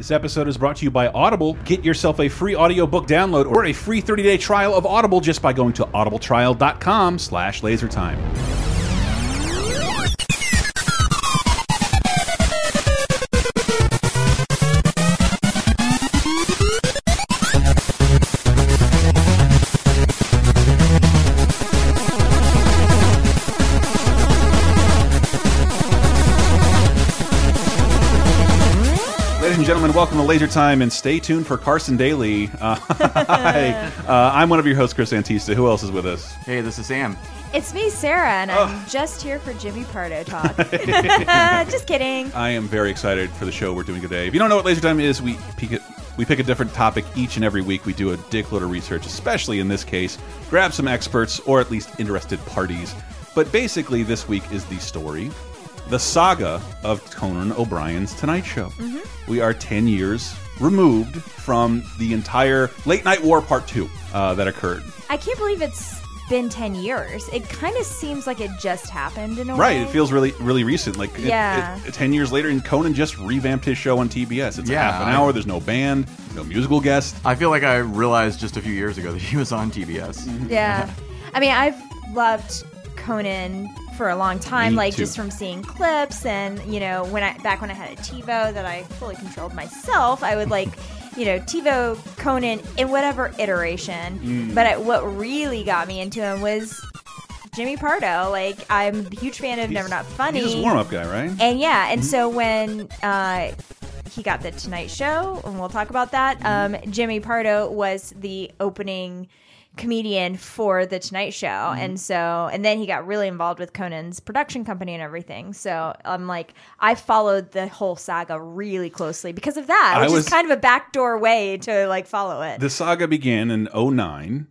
This episode is brought to you by Audible. Get yourself a free audiobook download or a free 30-day trial of Audible just by going to audibletrial.com slash lasertime. Welcome to Laser Time, and stay tuned for Carson Daly. Uh, hi, uh, I'm one of your hosts, Chris Antista. Who else is with us? Hey, this is Sam. It's me, Sarah, and I'm just here for Jimmy Pardo talk. just kidding. I am very excited for the show we're doing today. If you don't know what Laser Time is, we pick it. We pick a different topic each and every week. We do a dickload of research, especially in this case. Grab some experts or at least interested parties. But basically, this week is the story, the saga of Conan O'Brien's Tonight Show. We are 10 years removed from the entire Late Night War Part 2 uh, that occurred. I can't believe it's been 10 years. It kind of seems like it just happened in a Right, way. it feels really, really recent. Like, Yeah. it- ten years later, and Conan just revamped his show on TBS. It's a Yeah, half an I- hour. There's no band, no musical guest. I feel like I realized just a few years ago that he was on TBS. Yeah. I mean, I've loved Conan for a long time, Me like too. just from seeing clips and, you know, when I back when I had a TiVo that I fully controlled myself, I would like, you know, TiVo Conan in whatever iteration. Mm. But I, what really got me into him was Jimmy Pardo. Like, I'm a huge fan of Never Not Funny. He's a warm up guy, right? And yeah, and so when uh, he got the Tonight Show, and we'll talk about that, um, Jimmy Pardo was the opening comedian for the Tonight Show, and so and then he got really involved with Conan's production company and everything. So I'm like, I followed the whole saga really closely because of that, I which was- is kind of a backdoor way to like follow it. the saga began in 09,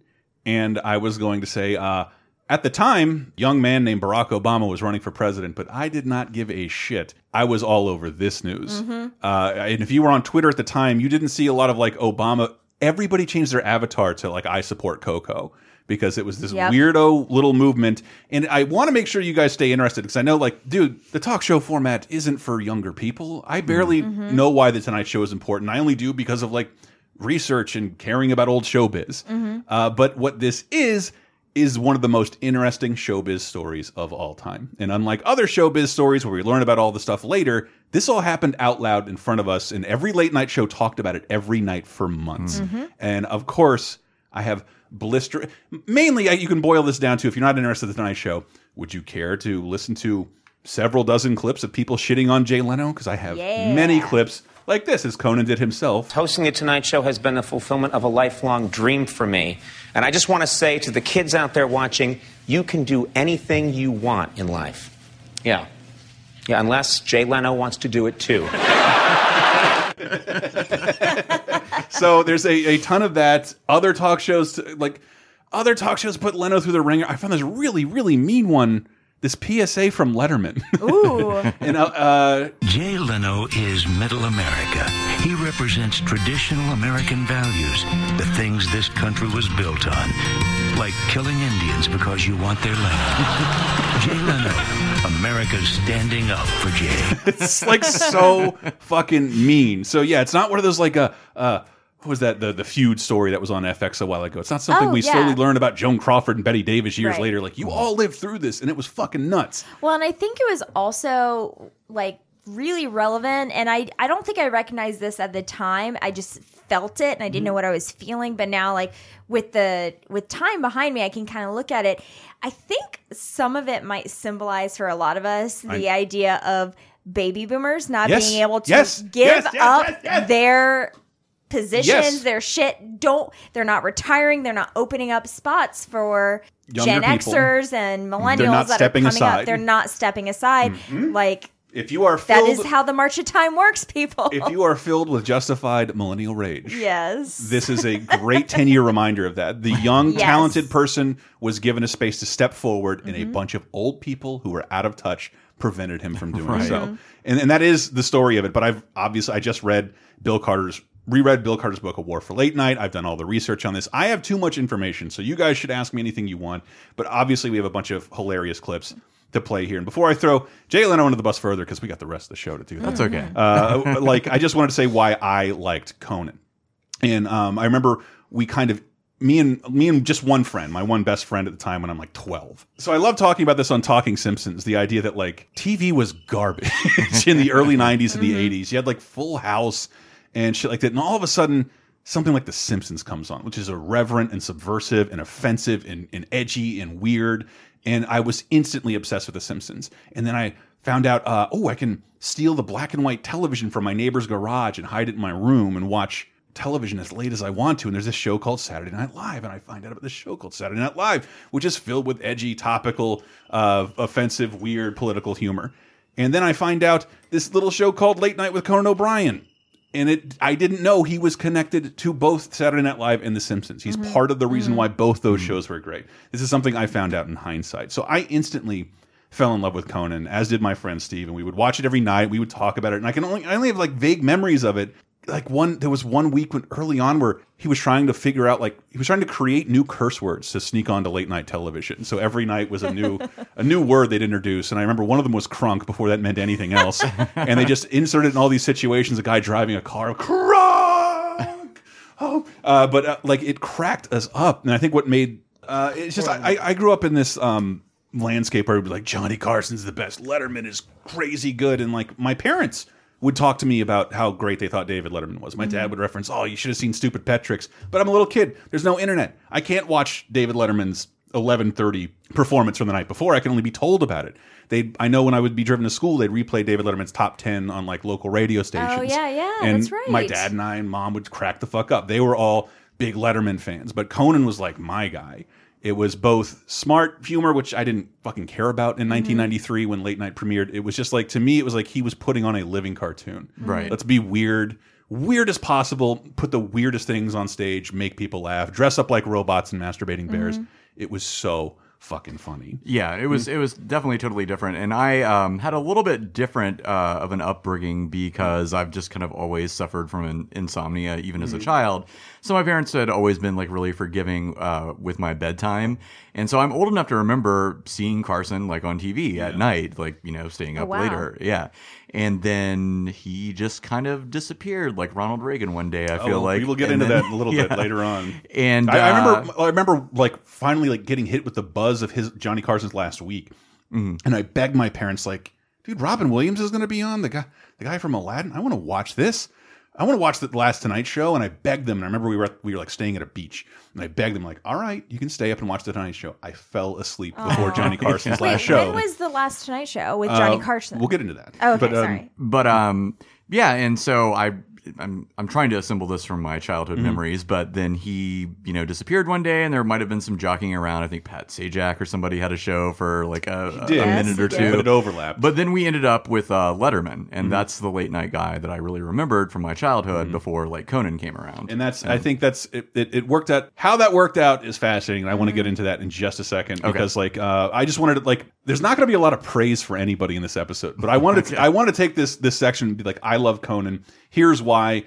and I was going to say, uh, at the time, young man named Barack Obama was running for president, but I did not give a shit. I was all over this news. Mm-hmm. Uh, and if you were on Twitter at the time, you didn't see a lot of like Obama. Everybody changed their avatar to like I support Coco because it was this Yep. weirdo little movement. And I want to make sure you guys stay interested because I know, like, dude, the talk show format isn't for younger people. I barely Mm-hmm. know why the Tonight Show is important. I only do because of like research and caring about old showbiz. Mm-hmm. Uh, but what this is is one of the most interesting showbiz stories of all time. And unlike other showbiz stories where we learn about all the stuff later, this all happened out loud in front of us, and every late night show talked about it every night for months. Mm-hmm. And of course, I have blister. Mainly, you can boil this down to if you're not interested in the Tonight Show, would you care to listen to several dozen clips of people shitting on Jay Leno? Because I have Yeah. many clips like this, as Conan did himself. Hosting the Tonight Show has been the fulfillment of a lifelong dream for me. And I just want to say to the kids out there watching, you can do anything you want in life. Yeah. Yeah, unless Jay Leno wants to do it too. so there's a, a ton of that. Other talk shows, like other talk shows, put Leno through the ringer. I found this really, really mean one. This PSA from Letterman, Ooh, and uh, uh, Jay Leno is middle America. He represents traditional American values, the things this country was built on, like killing Indians because you want their land. Jay Leno, America's standing up for Jay. it's like so fucking mean. So yeah, it's not one of those like uh, uh, what was that the the feud story that was on FX a while ago? It's not something Oh, we yeah. slowly learned about Joan Crawford and Bette Davis years Right. later. Like you all lived through this, and it was fucking nuts. Well, and I think it was also like really relevant and I I don't think I recognized this at the time. I just felt it and I didn't mm-hmm. know what I was feeling, but now like with the with time behind me, I can kind of look at it. I think some of it might symbolize for a lot of us the idea of baby boomers not Yes. being able to Yes. give Yes, up their positions, Yes. their shit. Don't they're not retiring, they're not opening up spots for Younger Gen people. Xers and millennials that are coming aside. up. They're not stepping aside. Like If you are that filled, is how the march of time works, people. if you are filled with justified millennial rage, yes. this is a great 10 year reminder of that. The young, Yes. talented person was given a space to step forward, and a Mm-hmm. bunch of old people who were out of touch prevented him from doing Right. so. And, and that is the story of it. But I've obviously, I just read Bill Carter's. Reread Bill Carter's book, A War for Late Night. I've done all the research on this. I have too much information, so you guys should ask me anything you want. But obviously, we have a bunch of hilarious clips. to play here. And before I throw Jay Leno under the bus further, because we got the rest of the show to do. That's okay. Uh, like I just wanted to say why I liked Conan, and um, I remember we kind of me and me and just one friend, my one best friend at the time when I'm like 12. So I love talking about this on Talking Simpsons. The idea that like TV was garbage in the early 90s and the 80s. You had like Full House and shit like that, and all of a sudden. Something like The Simpsons comes on, which is irreverent and subversive and offensive and, and edgy and weird. And I was instantly obsessed with The Simpsons. And then I found out, uh, oh, I can steal the black and white television from my neighbor's garage and hide it in my room and watch television as late as I want to. And there's this show called Saturday Night Live, and I find out about this show called Saturday Night Live, which is filled with edgy, topical, uh, offensive, weird political humor. And then I find out this little show called Late Night with Conan O'Brien. And it, I didn't know he was connected to both Saturday Night Live and The Simpsons. He's mm-hmm. part of the reason mm-hmm. why both those mm-hmm. shows were great. This is something I found out in hindsight. So I instantly fell in love with Conan, as did my friend Steve, and we would watch it every night. We would talk about it, and I can only I only have like vague memories of it. Like one, there was one week when early on where he was trying to figure out like he was trying to create new curse words to sneak onto late night television. So every night was a new a new word they'd introduce, and I remember one of them was crunk before that meant anything else, and they just inserted in all these situations a guy driving a car crunk. Oh, uh, but uh, like it cracked us up, and I think what made uh, it's just I, I grew up in this um, landscape where it would be like Johnny Carson's the best, Letterman is crazy good, and like my parents would talk to me about how great they thought David Letterman was. My dad mm-hmm. would reference, "Oh, you should have seen Stupid Pet Tricks," but I'm a little kid. There's no internet. I can't watch David Letterman's 11:30 performance from the night before. I can only be told about it. They, I know when I would be driven to school, they'd replay David Letterman's top 10 on like local radio oh, stations. Oh, yeah, yeah, and that's right. My dad and I and mom would crack the fuck up. They were all big Letterman fans, but Conan was like my guy. It was both smart humor, which I didn't fucking care about in Mm-hmm. 1993 when Late Night premiered. It was just like to me, it was like he was putting on a living cartoon. Right. Let's be weird, weird as possible. Put the weirdest things on stage, make people laugh, dress up like robots and masturbating bears. Mm-hmm. It was so fucking funny. Yeah, it was it was definitely totally different, and I um, had a little bit different uh, of an upbringing because I've just kind of always suffered from an insomnia, even as a child. So my parents had always been like really forgiving uh, with my bedtime, and so I'm old enough to remember seeing Carson like on TV at night, like you know staying up wow. later. Yeah, and then he just kind of disappeared like Ronald Reagan one day. I feel Oh, like we will get And into then- that a little yeah. bit later on. And I, I uh, remember, I remember, like finally, like getting hit with the buzz of his Johnny Carson's last week, Mm-hmm. and I begged my parents, like, "Dude, Robin Williams is going to be on the guy, the guy from Aladdin. I want to watch this. I want to watch the last Tonight Show." And I begged them. And I remember we were we were like staying at a beach, and I begged them, like, "All right, you can stay up and watch the Tonight Show." I fell asleep before Johnny Carson's Wait, last show. when was the last Tonight Show with Johnny Uh, Carson? We'll get into that. Oh, okay, But, um, sorry. but um yeah and so i I'm I'm trying to assemble this from my childhood Mm-hmm. memories, but then he, you know, disappeared one day, and there might have been some jockeying around. I think Pat Sajak or somebody had a show for like a, a did. Minute or two, did. But it overlapped. But then we ended up with uh, Letterman, and Mm-hmm. that's the late night guy that I really remembered from my childhood before like Conan came around. And that's, I think that's, it, it, it worked out. How that worked out is fascinating. And I want to get into that in just a second because, like, uh, I just wanted to, like, there's not going to be a lot of praise for anybody in this episode, but I wanted to, I wanted to take this, this section and be like, I love Conan. Here's why.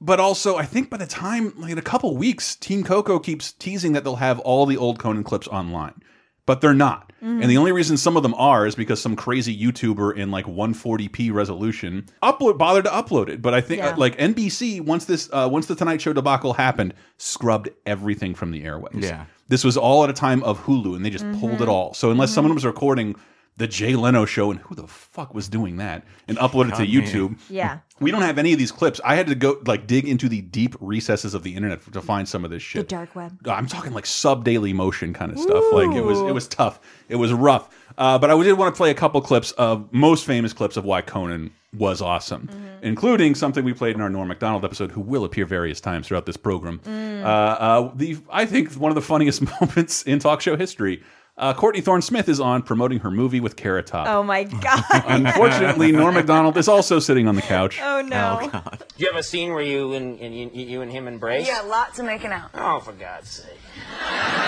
But also, I think by the time, like, in a couple weeks, Team Coco keeps teasing that they'll have all the old Conan clips online. But they're not. And the only reason some of them are is because some crazy YouTuber in like 140p resolution upload bothered to upload it. But I think Yeah. uh, like NBC once this uh, once the Tonight Show debacle happened, scrubbed everything from the airways. Yeah. This was all at a time of Hulu, and they just pulled it all. So unless someone was recording the Jay Leno show, and who the fuck was doing that, and upload it to God, YouTube, yeah. we don't have any of these clips. I had to go like dig into the deep recesses of the internet to find some of this shit. The dark web. I'm talking like sub Daily Motion kind of stuff. Like it was it was tough. It was rough. Uh, but I did want to play a couple clips of most famous clips of why Conan was awesome, including something we played in our Norm Macdonald episode, who will appear various times throughout this program. Uh, uh, the I think one of the funniest moments in talk show history. Uh, Courtney Thorne Smith is on promoting her movie with Carrot Top. Oh my god. Unfortunately, Norm Macdonald is also sitting on the couch. oh no. Do you have a scene where you and, and you, you and him embrace? Yeah, lots of making out. Oh, for God's sake.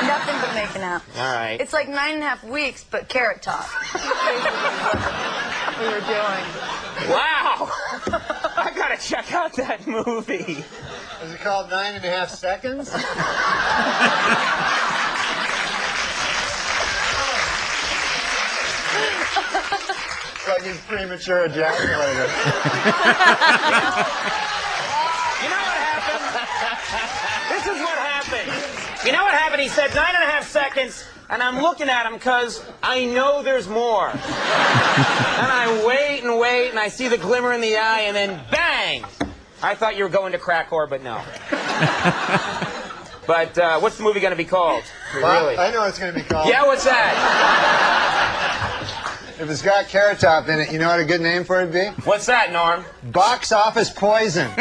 Nothing but making out. All right. It's like nine and a half weeks, but carrot top. we were doing. Wow! I gotta check out that movie. Is it called nine and a half seconds? It's like he's premature ejaculator. You know what happened? This is what happened. You know what happened? He said nine and a half seconds, and I'm looking at him because I know there's more. and I wait and wait, and I see the glimmer in the eye, and then bang! I thought you were going to crack whore, but no. but uh, what's the movie going to be called? Well, Really? I know what it's going to be called. Yeah, what's that? If it's got Carrot Top in it, you know what a good name for it would be? What's that, Norm? Box Office Poison.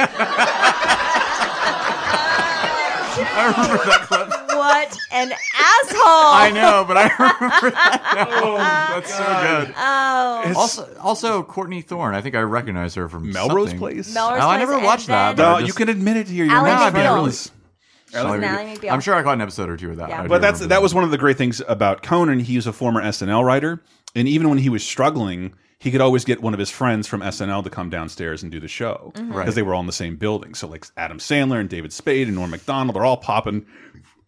I remember that clip. What an asshole! I know, but I remember that now. Oh, that's so good. Oh, Also, also Courtney Thorne. I think I recognize her from Melrose something. Place. Melrose Oh, I never and watched that, then- No, I you can admit it here. You're Ally not McBeal. friends. She's an Ally McBeal. I'm sure I caught an episode or two of that. Yeah. I do But that's remember that was one of the great things about Conan. He was a former SNL writer, and even when he was struggling, he could always get one of his friends from SNL to come downstairs and do the show because Mm-hmm. Right. they were all in the same building. So like Adam Sandler and David Spade and Norm Macdonald, they're all popping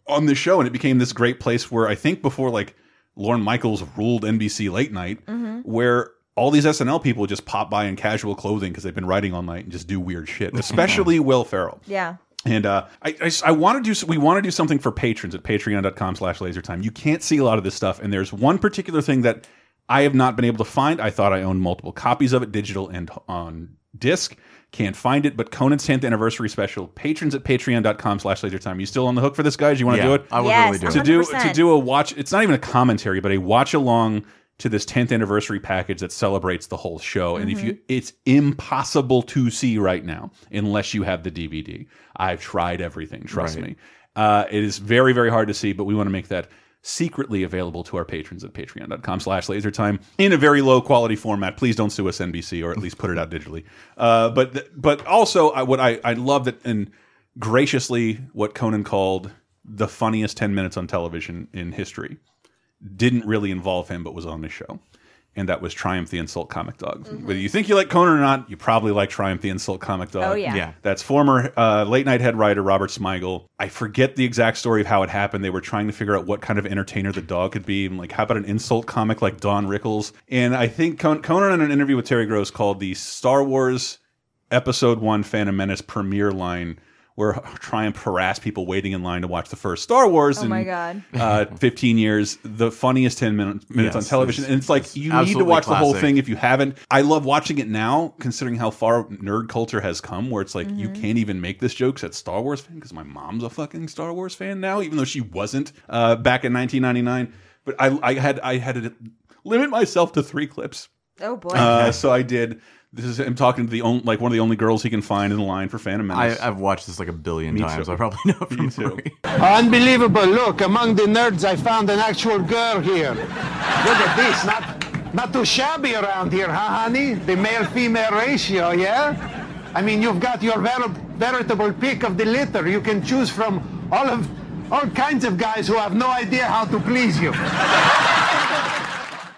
on this show, and it became this great place where I think before like Lorne Michaels ruled NBC late night, Mm-hmm. where all these SNL people just pop by in casual clothing because they've been writing all night and just do weird shit. Especially Will Ferrell. yeah. And uh, I, I, I want to do we want to do something for patrons at patreon.com slash lasertime. You can't see a lot of this stuff, and there's one particular thing that I have not been able to find. I thought I owned multiple copies of it, digital and on disc. Can't find it, but Conan's 10th anniversary special, patrons at patreon.com slash lasertime. You still on the hook for this, guys? You want to Yeah, do it? I would Yes, really do to it. do to do a watch it's not even a commentary but a watch along to this 10th anniversary package that celebrates the whole show and if you it's impossible to see right now unless you have the dvd i've tried everything trust Right. me uh, it is very very hard to see but we want to make that secretly available to our patrons at patreon.com slash lasertime in a very low quality format. Please don't sue us nbc or at least put it out digitally. Uh, but but also I, what i i love that and graciously what conan called the funniest 10 minutes on television in history. Didn't really involve him but was on the show and that was triumph the insult comic dog whether you think you like conan or not you probably like triumph the insult comic dog Oh, yeah. Yeah. that's former uh, late night head writer Robert Smigel. I forget the exact story of how it happened. They were trying to figure out what kind of entertainer the dog could be. And like, how about an insult comic like Don Rickles? And I think Con Conan in an interview with Terry Gross called the Star Wars Episode One Phantom Menace premiere line. Where Triumph harassed people waiting in line to watch the first Star Wars Oh in my God. uh, 15 years, the funniest 10 minutes, minutes on television. it's- And it's like, it's you need to absolutely watch the whole thing if you haven't. I love watching it now, considering how far nerd culture has come, where it's like, you Mm-hmm. can't even make this jokes at Star Wars fan because my mom's a fucking Star Wars fan now, even though she wasn't uh, back in 1999. But I, I had I had to limit myself to three clips. Oh boy. Uh, so I did. This is him talking to the only, like one of the only girls he can find in the line for Phantom I, Menace. I've watched this like a billion Me times. too. I probably know it from Me too. memory. Unbelievable. Look, among the nerds, I found an actual girl here. Look at this. Not, not too shabby around here, huh, honey? The male-female ratio, yeah? I mean, you've got your ver- veritable pick of the litter. You can choose from all of all kinds of guys who have no idea how to please you.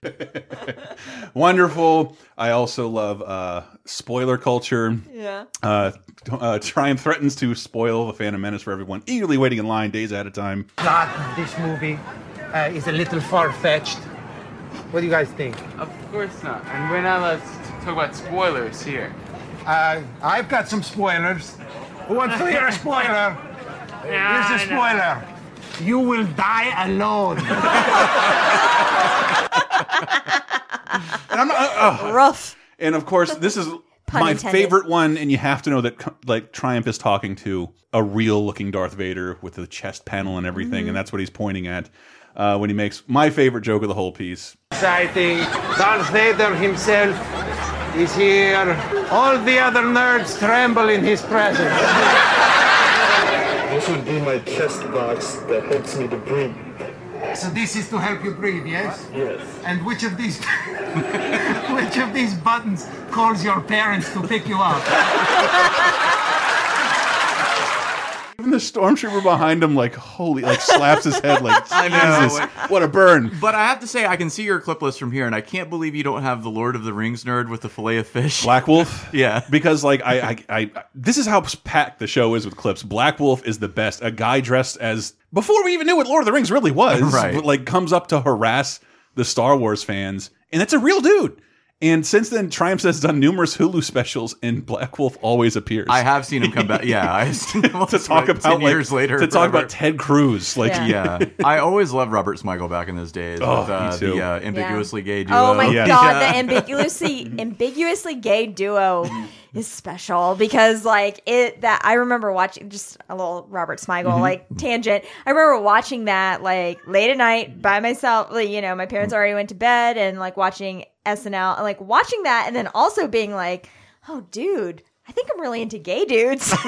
Wonderful. I also love uh, spoiler culture. yeah. Uh, uh, Triumph threatens to spoil the Phantom Menace for everyone, eagerly waiting in line days at a time. plot this movie uh, is a little far-fetched. What do you guys think? Of course not. And we're not allowed to talk about spoilers here. Uh, I've got some spoilers. Who wants to hear a spoiler? Here's a spoiler. You will die alone. And I'm not, uh, Rough. and of course, this is Pun my intended. favorite one, and you have to know that like Triumph is talking to a real-looking Darth Vader with the chest panel and everything, Mm-hmm. and that's what he's pointing at uh, when he makes my favorite joke of the whole piece. Exciting. Darth Vader himself is here. All the other nerds tremble in his presence. This would be my chest box that helps me to breathe. So this is to help you breathe, yes? Yes. And which of these which of these buttons calls your parents to pick you up? Even the stormtrooper behind him, like holy, like slaps his head, like I know. What a burn. But I have to say, I can see your clip list from here, and I can't believe you don't have the Lord of the Rings nerd with the fillet of fish. Black Wolf, Yeah. because like I, I, I, this is how packed the show is with clips. Black Wolf is the best. A guy dressed as before we even knew what Lord of the Rings really was, Right. but, like comes up to harass the Star Wars fans and that's a real dude. And since then, Triumph has done numerous Hulu specials, and Black Wolf always appears. I have seen him come back. Yeah, I've seen him to talk like, about 10 like, years later. to talk forever. about Ted Cruz. Like, Yeah. yeah, I always loved Robert Smigel back in those days Oh, with uh, the uh, ambiguously gay duo. Oh my Yeah. god, Yeah. the ambiguously ambiguously gay duo is special because like it that I remember watching just a little Robert Smigel Mm-hmm. like tangent. I remember watching that like late at night by myself. Like, you know, my parents already went to bed and like watching SNL and like watching that and then also being like, oh dude. I think I'm really into gay dudes.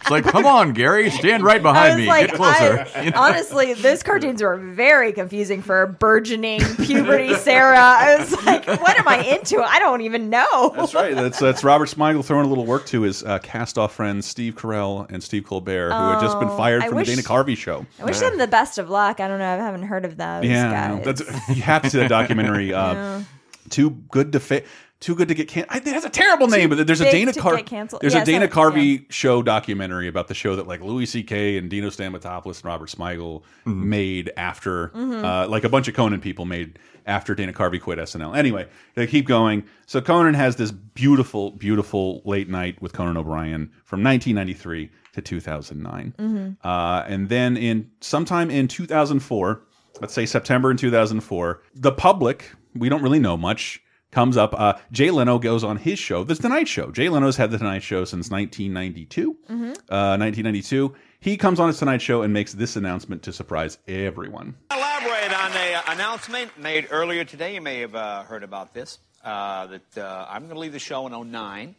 It's like, come on, Gary, stand right I behind was me. like, Get closer. I- You know? honestly, those cartoons were very confusing for burgeoning puberty Sarah. I was like, what am I into? I don't even know. That's right. That's that's Robert Smigel throwing a little work to his uh, cast-off friends Steve Carell and Steve Colbert, who had just been Oh, fired from wish- the Dana Carvey show. I wish them the best of luck. I don't know. I haven't heard of those Yeah, guys. that's you have to see that documentary. Uh, Yeah. Too good to fa Too good to get canceled. It has a terrible name, but there's a Dana to Car there's Yeah, a Dana so- Carvey show documentary about the show that like Louis C.K. and Dino Stamatopoulos and Robert Smigel made after, Mm-hmm. uh, like a bunch of Conan people made after Dana Carvey quit SNL. Anyway, they keep going. So Conan has this beautiful, beautiful late night with Conan O'Brien from 1993 to 2009, Mm-hmm. uh, and then in sometime in 2004 let's say September in 2004, the public, we don't really know much, comes up. Uh, Jay Leno goes on his show, The Tonight Show. Jay Leno's had The Tonight Show since 1992. Uh, 1992. He comes on his Tonight Show and makes this announcement to surprise everyone. Elaborate on the uh, announcement made earlier today. You may have uh, heard about this. Uh, that uh, I'm going to leave the show in 09.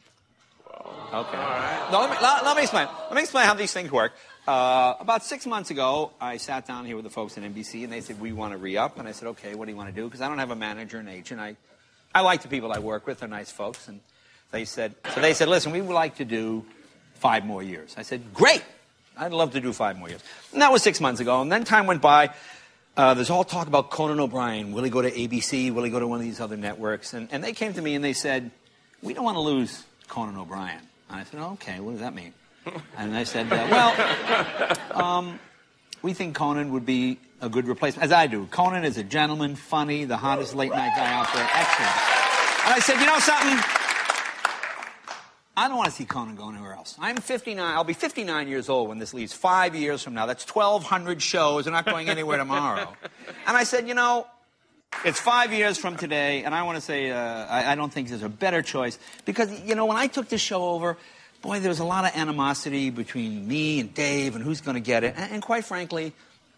Okay. No, let me, let, let me explain. Let me explain how these things work. Uh, about six months ago, I sat down here with the folks at NBC, and they said we want to re-up. And I said, okay, what do you want to do? Because I don't have a manager and agent. I, I like the people I work with; they're nice folks. And they said, so they said, listen, we would like to do five more years. I said, great. I'd love to do five more years. And that was six months ago. And then time went by. Uh, there's all talk about Conan O'Brien. Will he go to ABC? Will he go to one of these other networks? And, and they came to me and they said, we don't want to lose Conan O'Brien. And I said, okay, what does that mean? And they said, uh, well, um, we think Conan would be a good replacement, as I do. Conan is a gentleman, funny, the hottest late night guy out there, excellent. And I said, you know something? I don't want to see Conan go anywhere else. I'm 59. I'll be 59 years old when this leaves. Five years from now. That's 1,200 shows. They're not going anywhere tomorrow. And I said, you know, it's five years from today, and I want to say uh, I, I don't think there's a better choice because you know when I took this show over, boy, there was a lot of animosity between me and Dave and who's going to get it, and, and quite frankly,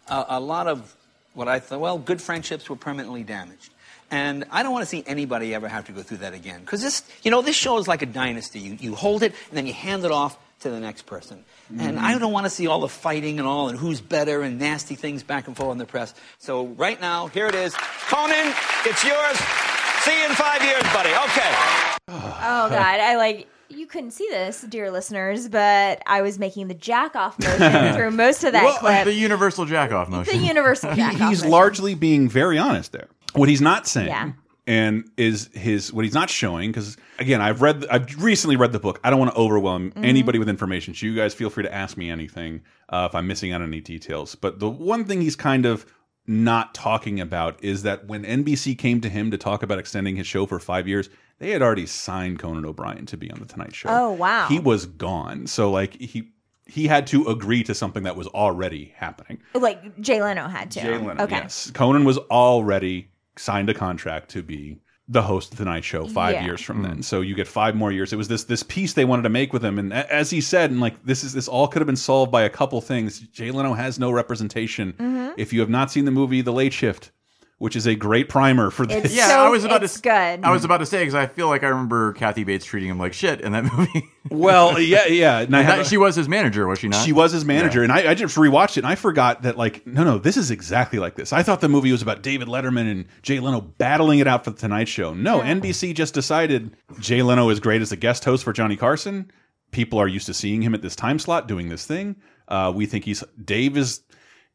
a, a lot of what I thought, well, good friendships were permanently damaged. And I don't want to see anybody ever have to go through that again. Because this, you know, this show is like a dynasty. You, you hold it and then you hand it off to the next person. Mm-hmm. And I don't want to see all the fighting and all and who's better and nasty things back and forth in the press. So right now, here it is. Conan, it's yours. See you in five years, buddy. Okay. Oh God, I like you couldn't see this, dear listeners, but I was making the jack off motion through most of that Well, clip. The universal jack off motion. The universal jack off he's motion. largely being very honest there. What he's not saying, Yeah. and is his what he's not showing because again, I've read, I've recently read the book. I don't want to overwhelm Mm-hmm. anybody with information. So you guys feel free to ask me anything uh, if I'm missing out on any details. But the one thing he's kind of not talking about is that when NBC came to him to talk about extending his show for five years, they had already signed Conan O'Brien to be on the Tonight Show. Oh, wow. he was gone. So like he he had to agree to something that was already happening. like Jay Leno had to. Jay Leno, okay. yes. Conan was already signed a contract to be the host of the Night Show five Yeah. years from then. So you get five more years. It was this this piece they wanted to make with him, and as he said, and like this is this all could have been solved by a couple things. Jay Leno has no representation. Mm-hmm. If you have not seen the movie The Late Shift, which is a great primer for this, It's Yeah, so, I was about it's to. good. I was about to say because I feel like I remember Kathy Bates treating him like shit in that movie. well, yeah, yeah. And And have that- a- she was his manager, was she not? She was his manager, and I, I just rewatched it, and I forgot that like, no, no, this is exactly like this. I thought the movie was about David Letterman and Jay Leno battling it out for the Tonight Show. No, NBC just decided Jay Leno is great as a guest host for Johnny Carson. People are used to seeing him at this time slot doing this thing. Uh, we think he's Dave is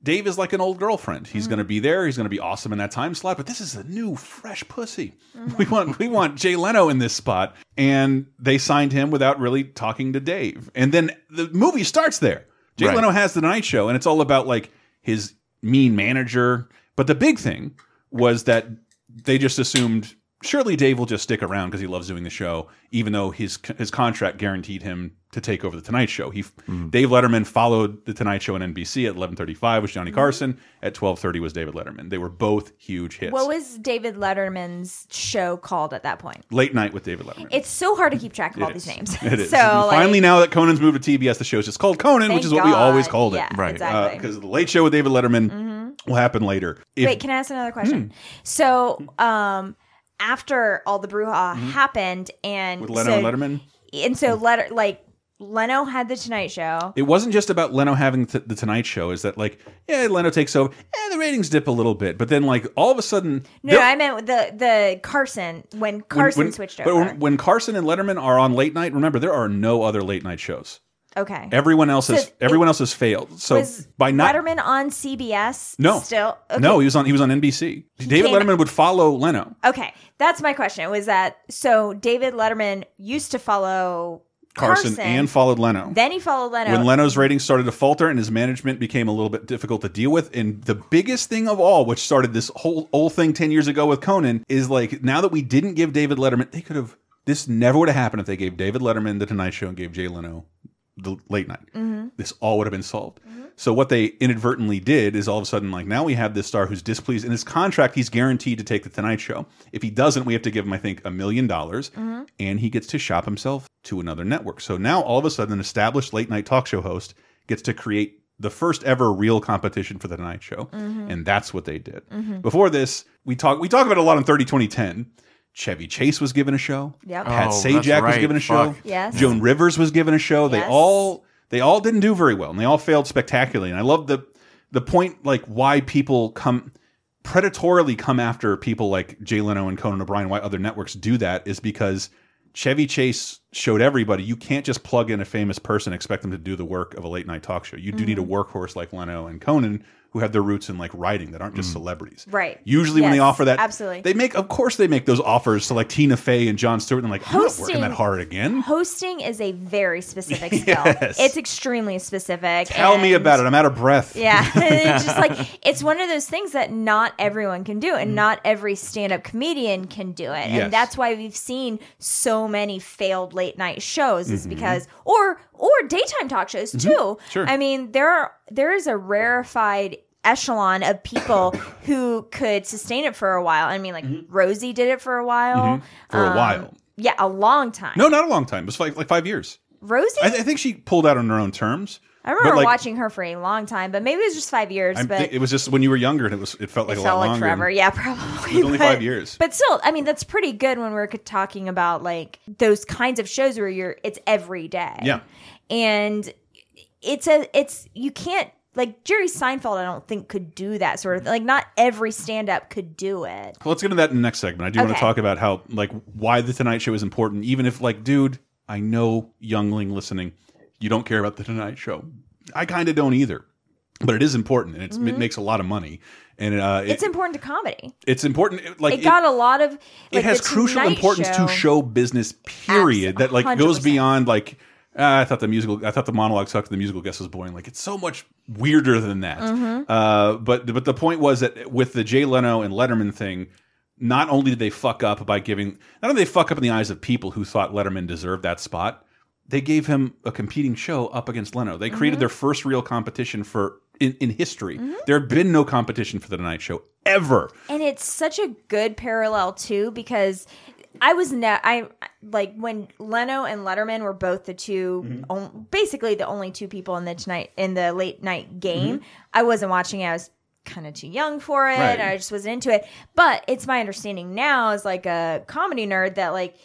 Dave is like an old girlfriend. He's mm. going to be there. He's going to be awesome in that time slot. But this is a new, fresh pussy. Mm-hmm. We want we want Jay Leno in this spot, and they signed him without really talking to Dave. And then the movie starts there. Jay Right. Leno has the night show, and it's all about like his mean manager. But the big thing was that they just assumed surely Dave will just stick around because he loves doing the show, even though his his contract guaranteed him to take over the Tonight Show. He Dave Letterman followed the Tonight Show on NBC at 11:35 was Johnny Carson. At 12:30 was David Letterman. They were both huge hits. What was David Letterman's show called at that point? Late Night with David Letterman. It's so hard to keep track of all It these names. It is. so like, finally, now that Conan's moved to TBS, the show's just called Conan, which is what we always God. called it. Yeah, Right. exactly. Because the Late Show with David Letterman Mhm. will happen later. If- Wait, can I ask another question? Hmm. So, um, after all the brouhaha happened, and Mm-hmm. With Leno so, and Letterman? and so Letter like Leno had the Tonight Show. It wasn't just about Leno having t the Tonight Show. Is that like, yeah, Leno takes over, and the ratings dip a little bit, but then like all of a sudden, No, they're- I meant the the Carson when Carson when- switched but over. when, when Carson and Letterman are on late night, remember there are no other late night shows. Okay, Everyone else So has everyone else has failed. So by not Letterman on CBS. no still okay. no he was on he was on NBC. David came- Letterman would follow Leno. Okay, that's my question. Was that so? David Letterman used to follow Carson, Carson, and followed Leno. Then he followed Leno. when Leno's ratings started to falter and his management became a little bit difficult to deal with. And the biggest thing of all, which started this whole whole thing ten years ago with Conan, is like now that we didn't give David Letterman, they could have. This never would have happened if they gave David Letterman the Tonight Show and gave Jay Leno the late night. Mhm. This all would have been solved. So what they inadvertently did is all of a sudden like now we have this star who's displeased in his contract he's guaranteed to take the Tonight Show. If he doesn't, we have to give him I think a million dollars Mhm. and he gets to shop himself to another network. So now all of a sudden an established late night talk show host gets to create the first ever real competition for the Tonight Show. Mhm. And that's what they did. Mhm. Before this, we talk we talk about it a lot in 30 2010. Chevy Chase was given a show. Yep. Pat Oh, that's Sajak was right. given a show. Fuck. Yes. Joan Rivers was given a show. They all they all didn't do very well, and they all failed spectacularly. And I love the the point like why people come predatorily come after people like Jay Leno and Conan O'Brien. Why other networks do that is because Chevy Chase showed everybody you can't just plug in a famous person and expect them to do the work of a late night talk show. You do need a Mm-hmm. workhorse like Leno and Conan who have their roots in like writing that aren't just celebrities. Right. Usually when they offer that, absolutely. they make of course they make those offers to like Tina Fey and Jon Stewart and like I'm not working that hard again. Hosting is a very specific skill. Yes. It's extremely specific. Tell me about it. I'm out of breath. Yeah, it's just like it's one of those things that not everyone can do, and not every stand-up comedian can do it, Mm. Yes. and that's why we've seen so many failed late night shows. Is Mhm. because or or daytime talk shows too. Sure. I mean, there are there is a rarefied echelon of people who could sustain it for a while. I mean, like Rosie did it for a while. Mhm. For a Um, while. Yeah, a long time. No, not a long time. It was like, like five years. Rosie. I, I think she pulled out on her own terms. I remember like, watching her for a long time, but maybe it was just five years. I but it was just when you were younger and it was it felt like it a felt lot like longer. forever. Yeah, probably. It was only five years. But still, I mean, that's pretty good when we're talking about like those kinds of shows where you're it's every day. Yeah. And it's a it's you can't like Jerry Seinfeld I don't think could do that sort of like not every stand up could do it. Well, let's get into that in the next segment. I do want to talk about how like why the Tonight Show is important, even if like, dude, I know youngling listening, you don't care about the Tonight Show. I kind of don't either, but it is important and it's, it Mhm. makes a lot of money and uh, it, it's important to comedy. it's important. it- Like it got a lot of like, it has crucial Tonight importance Show- to show business period that like goes 100%. beyond like "Ah, I thought the musical I thought the monologue sucked the musical guest was boring like it's so much weirder than that Mhm. uh, but but the point was that with the Jay Leno and Letterman thing not only did they fuck up by giving not only did they fuck up in the eyes of people who thought Letterman deserved that spot they gave him a competing show up against Leno they created Mhm. their first real competition for in, in history Mhm. there had been no competition for the Tonight Show ever And it's such a good parallel too because I was ne- I like when Leno and Letterman were both the 2 Mm-hmm. on- basically the only two people in the tonight in the late night game. Mhm. I wasn't watching. it. I was kind of too young for it. Right. I just wasn't into it. But it's my understanding now as like a comedy nerd that like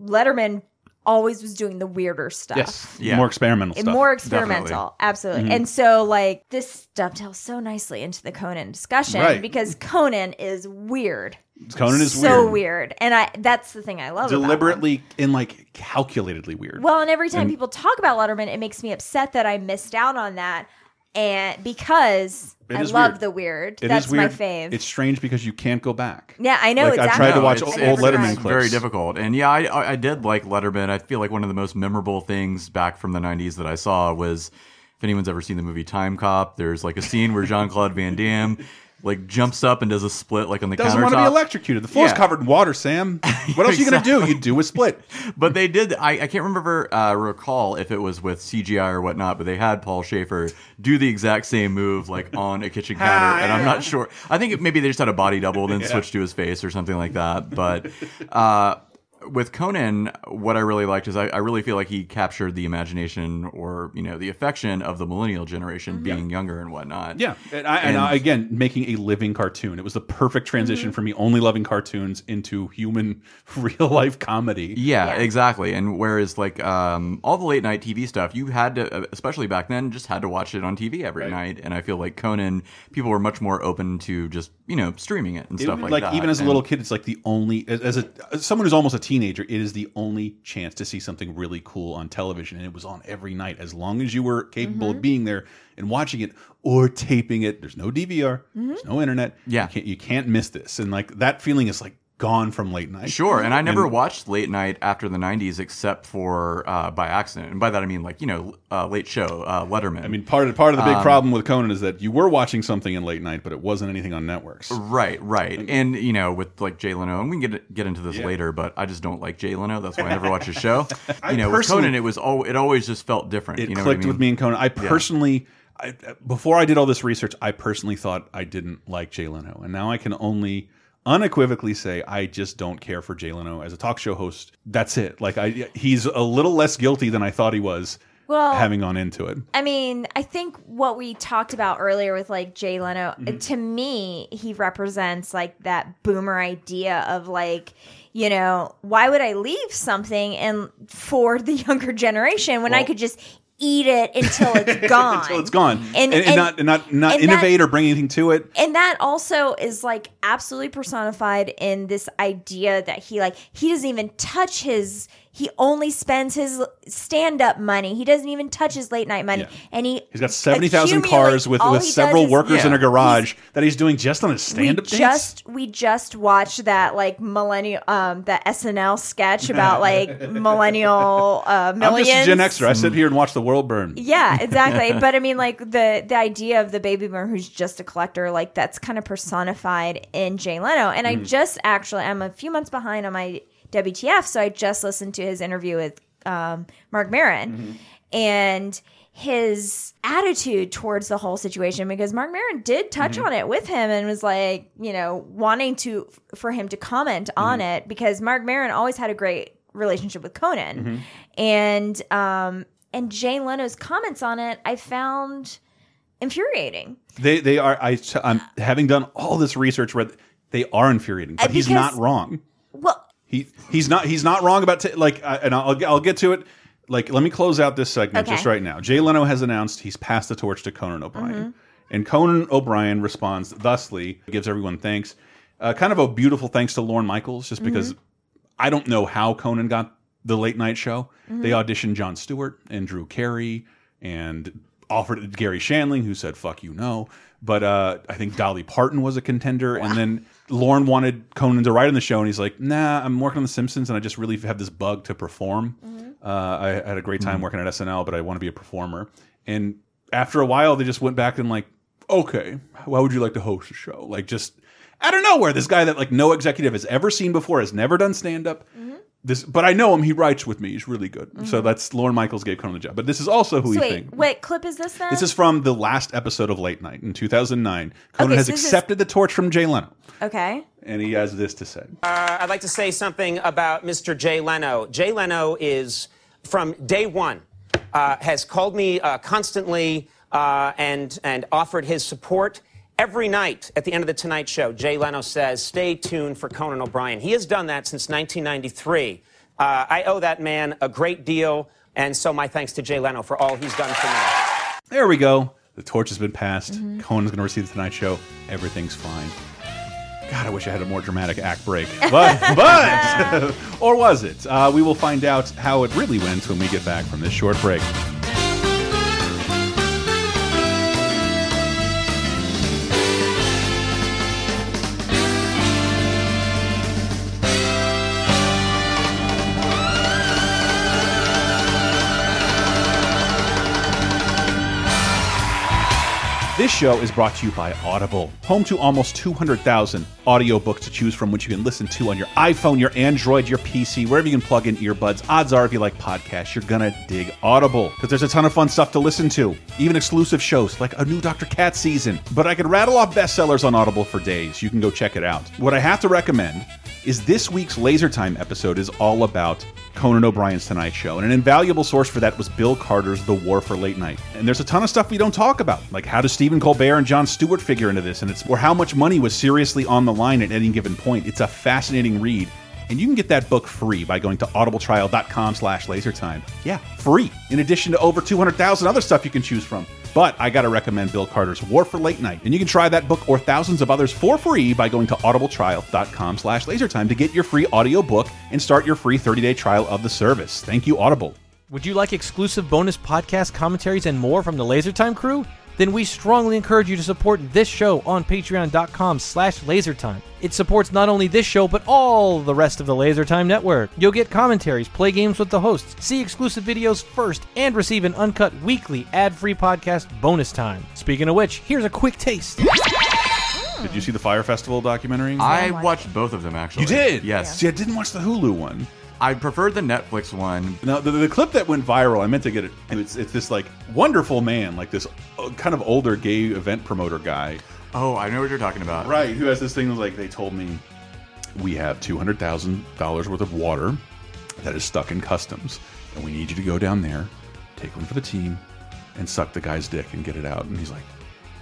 Letterman always was doing the weirder stuff. yes more experimental And stuff more experimental, absolutely. Mhm. And so, like, this dovetails so nicely into the Conan discussion Right. because Conan is weird. Conan is weird. so weird. weird, and I that's the thing I love. about him. deliberately and like calculatedly weird. Well, and every time And- people talk about Letterman, it makes me upset that I missed out on that, and because It I love weird. the weird. It is that's my weird. fave. It's strange because you can't go back. yeah, I know. Like, exactly. I've tried to watch it's- old it's- Letterman clips. Very difficult, and yeah, I, I I did like Letterman. I feel like one of the most memorable things back from the '90s that I saw was if anyone's ever seen the movie Time Cop. There's like a scene where Jean Claude Van Damme like jumps up and does a split like on the Doesn't countertop. want to be electrocuted. The floor's Yeah. covered in water, Sam. What else are you going to do? You do a split. But they did. I, I can't remember uh, recall if it was with CGI or whatnot. But they had Paul Shaffer do the exact same move like on a kitchen counter, and I'm not sure. I think it, maybe they just had a body double, then Yeah. switched to his face or something like that. But uh, with Conan, what I really liked is I, I really feel like he captured the imagination or you know the affection of the millennial generation, mm-hmm. being younger and whatnot. Yeah, and, I, and, And- I, again, making a living cartoon. It was the perfect transition mm-hmm. for me, only loving cartoons into human, real life comedy. Yeah, exactly. And whereas like um, all the late night TV stuff, you had to, uh, especially back then, just had to watch it on TV every night. And I feel like Conan, people were much more open to just you know streaming it and It- stuff like, that. like that. even as a And- little kid, it's like the only as as a as someone who's almost a teenager, it is the only chance to see something really cool on television, and it was on every night as long as you were capable Mm-hmm. of being there and watching it or taping it. There's no DVR, there's no internet. Yeah. you can't, you can't miss this, and like that feeling is like gone from late night. Sure, and I never And- watched late night after the '90s except for uh, by accident, and by that I mean like you know uh, late show uh, Letterman. I mean, part of part of the big Um, problem with Conan is that you were watching something in late night, but it wasn't anything on networks. Right, right, and you know, with like Jay Leno, and we can get get into this Yeah. later, but I just don't like Jay Leno. That's why I never watch his show. You know, with Conan, it was all it always just felt different. it you know clicked I mean? with me and Conan. I personally, I, before I did all this research, I personally thought I didn't like Jay Leno, and now I can only unequivocally say I just don't care for Jay Leno as a talk show host. That's it. Like I, he's a little less guilty than I thought he was. Well- having gone into it, I mean, I think what we talked about earlier with like Jay Leno, Mm-hmm. to me, he represents like that boomer idea of like, you know, why would I leave something and for the younger generation when I could just eat it until it's gone? until it's gone, And- and, and, and- not not not and that- innovate or bring anything to it. and that also is like absolutely personified in this idea that he like he doesn't even touch his he only spends his stand-up money he doesn't even touch his late night money Yeah. and he He's got seventy thousand cars with with several is- workers in a garage that he's doing just on his stand-up dance. just we just watched that like millennial um that SNL sketch about like millennial uh I'm just a Gen Xer. I sit here and watch the world burn. Yeah, exactly. but I mean, like the the idea of the baby boomer who's just a collector, like that's kind of personified in Jay Leno. And I Mm. just actually, I'm a few months behind on my WTF, so I just listened to his interview with um, Marc Maron Mm-hmm. and his attitude towards the whole situation because Marc Maron did touch Mm-hmm. on it with him and was like, you know, wanting to for him to comment on Mm-hmm. it because Marc Maron always had a great relationship with Conan. Mm-hmm. And um and Jay Leno's comments on it I found infuriating. They they are. I I'm having done all this research. where they are infuriating, but Uh, he's not wrong. Well, He he's not he's not wrong about t like I and I'll I'll get to it. Like let me close out this segment Okay. just right now. Jay Leno has announced he's passed the torch to Conan O'Brien, Mm-hmm. and Conan O'Brien responds thusly, gives everyone thanks, uh, kind of a beautiful thanks to Lorne Michaels, just because Mm-hmm. I don't know how Conan got the late night show. Mm-hmm. They auditioned Jon Stewart and Drew Carey and offered it to Garry Shandling, who said "fuck you, no." But uh, I think Dolly Parton was a contender, and then Lorne wanted Conan to write on the show, and he's like, "Nah, I'm working on The Simpsons, and I just really have this bug to perform. Mm-hmm. Uh, I had a great time mm-hmm. working at SNL, but I want to be a performer." And after a while, they just went back and like, "Okay, how would you like to host a show?" Like just out of nowhere, this guy that like no executive has ever seen before, has never done stand up. Mm-hmm. This, but I know him. He writes with me. He's really good. So that's Lorne Michaels gave Conan the job. But this is also who so he wait, thinks. what clip is this then? This is from the last episode of Late Night in 2009. Conan Okay, has so this is- accepted the torch from Jay Leno, okay. and he has this to say. Uh, I'd like to say something about Mr. Jay Leno. Jay Leno is, from day one, uh, has called me uh, constantly uh, and and offered his support. Every night at the end of the Tonight Show, Jay Leno says, "Stay tuned for Conan O'Brien." He has done that since 1993. Uh, I owe that man a great deal, and so my thanks to Jay Leno for all he's done for me. There we go. The torch has been passed. Mm-hmm. Conan's going to receive the Tonight Show. Everything's fine. God, I wish I had a more dramatic act break. But, but, or was it? Uh, we will find out how it really went when we get back from this short break. This show is brought to you by Audible, home to almost 200,000 audiobooks to choose from, which you can listen to on your iPhone, your Android, your PC, wherever you can plug in earbuds. Odds are, if you like podcasts, you're gonna dig Audible because there's a ton of fun stuff to listen to, even exclusive shows like a new Dr. Cat season. But I could rattle off bestsellers on Audible for days. You can go check it out. What I have to recommend is this week's Laser Time episode is all about Conan O'Brien's Tonight Show. And an invaluable source for that was Bill Carter's The War for Late Night. And there's a ton of stuff we don't talk about, like how does Stephen Colbert and Jon Stewart figure into this, and it's or how much money was seriously on the line at any given point. It's a fascinating read. And you can get that book free by going to audibletrial.com slash lasertime. Yeah, free. In addition to over 200,000 other stuff you can choose from. But I gotta recommend Bill Carter's War for Late Night. And you can try that book or thousands of others for free by going to audibletrial.com slash lasertime to get your free audiobook and start your free 30-day trial of the service. Thank you, Audible. Would you like exclusive bonus podcast commentaries and more from the LaserTime crew? Then we strongly encourage you to support this show on patreon.com slash lasertime. It supports not only this show, but all the rest of the LaserTime network. You'll get commentaries, play games with the hosts, see exclusive videos first, and receive an uncut weekly ad-free podcast bonus time. Speaking of which, here's a quick taste. Did you see the Fire Festival documentary? I watched both of them actually. You did? Yes. See, I didn't watch the Hulu one. I preferred the Netflix one. Now, the, the clip that went viral, I meant to get it. It's, it's this like wonderful man, like this uh, kind of older gay event promoter guy. Oh, I know what you're talking about. Right, who has this thing like they told me we have two hundred thousand dollars worth of water that is stuck in customs, and we need you to go down there, take one for the team, and suck the guy's dick and get it out. And he's like,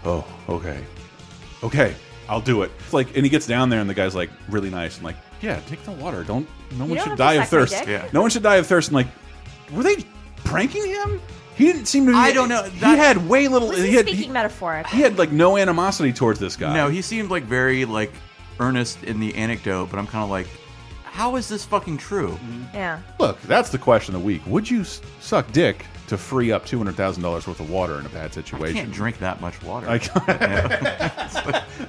"Oh, okay, okay, I'll do it." It's like, and he gets down there, and the guy's like really nice and like, "Yeah, take the water. Don't. No one don't should die of thirst. Yeah. No one should die of thirst." And like, were they pranking him? He didn't seem to. Be, I don't know. he had way little. Was he he had speaking he, metaphorically? he had like no animosity towards this guy. No, he seemed like very like earnest in the anecdote, but I'm kind of like, how is this fucking true? Yeah. Look, that's the question of the week. Would you suck dick to free up two hundred thousand dollars worth of water in a bad situation. I situation? can't drink that much water. I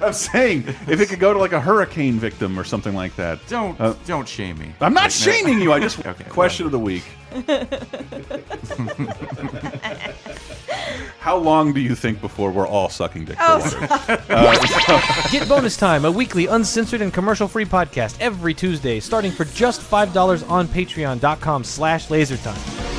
I'm saying if it could go to like a hurricane victim or something like that. Don't Uh, don't shame me. I'm not Like, no- shaming you. I just Okay, question of the week. How long do you think before we're all sucking dick for Oh, water? Uh, Get Bonus Time, a weekly uncensored and commercial-free podcast every Tuesday, starting for just $5 on patreon.com slash lasertime.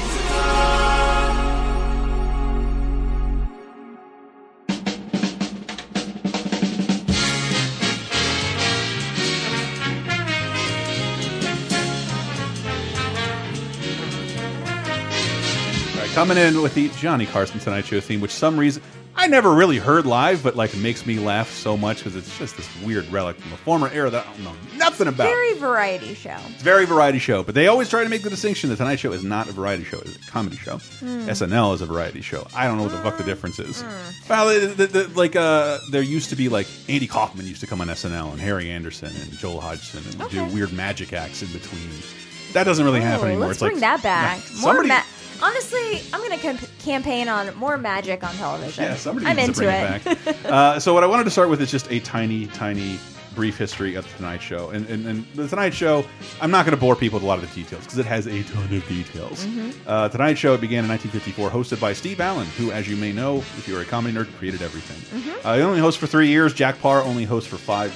Coming in with the Johnny Carson Tonight Show theme, which some reason I never really heard live, but like makes me laugh so much because it's just this weird relic from a former era that I don't know nothing about. Very variety show. It's very variety show, but they always try to make the distinction: the Tonight Show is not a variety show; it's a comedy show. Hmm. SNL is a variety show. I don't know what the fuck the difference is. Well, the, the, the, like uh, there used to be like Andy Kaufman used to come on SNL, and Harry Anderson and Joel Hodgson, and do weird magic acts in between. That doesn't really happen Ooh, anymore. Let's it's bring like that back. Somebody- Honestly, I'm going to camp campaign on more magic on television. Yeah, somebody I'm needs into to bring it. it, back. uh, so what I wanted to start with is just a tiny, tiny, brief history of the Tonight Show. And, and, and the Tonight Show, I'm not going to bore people with a lot of the details because it has a ton of details. Mhm. Uh, Tonight Show began in 1954, hosted by Steve Allen, who, as you may know, if you're a comedy nerd, created everything. Mhm. Uh, he only hosts for three years. Jack Paar only hosts for five.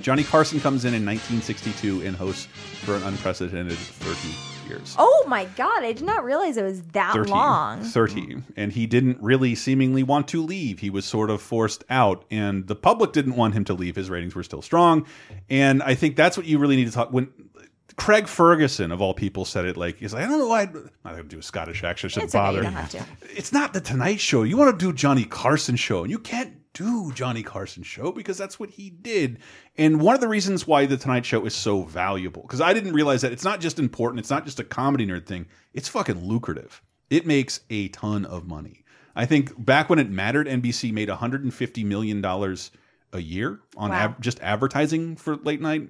Johnny Carson comes in in 1962 and hosts for an unprecedented 30 years. Oh my god, I did not realize it was that 30, long. 30 and he didn't really seemingly want to leave. He was sort of forced out. And the public didn't want him to leave. His ratings were still strong. And i think that's what you really need to talk when craig ferguson of all people said it like he's like i don't know why i'm not gonna do a scottish accent shouldn't It's okay, bother you don't have to. it's not the tonight show. You want to do johnny carson show and you can't do johnny carson show because that's what he did. And one of the reasons why the tonight show is so valuable because i didn't realize that it's not just important it's not just a comedy nerd thing it's fucking lucrative. It makes a ton of money. I think back when it mattered nbc made 150 million dollars a year on Wow. just advertising for late night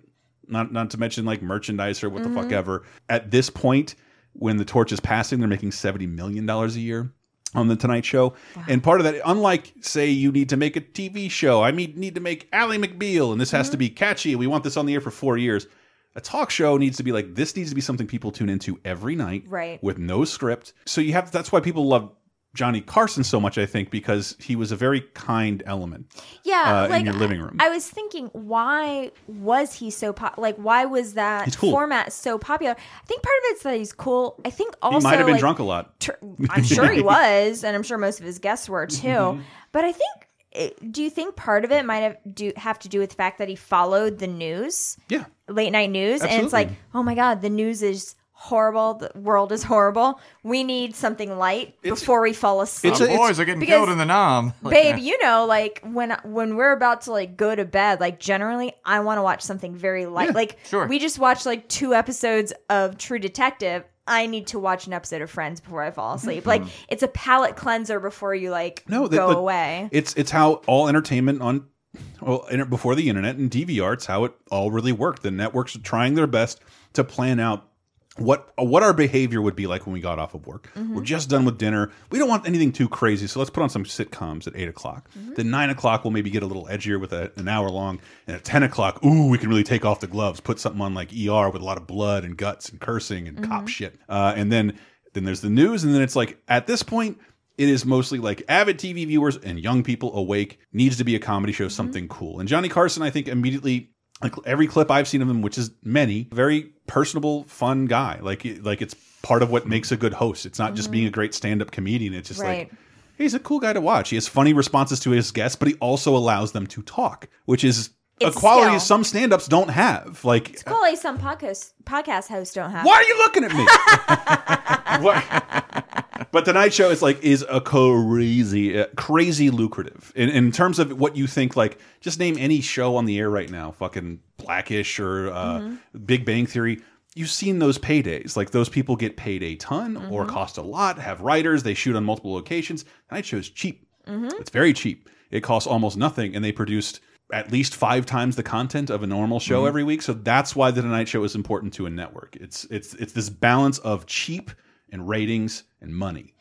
not not to mention like merchandise or what the fuck Mhm. ever. At this point when the torch is passing they're making 70 million dollars a year on the Tonight Show, and part of that, unlike say you need to make a TV show, I mean need to make Ally McBeal, and this has to mm-hmm. be catchy. We want this on the air for four years. A talk show needs to be like this needs to be something people tune into every night, Right. With no script. So you have that's why people love Johnny Carson so much, I think, because he was a very kind element. Yeah, uh, like in your living room. I was thinking, why was he so pop? Like, why was that cool. format so popular? I think part of it's that he's cool. I think also he might have been like, drunk a lot. I'm sure he was, and I'm sure most of his guests were too. Mm-hmm. But I think, do you think part of it might have do have to do with the fact that he followed the news, Yeah. late night news, and it's like, oh my god, the news is horrible. The world is horrible. We need something light before we fall asleep. Oh, boys are getting because- killed in the nom. Like, babe you know like when when we're about to like go to bed like generally i want to watch something very light like sure. we just watched like two episodes of true detective i need to watch an episode of friends before i fall asleep like hmm. it's a palate cleanser before you like No, that- go but away It's it's how all entertainment on well inter- before the internet and DVR. It's how it all really worked. The networks are trying their best to plan out what what our behavior would be like when we got off of work. Mm-hmm. We're just done with dinner. We don't want anything too crazy, so let's put on some sitcoms at eight o'clock. Mm-hmm. Then nine o'clock we'll maybe get a little edgier with a, an hour long, and at ten o'clock, ooh, we can really take off the gloves. Put something on like ER with a lot of blood and guts and cursing and Mm-hmm. cop shit. Uh, and then then there's the news, and then it's like at this point it is mostly like avid TV viewers and young people awake needs to be a comedy show, something cool. And Johnny Carson, I think, immediately like every clip I've seen of him, which is many, very personable, fun guy. Like like it's part of what makes a good host. It's not just being a mm-hmm. great stand up comedian. It's just Right. like he's a cool guy to watch. He has funny responses to his guests, but he also allows them to talk, which is It's a quality skill. some stand ups don't have. Like well like some podcast podcast hosts don't have why are you looking at me? What- but Tonight Show is like is a crazy, uh, crazy lucrative in, in terms of what you think. Like, just name any show on the air right now, fucking Blackish or uh, Big Bang Theory. You've seen those paydays. Like those people get paid a ton or cost a lot. Have writers. They shoot on multiple locations. Tonight Show is cheap. It's very cheap. It costs almost nothing, and they produced at least five times the content of a normal show mm-hmm. every week. So that's why the Tonight Show is important to a network. It's it's it's this balance of cheap and ratings and money,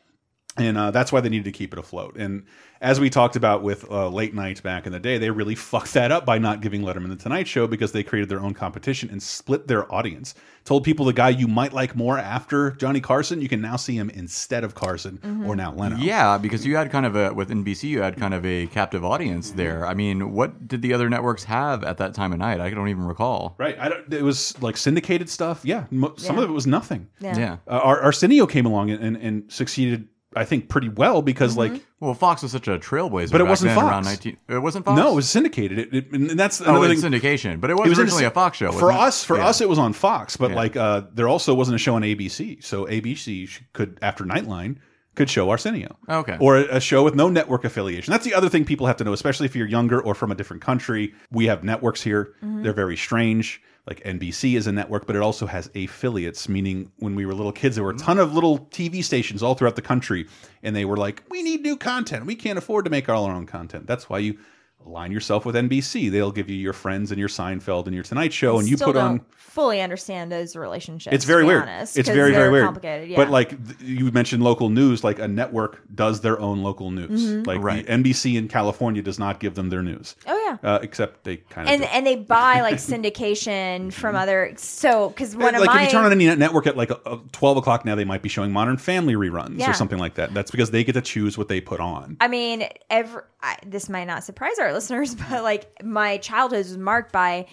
and uh, that's why they needed to keep it afloat. And as we talked about with uh, late night back in the day, they really fucked that up by not giving Letterman the Tonight Show because they created their own competition and split their audience. Told people the guy you might like more after Johnny Carson, you can now see him instead of Carson or now Leno. Yeah, because you had kind of a with NBC, you had kind of a captive audience there. I mean, what did the other networks have at that time of night? I don't even recall. Right. I don't, it was like syndicated stuff. Yeah. Mo Some Yeah. of it was nothing. Yeah. Yeah. Uh, Ar Arsenio came along and, and, and succeeded, I think, pretty well because, Mm-hmm. like, Well, Fox was such a trailblazer, But it back wasn't then, Fox. Around 19, it wasn't Fox. no, it was syndicated. It, it, and that's oh, another it's thing. syndication, but it was, It was originally a Fox show. For it? us, for Yeah. us, it was on Fox, but Yeah. like, uh, there also wasn't a show on ABC. So ABC could, after Nightline, could show Arsenio. Okay. Or a, a show with no network affiliation. That's the other thing people have to know, especially if you're younger or from a different country. We have networks here. Mm-hmm. They're very strange. Like NBC is a network, but it also has affiliates, meaning when we were little kids, there were a mm-hmm. ton of little TV stations all throughout the country, and they were like, we need new content. We can't afford to make all our own content. That's why you align yourself with NBC. They'll give you your friends and your Seinfeld and your Tonight Show, and you Still put don't on fully understand those relationships it's very to be weird. honest, it's 'cause very very they're weird. complicated yeah. But like you mentioned local news, like a network does their own local news. Mm-hmm. Like Right. the NBC in California does not give them their news. oh yeah Uh, except they kind of and and they buy like syndication from other so because one of like my if you turn on any network at like a, a twelve o'clock now, they might be showing Modern Family reruns Yeah. or something like that. That's because they get to choose what they put on. I mean, every I, this might not surprise our listeners, but like my childhood was marked by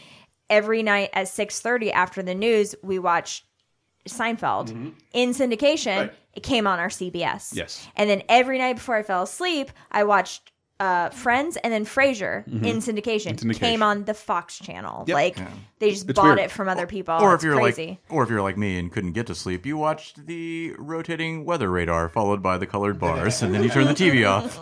every night at six thirty after the news, we watched Seinfeld in syndication. Mm-hmm. Right. It came on our CBS. Yes. and then every night before I fell asleep, I watched uh, Friends and then Frasier in syndication. Mm-hmm. In syndication. Came on the Fox channel. Yep. Like they just It's bought weird. it from other people. Or It's if you're crazy. like, or if you're like me and couldn't get to sleep, you watched the rotating weather radar followed by the colored bars, and then you turn the TV off.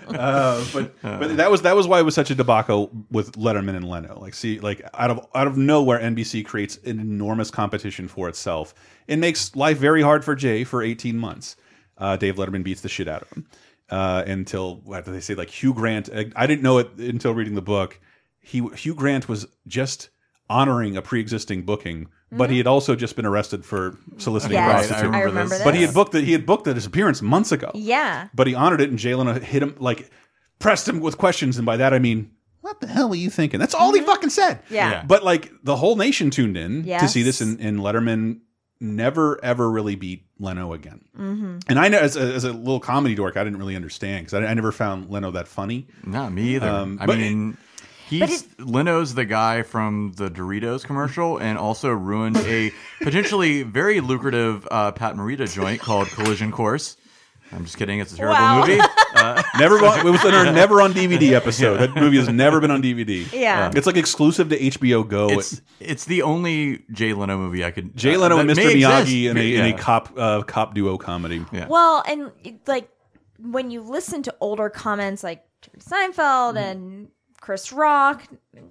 Uh, but but that was that was why it was such a debacle with Letterman and Leno. Like, see, like out of out of nowhere, NBC creates an enormous competition for itself. It makes life very hard for Jay for eighteen months. Uh, Dave Letterman beats the shit out of him uh, until what do they say? Like Hugh Grant. I, I didn't know it until reading the book. He Hugh Grant was just honoring a pre-existing booking, but he had also just been arrested for soliciting Yes, a prostitute. I remember, I remember this. this. But he had booked that he had booked that his appearance months ago. yeah. But he honored it, and Jay Leno hit him like pressed him with questions, and by that I mean, what the hell were you thinking? That's all he fucking said. Mm-hmm. Yeah. Yeah. But like the whole nation tuned in to see this, and, and Letterman never ever really beat Leno again. Mhm. And I know as a, as a little comedy dork, I didn't really understand because I, I never found Leno that funny. Not me either. Um, I but mean, he's Leno's the guy from the Doritos commercial, and also ruined a potentially very lucrative uh, Pat Morita joint called Collision Course. I'm just kidding. It's a terrible Wow. movie. Uh, Never on, it was in our never on DVD episode. That movie has never been on DVD. Yeah. it's like exclusive to HBO Go. It's, it's the only Jay Leno movie I could. Jay uh, Leno and Mr. Miyagi in a, in a cop uh, cop duo comedy. Yeah. Well, and like when you listen to older comments like Jerry Seinfeld and Chris Rock,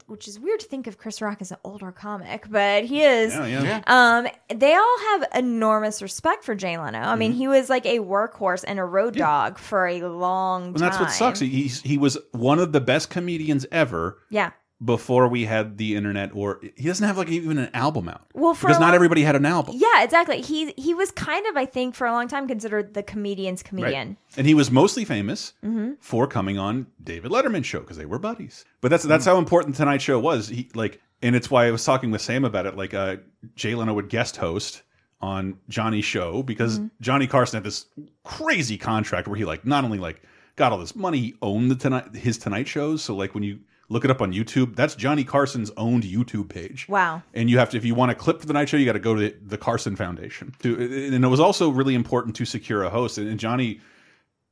which is weird to think of Chris Rock as an older comic, but he is. Yeah, yeah. Yeah. Um, they all have enormous respect for Jay Leno. I mean, he was like a workhorse and a road dog for a long time. And that's what sucks. He he was one of the best comedians ever. Yeah. Before we had the internet, or he doesn't have like even an album out. Well, for because not long- everybody had an album. Yeah, exactly. He he was kind of, I think, for a long time considered the comedian's Right. comedian. And he was mostly famous Mhm. for coming on David Letterman's show because they were buddies. But that's that's how important Tonight Show was. He like, and it's why I was talking with Sam about it. Like, uh, Jay Leno would guest host on Johnny's show because Mhm. Johnny Carson had this crazy contract where he like not only like got all this money, he owned the tonight his Tonight shows. So like when you look it up on YouTube, that's Johnny Carson's owned YouTube page. Wow. And you have to, if you want a clip for the night show, you got to go to the Carson Foundation. To, and it was also really important to secure a host. And Johnny,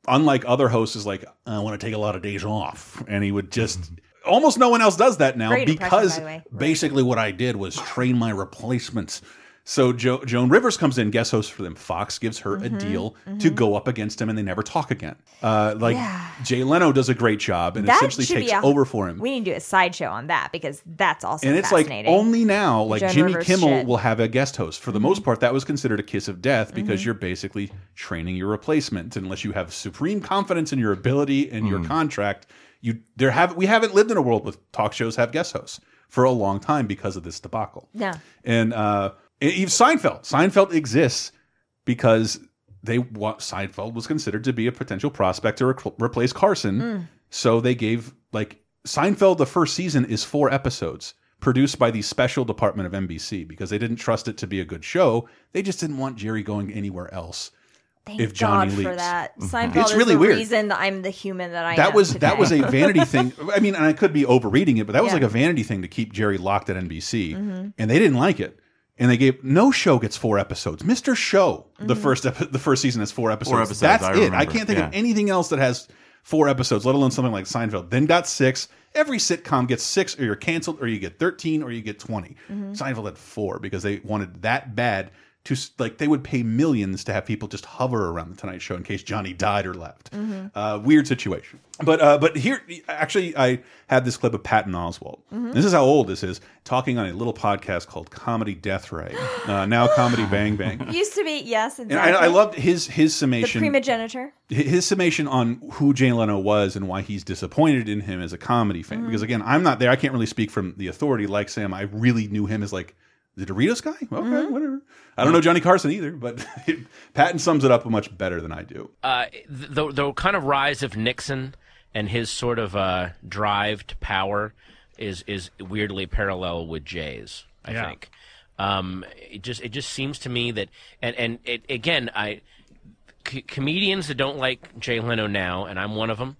unlike other hosts, is like, I want to take a lot of days off, and he would just. Mm-hmm. Almost no one else does that now Great because by the way. basically what I did was train my replacements. So jo Joan Rivers comes in, guest host for them. Fox gives her a Mhm, deal to mhm. go up against him, and they never talk again. Uh, like Yeah. Jay Leno does a great job, and that essentially should takes be a, over for him We need to do a sideshow on that because that's also and it's like only now like Joan jimmy Rivers kimmel shit. will have a guest host for the most part that was considered a kiss of death because you're basically training your replacement unless you have supreme confidence in your ability and your contract you there have we haven't lived in a world with talk shows have guest hosts for a long time because of this debacle Yeah. and uh and even seinfeld seinfeld exists because they want Seinfeld was considered to be a potential prospect to re replace Carson. Mm. So they gave like Seinfeld. The first season is four episodes produced by the special department of NBC because they didn't trust it to be a good show. They just didn't want Jerry going anywhere else. Thank if Johnny God leaves, for that. Mhm. Seinfeld it's is really the weird. reason that I'm the human that I that am was that was a vanity thing. I mean, and I could be overreading it, but that was Yeah. like a vanity thing to keep Jerry locked at NBC, Mhm. and they didn't like it. And they gave no show gets four episodes. Mr. Show, the Mhm. first the first season has four episodes. episodes, That's I it. I can't think of anything else that has four episodes, let alone something like Seinfeld. Then got six. Every sitcom gets six, or you're canceled, or you get thirteen, or you get 20 Mhm. Seinfeld had four because they wanted that bad to like they would pay millions to have people just hover around the Tonight Show in case Johnny died or left. Mhm. Uh, weird situation. But uh, but here actually I had this clip of Patton Oswalt. Mhm. This is how old this is. Talking on a little podcast called Comedy Death Ray. Uh, now Comedy Bang Bang. Used to be yes, And. I, I loved his his summation. the primogenitor. his summation on who Jay Leno was and why he's disappointed in him as a comedy fan. Mhm. Because again, I'm not there. I can't really speak from the authority like Sam. I really knew him as like the Doritos guy. Okay, Mm-hmm. whatever. I don't know Johnny Carson either, but Patton sums it up much better than I do. uh, the the kind of rise of Nixon and his sort of uh, drive to power is is weirdly parallel with Jay's. I Yeah. think um, it just it just seems to me that and and it, again I c- comedians that don't like Jay Leno now and I'm one of them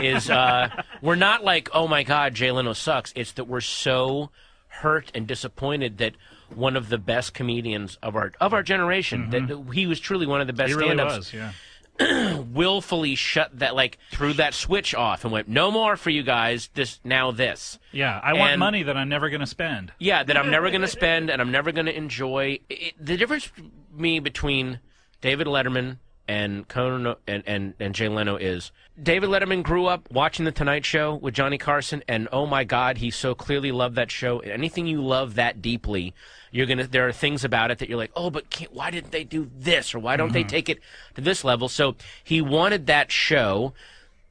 is uh, we're not like oh my god Jay Leno sucks. It's that we're so hurt and disappointed that one of the best comedians of our of our generation that he was truly one of the best Mm-hmm. He really stand-ups was, yeah. willfully shut that like threw that switch off and went no more for you guys this now this Yeah, I want And- money that I'm never going to spend. yeah that i'm never going to spend and i'm never going to enjoy it, the difference me between david letterman and Conan and, and, and Jay Leno is David Letterman grew up watching The Tonight Show with Johnny Carson, and oh my God, he so clearly loved that show. Anything you love that deeply, you're gonna. There are things about it that you're like, oh, but can't, why didn't they do this, or why don't they Mhm. take it to this level? So he wanted that show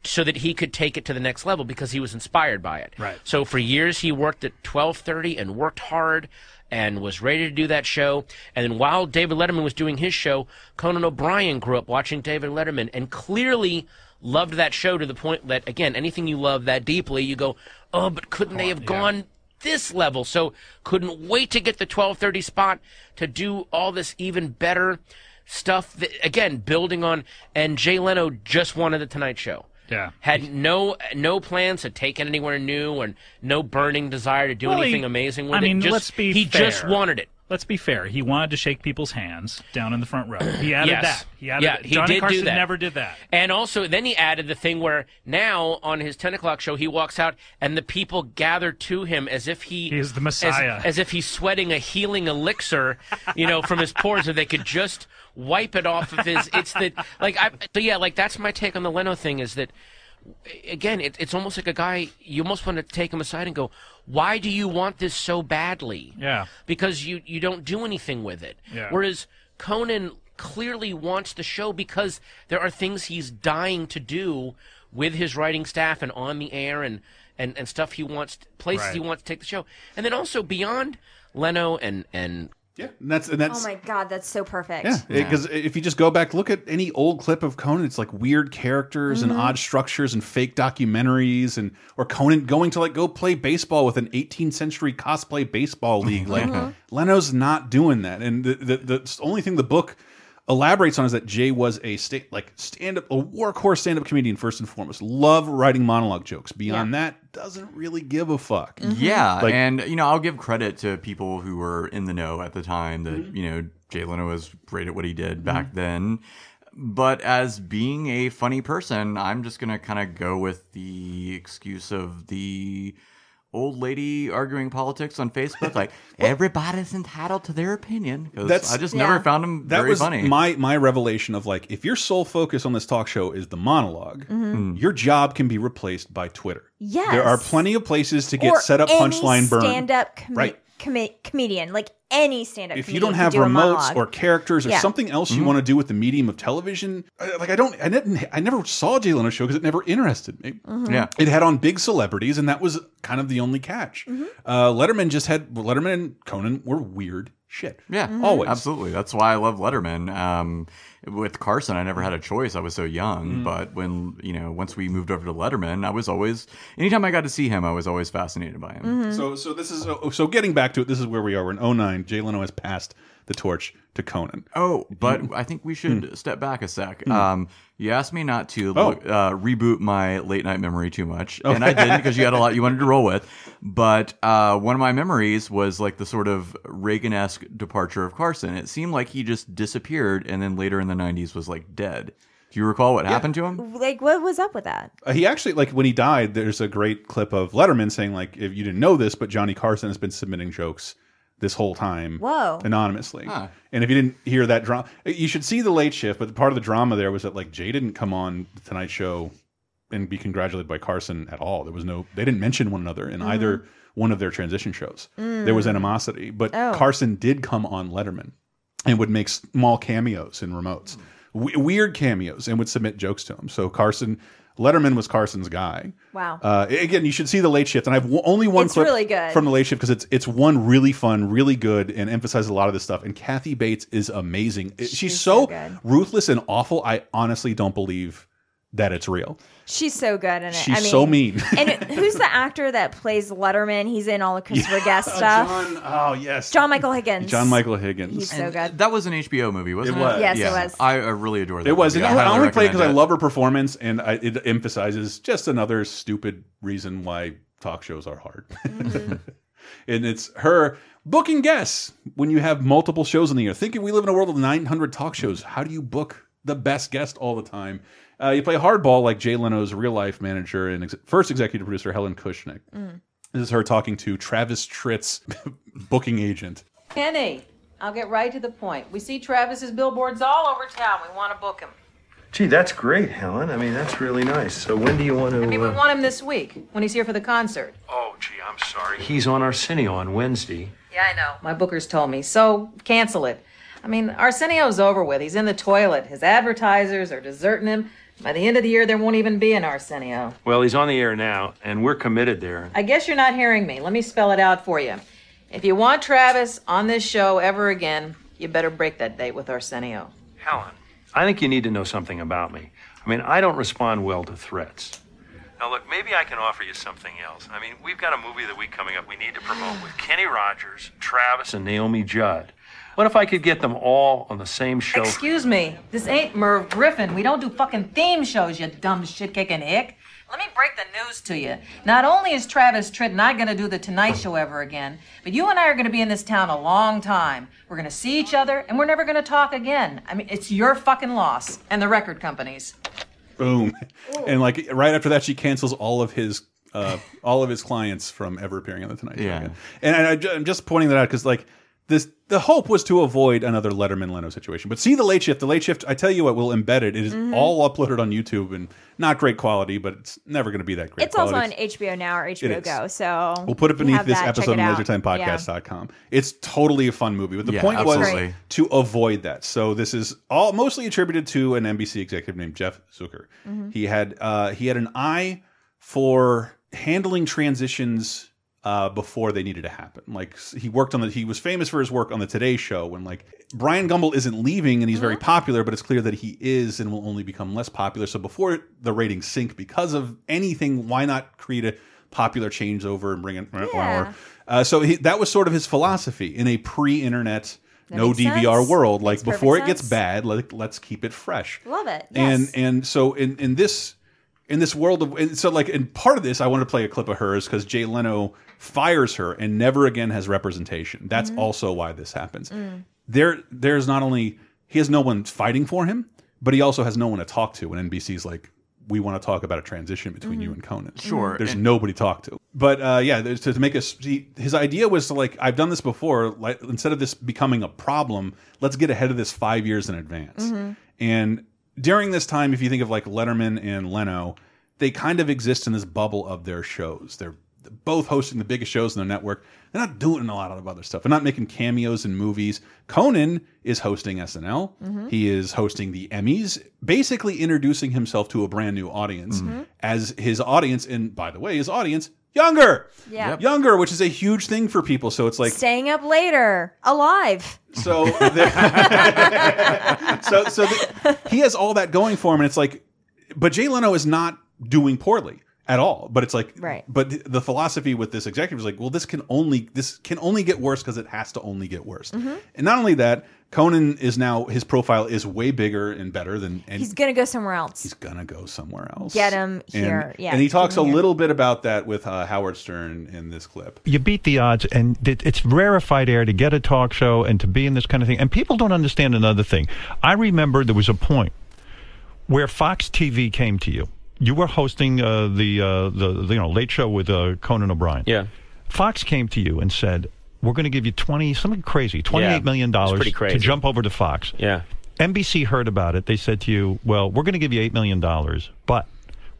so that he could take it to the next level because he was inspired by it. Right. So for years he worked at 12:30 and worked hard and was ready to do that show. And then while David Letterman was doing his show, Conan O'Brien grew up watching David Letterman and clearly loved that show to the point that again, anything you love that deeply, you go, "Oh, but couldn't they have gone this level?" So couldn't wait to get the 12:30 spot to do all this even better stuff that again building on and Jay Leno just wanted the Tonight Show. Yeah. Had no no plans to take it anywhere new and no burning desire to do Well, he- anything amazing with I mean, it. Just, let's be he just wanted it. Let's be fair. He wanted to shake people's hands down in the front row. He added Yes. that. He added yeah, that. he Johnny did Carson do that. never did that. And also, then he added the thing where now on his ten o'clock show, he walks out and the people gather to him as if he, He is the as- Messiah. as, if he's sweating a healing elixir, you know, from his pores, so they could just wipe it off of his. It's the like I. So yeah, like that's my take on the Leno thing is that again, it, it's almost like a guy. You almost want to take him aside and go, "Why do you want this so badly?" Yeah. because you you don't do anything with it. Yeah. Whereas Conan clearly wants the show because there are things he's dying to do with his writing staff and on the air and and, and stuff he wants places Right. he wants to take the show. And then also beyond Leno and and yeah, and that's and that's oh my god, that's so perfect. Yeah, because if you just go back, look at any old clip of Conan, it's like weird characters Mhm. and odd structures and fake documentaries, and or Conan going to like go play baseball with an 18th century cosplay baseball league. Like Mhm. Leno's not doing that, and the, the the only thing the book elaborates on is that Jay was a sta like stand up a workhorse stand up comedian first and foremost. Love writing monologue jokes. Beyond that, doesn't really give a fuck. Yeah, Like- and you know, I'll give credit to people who were in the know at the time that Mm-hmm. you know Jay Leno was great at what he did back then. But as being a funny person, I'm just gonna kind of go with the excuse of the old lady arguing politics on Facebook, like everybody's entitled to their opinion. Because I just never found him that very was funny. My my revelation of like if your sole focus on this talk show is the monolog Mhm. your job can be replaced by Twitter. Yes. there are plenty of places to get or set up punchline burn. Stand-up comi- Right. Comi- comedian, like any stand-up. If you don't have do remotes or characters or Yeah. something else Mm-hmm. you want to do with the medium of television, like I don't, I didn't, I never saw Jay Leno show because it never interested me. Mhm. Yeah. it had on big celebrities, and that was kind of the only catch. Mm-hmm. Uh, Letterman just had Letterman and Conan were weird shit. Yeah, Mm-hmm. always. absolutely. That's why I love Letterman. Um, with Carson, I never had a choice. I was so young, Mm. but when you know, once we moved over to Letterman, I was always anytime I got to see him, I was always fascinated by him. Mm-hmm. So, so this is oh, so getting back to it. This is where we are. We're in 09. Jay Leno has passed the torch to Conan. Oh, but Mm. I think we should step back a sec. Mm. Um, you asked me not to Oh. look, uh, reboot my late night memory too much, Okay. and I didn't because you had a lot you wanted to roll with. But uh, one of my memories was like the sort of Reagan esque departure of Carson. It seemed like he just disappeared, and then later in the '90s was like dead. Do you recall what happened to him? like what was up with that? Uh, he actually like when he died. There's a great clip of Letterman saying like, "If you didn't know this, but Johnny Carson has been submitting jokes this whole time, Whoa. anonymously." Huh. And if you didn't hear that drama, you should see the Late Shift. But part of the drama there was that like Jay didn't come on the Tonight Show and be congratulated by Carson at all. There was no, they didn't mention one another in either one of their transition shows. There was Mm. animosity, but Oh. Carson did come on Letterman and would make small cameos in remotes, w weird cameos, and would submit jokes to him. So Carson, Letterman was Carson's guy. Wow. Uh, again, you should see the Late Shift, and I have only one It's clip really good. from the Late Shift because it's it's one really fun, really good, and emphasizes a lot of this stuff. And Kathy Bates is amazing. It- She's, so, so ruthless and awful. I honestly don't believe that it's real. She's so good in it. She's I mean, so mean. and who's the actor that plays Letterman? He's in all the Christopher Guest oh, stuff. John, oh yes, John Michael Higgins. John Michael Higgins. He's so good. That was an HBO movie, wasn't It it? was. Yes, it was. I, I really adore that. It was. movie. And I, I only play it because I love her performance, and I, it emphasizes just another stupid reason why talk shows are hard. Mm-hmm. and it's her booking guests when you have multiple shows in the year. Thinking we live in a world of 900 talk shows. How do you book the best guest all the time? Uh, you play hardball like Jay Leno's real life manager and ex first executive producer Helen Kushnick. Mm. This is her talking to Travis Tritt's booking agent. Kenny, I'll get right to the point. We see Travis's billboards all over town. We want to book him. Gee, that's great, Helen. I mean, that's really nice. So when do you want to? I mean, we uh, want him this week when he's here for the concert. Oh, gee, I'm sorry. He's on Arsenio on Wednesday. Yeah, I know. My bookers told me. So cancel it. I mean, Arsenio's over with. He's in the toilet. His advertisers are deserting him. By the end of the year, there won't even be an Arsenio. Well, he's on the air now, and we're committed there. I guess you're not hearing me. Let me spell it out for you. If you want Travis on this show ever again, you better break that date with Arsenio. Helen, I think you need to know something about me. I mean, I don't respond well to threats. Now, look, maybe I can offer you something else. I mean, we've got a movie of the week coming up we need to promote with Kenny Rogers, Travis, and Naomi Judd. What if I could get them all on the same show? Excuse me, this ain't Merv Griffin. We don't do fucking theme shows, you dumb shit kicking ick. Let me break the news to you. Not only is Travis Tritt not going to do the Tonight Show ever again, but you and I are going to be in this town a long time. We're going to see each other, and we're never going to talk again. I mean, it's your fucking loss, and the record companies. Boom. And like right after that, she cancels all of his uh, all of his clients from ever appearing on the Tonight Show. Yeah. again. And I, I, am just pointing that out because like this, the hope was to avoid another Letterman Leno situation. But see the late shift. The late shift. I tell you what, we'll embed it. It is Mhm. all uploaded on YouTube and not great quality, but it's never going to be that great. It's also on HBO Now or HBO. Go. So We'll put it beneath this that. Check episode it on out. Yeah. lasertimepodcast.com. It's totally a fun movie. But the Yeah, point absolutely. was to avoid that. So this is all mostly attributed to an NBC executive named Jeff Zucker. Mhm. He had uh, he had an eye for handling transitions uh, before they needed to happen. Like he worked on the he was famous for his work on the Today Show when like Brian Gumbel isn't leaving and he's very popular, but it's clear that he is and will only become less popular. So before the ratings sink because of anything, why not create a popular changeover and bring it? Yeah. Uh, so he, that was sort of his philosophy in a pre-internet. No DVR sense. world, like before it gets bad, like let's keep it fresh Love it. and and so in in this in this world of and so like in part of this i want to play a clip of hers because jay leno fires her and never again has representation that's Mhm. also why this happens Mm. there there's not only he has no one fighting for him but he also has no one to talk to and nbc's like we want to talk about a transition between you and conan Sure, there's and- nobody to talk to but uh, yeah there's, to, to make us he, his idea was to like i've done this before like instead of this becoming a problem let's get ahead of this five years in advance Mhm. and during this time, if you think of like Letterman and Leno, they kind of exist in this bubble of their shows. They're both hosting the biggest shows in their network. They're not doing a lot of other stuff. They're not making cameos in movies. Conan is hosting SNL. Mhm. He is hosting the Emmys, basically introducing himself to a brand new audience Mhm. as his audience. And by the way, his audience younger, Yeah. Yep. younger, which is a huge thing for people. So it's like Staying up later, alive. so, the- so, so the, he has all that going for him, and it's like, but Jay Leno is not doing poorly at all. But it's like, Right. But the- the philosophy with this executive is like, well, this can only this can only get worse because it has to only get worse. Mhm. And not only that, Conan is now his profile is way bigger and better than. And He's gonna go somewhere else. he's gonna go somewhere else. Get him here. And, yeah. and he talks a here. little bit about that with uh, Howard Stern in this clip. you beat the odds, and it- it's rarefied air to get a talk show and to be in this kind of thing. And people don't understand another thing. I remember there was a point where Fox TV came to you. You were hosting uh, the, uh, the the you know late show with uh, Conan O'Brien. Yeah. Fox came to you and said, "We're going to give you twenty something crazy, twenty eight million dollars to jump over to Fox." Yeah. NBC heard about it. They said to you, "Well, we're going to give you eight million dollars, but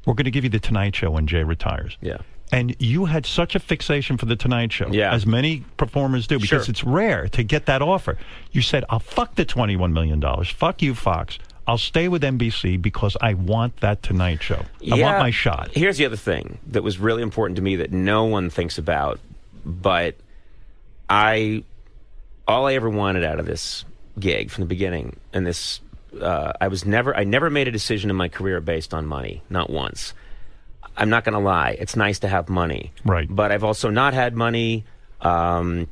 we're going to give you the Tonight Show when Jay retires." Yeah. And you had such a fixation for the Tonight Show, Yeah. as many performers do, because Sure. it's rare to get that offer. You said, "I'll fuck the twenty-one million dollars. Fuck you, Fox. I'll stay with NBC because I want that Tonight Show. I want my shot." Here's the other thing that was really important to me that no one thinks about, but I, all I ever wanted out of this gig from the beginning, and this, uh, I was never, I never made a decision in my career based on money, not once. I'm not going to lie. It's nice to have money, right? But I've also not had money, um,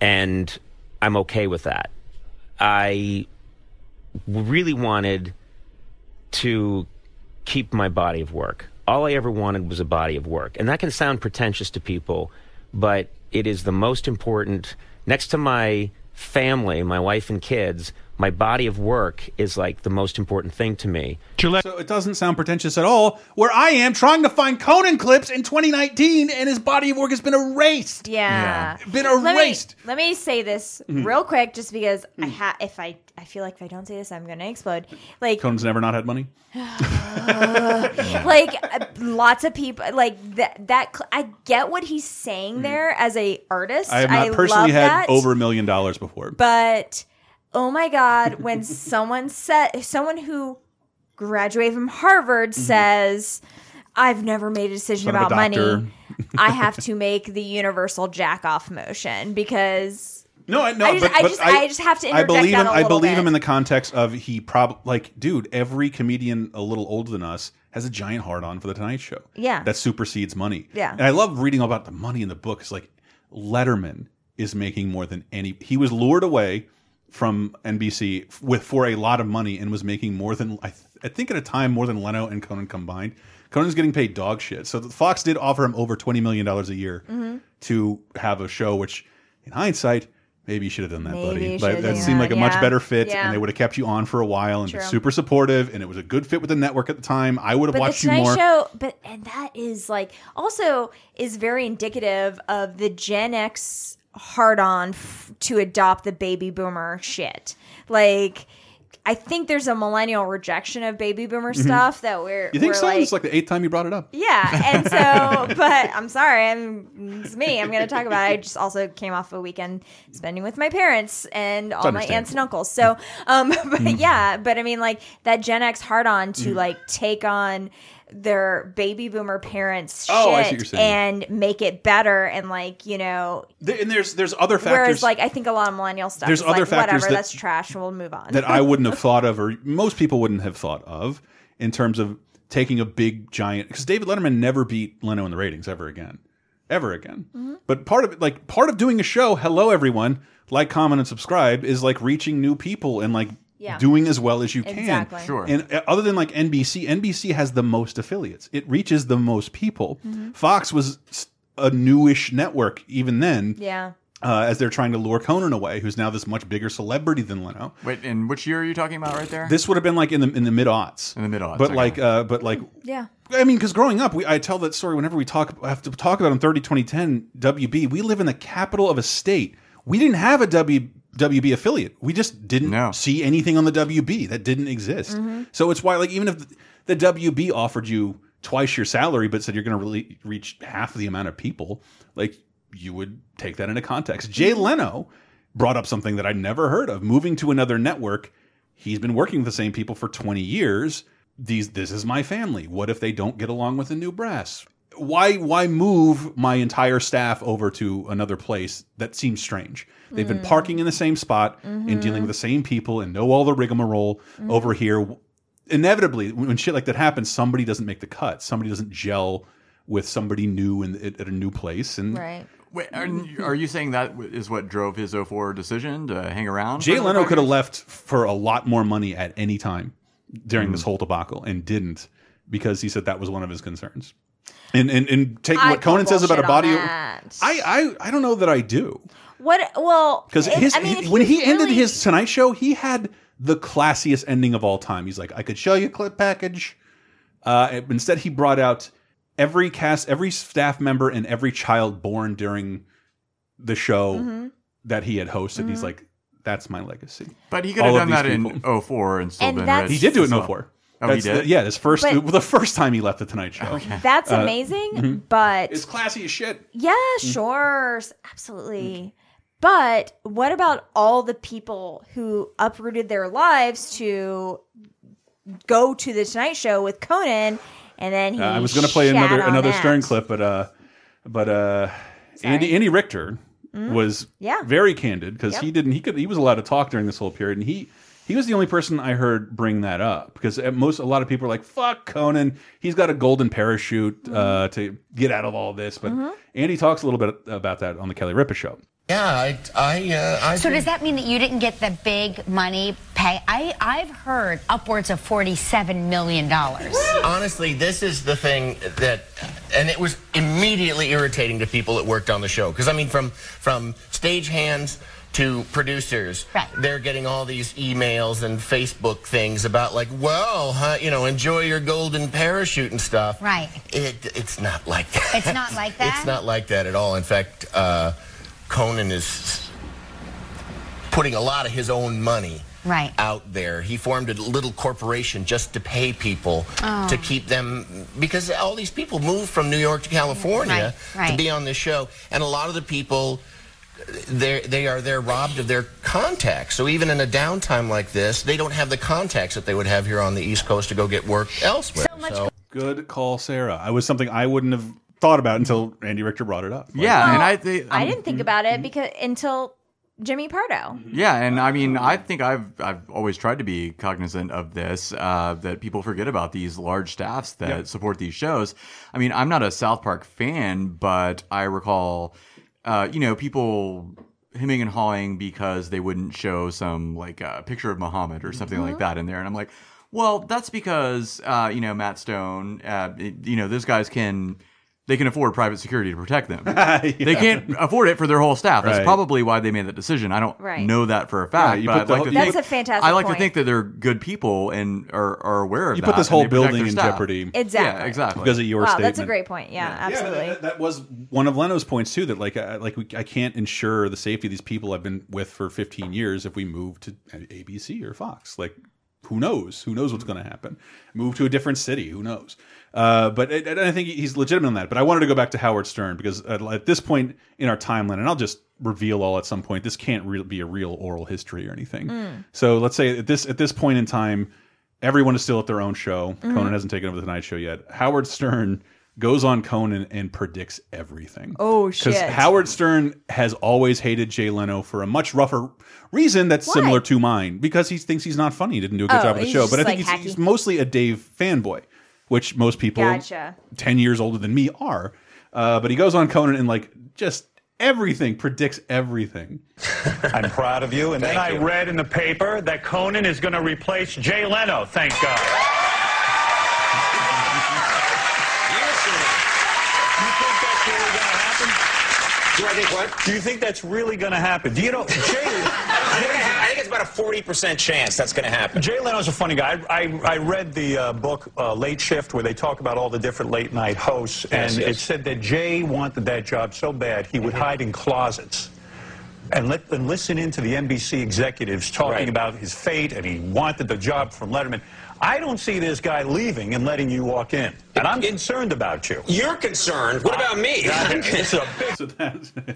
and I'm okay with that. I really wanted to keep my body of work. All I ever wanted was a body of work. And that can sound pretentious to people, but it is the most important. Next to my family, my wife and kids, my body of work is like the most important thing to me. So it doesn't sound pretentious at all. Where I am trying to find Conan clips in 2019, and his body of work has been erased. Yeah. been Let me- erased. Let me, say this Mhm. real quick, just because I ha- if I I feel like if I don't say this, I'm gonna explode. Like Conan's never not had money. like uh, lots of people like that that cl- I get what he's saying there as a artist. Mm-hmm. I have not love personally had that, over a million dollars before. But oh my god, when someone said someone who graduated from Harvard says I've never made a decision Mm-hmm. Son of a about money. I have to make the universal jack off motion because No, I know, I just, but, I, but just I, just have to I believe that him. I believe bit. him in the context of he probably like, dude. Every comedian a little older than us has a giant hard on for the Tonight Show. Yeah. that supersedes money. Yeah. and I love reading about the money in the book. It's like Letterman is making more than any. He was lured away from NBC with for a lot of money and was making more than I, th I think at a time more than Leno and Conan combined. Conan's getting paid dog shit. So Fox did offer him over twenty million dollars a year Mhm. to have a show, which in hindsight. Maybe you should have done that, Maybe buddy. have that seemed like a much better fit, Yeah. and they would have kept you on for a while and been super supportive, and it was a good fit with the network at the time. I would have but watched the you more. Show, but and that is like also is very indicative of the Gen X hard on f- to adopt the baby boomer shit. Like, I think there's a millennial rejection of baby boomer Mhm. stuff that we're You think we're so? like, it's like the eighth time you brought it up. yeah, and so, but I'm sorry, I'm it's me. I'm going to talk about. It. I just also came off a weekend spending with my parents and all my aunts and uncles. So, um, but Mm. yeah, but I mean, like that Gen X hard on to Mm. like take on their baby boomer parents Oh, I see what shit and make it better and like you know. There- and there's there's other factors. Whereas, like, I think a lot of millennial stuff There's other like, factors whatever, that- that's trash. We'll move on. that I wouldn't have thought of, or most people wouldn't have thought of, in terms of taking a big giant. Because David Letterman never beat Leno in the ratings ever again, ever again. Mm-hmm. But part of it, like part of doing a show, hello everyone, like, comment, and subscribe, is like reaching new people and like Yeah. doing as well as you can. Exactly. Sure. And uh, other than like NBC, NBC has the most affiliates. It reaches the most people. Mhm. Fox was s- a newish network even then. Yeah. Uh, as they're trying to lure Conan away, who's now this much bigger celebrity than Leno. Wait, and which year are you talking about right there? This would have been like in the in the mid aughts. In the mid aughts. But like, uh, but like, Yeah. I mean, because growing up, we I tell that story whenever we talk I have to talk about in 30 2010 WB. We live in the capital of a state. We didn't have a W WB affiliate. We just didn't see anything on the WB that didn't exist. Mhm. So it's why, like, even if the WB offered you twice your salary, but said you're going to really reach half the amount of people, like you would take that into context. Jay Leno brought up something that I'd never heard of: moving to another network. He's been working with the same people for 20 years. These, this is my family. What if they don't get along with the new brass? Why, why move my entire staff over to another place? That seems strange. They've been Mm. parking in the same spot and Mhm. dealing with the same people and know all the rigmarole Mhm. over here. Inevitably, when when shit like that happens, somebody doesn't make the cut. Somebody doesn't gel with somebody new in, at, at a new place. And Right. Wait, are, are you saying that is what drove his 04 decision to hang around? Jay Leno could have left for a lot more money at any time during Hmm. this whole debacle and didn't because he said that was one of his concerns. And and, and take I what Conan says about a body. I, I I don't know that I do What? Well, because his I mean, he- when he's he ended his Tonight Show, he had the classiest ending of all time. He's like, I could show you a clip package. Uh, instead, he brought out every cast, every staff member, and every child born during the show Mhm. that he had hosted. He's Mhm. like, that's my legacy. But he could have All of done that people. in 04 and still And been that's- rich. He did do it as in well. 04. Oh, That's he did? the- yeah, his first, But- the first time he left the Tonight Show. That's Uh, amazing, mhm. but It's classy as shit. Yeah, sure, s- absolutely. But what about all the people who uprooted their lives to go to the Tonight Show with Conan, and then he Uh, I was going to play another another that? Stern clip, but uh, but uh, Andy Andy Richter Mhm. was Yeah. very candid because Yep. he didn't he could he was allowed to talk during this whole period, and he he was the only person I heard bring that up because at most a lot of people are like fuck Conan, he's got a golden parachute uh, to get out of all this, but Mhm. Andy talks a little bit about that on the Kelly Ripa show. Yeah, I, I, uh, I. So does that mean that you didn't get the big money pay? I, I've heard upwards of forty-seven million dollars. Honestly, this is the thing that, and it was immediately irritating to people that worked on the show. Because I mean, from from stagehands to producers, Right. they're getting all these emails and Facebook things about like, well, huh, you know, enjoy your golden parachute and stuff. Right. It, it's not like that. It's not like that? It's not like that at all. In fact, uh, Conan is putting a lot of his own money Right. out there. He formed a little corporation just to pay people Oh. to keep them because all these people moved from New York to California Right, right. to be on this show, and a lot of the people. They they are they're robbed of their contacts. So even in a downtime like this, they don't have the contacts that they would have here on the East Coast to go get work elsewhere. So much. Good call, Sarah. I was something I wouldn't have thought about until Andy Richter brought it up. Yeah, Well, and I think I didn't think about it because until Jimmy Pardo. Yeah, and I mean, I think I've I've always tried to be cognizant of this. Uh, that people forget about these large staffs that Yeah. support these shows. I mean, I'm not a South Park fan, but I recall, uh, you know, people hemming and hawing because they wouldn't show some like uh, picture of Muhammad or something like Mm-hmm. that in there, and I'm like, well, that's because uh, you know Matt Stone, uh, it- you know those guys can. They can afford private security to protect them. They can't afford it for their whole staff. That's Right. probably why they made that decision. I don't Right. know that for a fact, you but put I'd the like whole- to you think That's a fantastic I like point. to think that they're good people and are, are aware of that. You that. put this and whole they protect building their in staff. jeopardy. Exactly. Yeah, exactly. because of your wow, statement. that's a great point. Yeah, Yeah, but absolutely. that, that was one of Leno's points too. That like, I, like we, I can't ensure the safety of these people I've been with for 15 years if we move to ABC or Fox. Like, who knows? Who knows what's going to happen? Move to a different city? Who knows? Uh, but it, I think he's legitimate on that. But I wanted to go back to Howard Stern because at, at this point in our timeline, and I'll just reveal all at some point. This can't be a real oral history or anything. Mm. So let's say at this at this point in time, everyone is still at their own show. Mhm. Conan hasn't taken over the Tonight Show yet. Howard Stern goes on Conan and predicts everything. Oh, shit. Because Howard Stern has always hated Jay Leno for a much rougher reason that's Why? similar to mine because he thinks he's not funny. He didn't do a good Oh, job of the show. But I think like, he's, he's mostly a Dave fanboy, which most people Gotcha. 10 years older than me are. Uh, but he goes on Conan and like just everything predicts everything. I'm proud of you. And then I read in the paper that Conan is going to replace Jay Leno. Thank God. Do I think what? Do you think that's really going to happen? Do you know, Jay? I think, I think it's about a 40% chance that's going to happen. Jay Leno's a funny guy. I, I, I read the uh, book uh, Late Shift where they talk about all the different late night hosts, Yes, and yes. it said that Jay wanted that job so bad he would hide in closets. And, let, and listen in to the NBC executives talking Right. about his fate, and he wanted the job from Letterman. I don't see this guy leaving and letting you walk in, and I'm concerned about you. You're concerned. What about me? It's a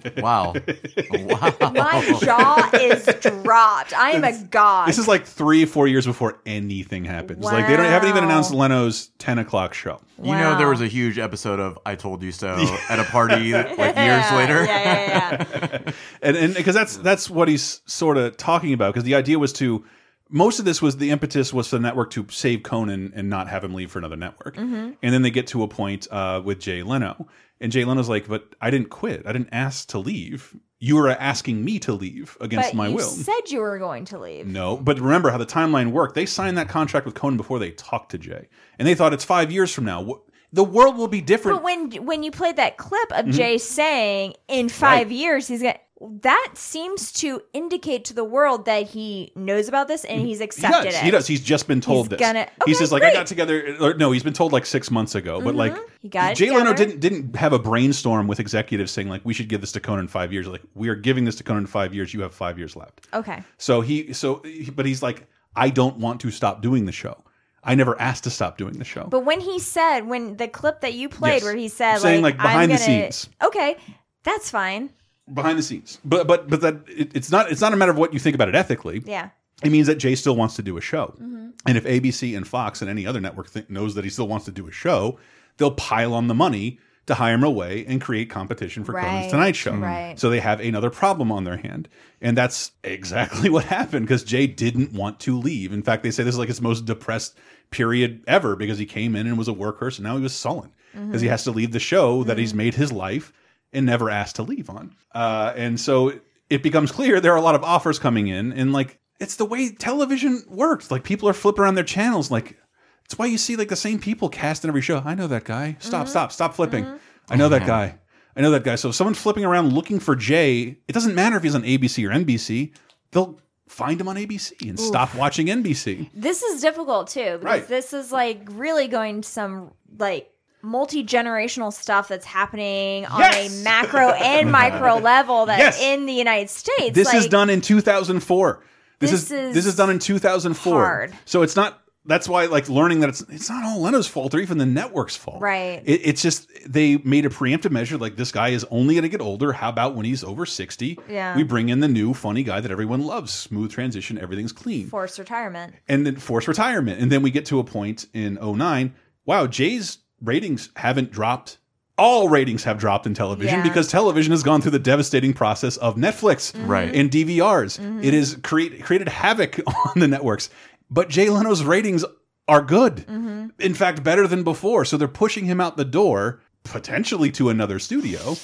big Wow. wow. My jaw is dropped. I am a god. This is like three, four years before anything happens. Like they don't haven't even announced Leno's 10 o'clock show. You know, there was a huge episode of "I Told You So" at a party like years Yeah, later. yeah, yeah, and and because that's that's what he's sort of talking about because the idea was to most of this was the impetus was for the network to save Conan and not have him leave for another network. Mhm. And then they get to a point uh, with Jay Leno, and Jay Leno's like, "But I didn't quit. I didn't ask to leave. You were asking me to leave against but my you will." said you were going to leave. No, but remember how the timeline worked. They signed that contract with Conan before they talked to Jay, and they thought it's five years from now. The world will be different. But when when you played that clip of Mhm. Jay saying in five years he's gonna that seems to indicate to the world that he knows about this and he's He accepted does. it. He does. He's just been told He's this. gonna- he okay, says like I got together. Or, no, he's been told like six months ago. But mm-hmm. like He got Jay Leno didn't didn't have a brainstorm with executives saying like we should give this to Conan five years. Like we are giving this to Conan five years. You have five years left. Okay. So he so but he's like I don't want to stop doing the show. I never asked to stop doing the show. But when he said when the clip that you played Yes. where he said I'm saying, like, like, behind I'm the gonna, scenes. Okay, that's fine. Behind the scenes. But but but that it, it's not it's not a matter of what you think about it ethically. Yeah. It means that Jay still wants to do a show. Mhm. And if ABC and Fox and any other network knows that he still wants to do a show, they'll pile on the money to hire him away and create competition for Right, Conan's Tonight Show. right. So they have another problem on their hand. And that's exactly what happened because Jay didn't want to leave. In fact, they say this is like his most depressed period ever because he came in and was a workhorse and now he was sullen because he Mhm. has to leave the show that he's made his life and never asked to leave on. Uh, and so it becomes clear there are a lot of offers coming in, and like it's the way television works. Like people are flipping around their channels. Like it's why you see like the same people cast in every show. I know that guy. Stop, stop, stop flipping. I know that guy. I know that guy. So if someone's flipping around looking for Jay, it doesn't matter if he's on ABC or NBC. They'll find him on ABC and Oof. stop watching NBC. This is difficult too because Right. this is like really going to some like multi generational stuff that's happening on Yes! a macro and micro level that Yes! in the United States. This is done in 2004. This, This is, is this is done in 2004. hard. So it's not. That's why like learning that it's it's not all Leno's fault or even the network's fault. Right. It, it's just they made a preemptive measure like this guy is only going to get older. How about when he's over 60? Yeah. We bring in the new funny guy that everyone loves. Smooth transition. Everything's clean. forced retirement. and then force retirement. And then we get to a point in 09. Wow, Jay's ratings haven't dropped. All ratings have dropped in television Yeah. because television has gone through the devastating process of Netflix Right. and DVRs. Mhm. It has create, created havoc on the networks. But Jay Leno's ratings are good. In fact, better than before. So they're pushing him out the door, potentially to another studio.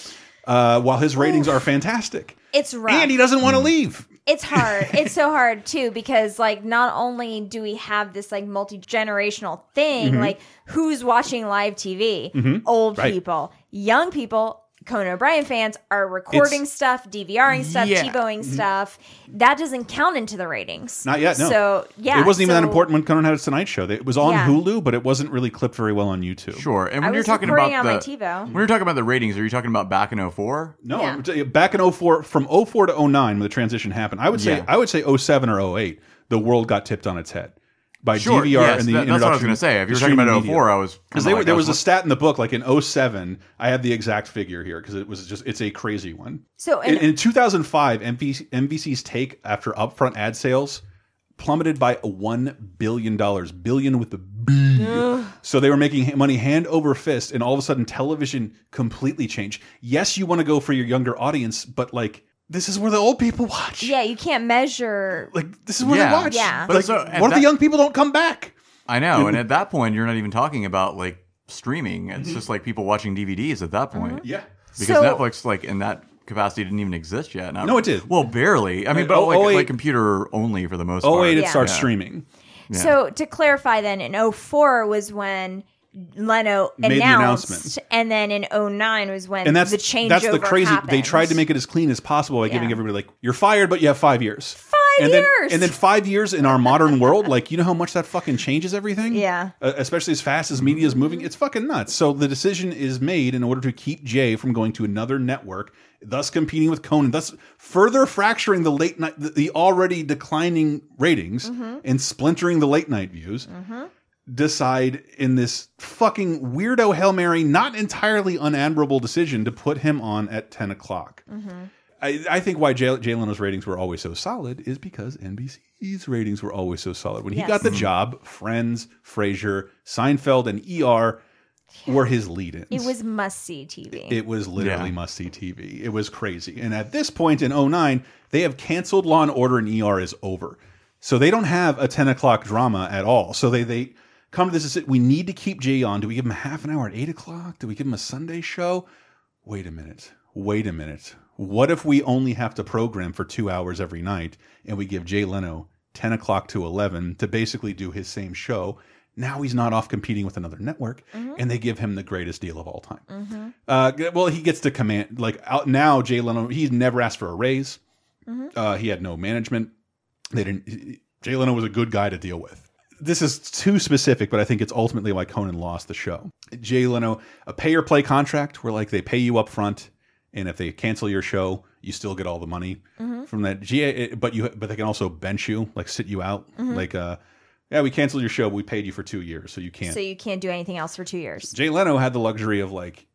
uh, while his ratings are fantastic. It's rough. And he doesn't want to leave. It's hard. it's so hard too because like not only do we have this like multi-generational thing, Mhm. like who's watching live TV? Mhm. Old Right. people, young people, Conan O'Brien fans are recording It's- stuff, DVRing stuff, Yeah. TiVoing Mhm. stuff. That doesn't count into the ratings. Not yet. No. So yeah, it wasn't even that so- important when Conan had his Tonight Show. It was on Yeah. Hulu, but it wasn't really clipped very well on YouTube. Sure. And I when you're was talking recording about on my the TiVo. when you're talking about the ratings, are you talking about back in 04? No, I'm telling back in 04, from 04 to 09, when the transition happened, I would say Yeah. I would say 07 or 08, the world got tipped on its head by Sure, DVR yes, and the that- that's what I was introduction. gonna say. If of you were talking about 04, media. I was because kinda like, there I was a stat in the book like in 07, I have the exact figure here because it was just it's a crazy one. So in, and- in 2005, NBC, NBC's take after upfront ad sales plummeted by one billion dollars, billion with the B. Ugh. So they were making money hand over fist, and all of a sudden, television completely changed. Yes, you want to go for your younger audience, but like this is where the old people watch. Yeah, you can't measure. Like this is where Yeah. they watch. Yeah. But Like, so, what at if the young people don't come back? I know, and at that point, you're not even talking about like streaming. It's Mhm. just like people watching DVDs at that point. Yeah. because So- Netflix, like in that capacity, didn't even exist yet. Not- No, it did. Well, barely. I mean, Uh, but oh, like, oh, wait. like computer only for the most Oh part. wait, it Yeah. starts Yeah. streaming. Yeah. So to clarify, then in 04 was when Leno Made the announced, announcement. and then in 09 was when And that's the changeover that's the crazy. Happened. They tried to make it as clean as possible by giving everybody like you're fired, but you have five years. five and then, years. and then five years in our modern world, like you know how much that fucking changes everything. Yeah. Uh, especially as fast as media is moving, it's fucking nuts. So the decision is made in order to keep Jay from going to another network, thus competing with Conan, thus further fracturing the late night, the, the already declining ratings, Mhm. and splintering the late night views. Mhm. Decide in this fucking weirdo hail mary, not entirely unadmirable decision to put him on at ten o'clock. Mhm. I, I think why Jay, Jay Leno's ratings were always so solid is because NBC's ratings were always so solid. When he Yes. got the job, Friends, Frasier, Seinfeld, and ER were his lead-ins. It was must see TV. It was literally must see TV. It was crazy. And at this point in 09, they have canceled Law and Order and ER is over. So they don't have a 10 o'clock drama at all. So they they come to this. We need to keep Jay on. Do we give him half an hour at 8 o'clock? Do we give him a Sunday show? Wait a minute. Wait a minute. What if we only have to program for two hours every night and we give Jay Leno 10 o'clock to 11 to basically do his same show? Now he's not off competing with another network, Mhm. and they give him the greatest deal of all time. Mhm. Uh, well, he gets to command like out now. Jay Leno, he's never asked for a raise. Mhm. Uh, he had no management. They didn't. Jay Leno was a good guy to deal with. This is too specific, but I think it's ultimately why Conan lost the show. Jay Leno, a pay or play contract where like they pay you up front, and if they cancel your show, you still get all the money Mhm. from that. GA, but you but they can also bench you, like sit you out, Mhm. like uh, yeah, we canceled your show, but we paid you for two years, so you can't. So you can't do anything else for two years. Jay Leno had the luxury of like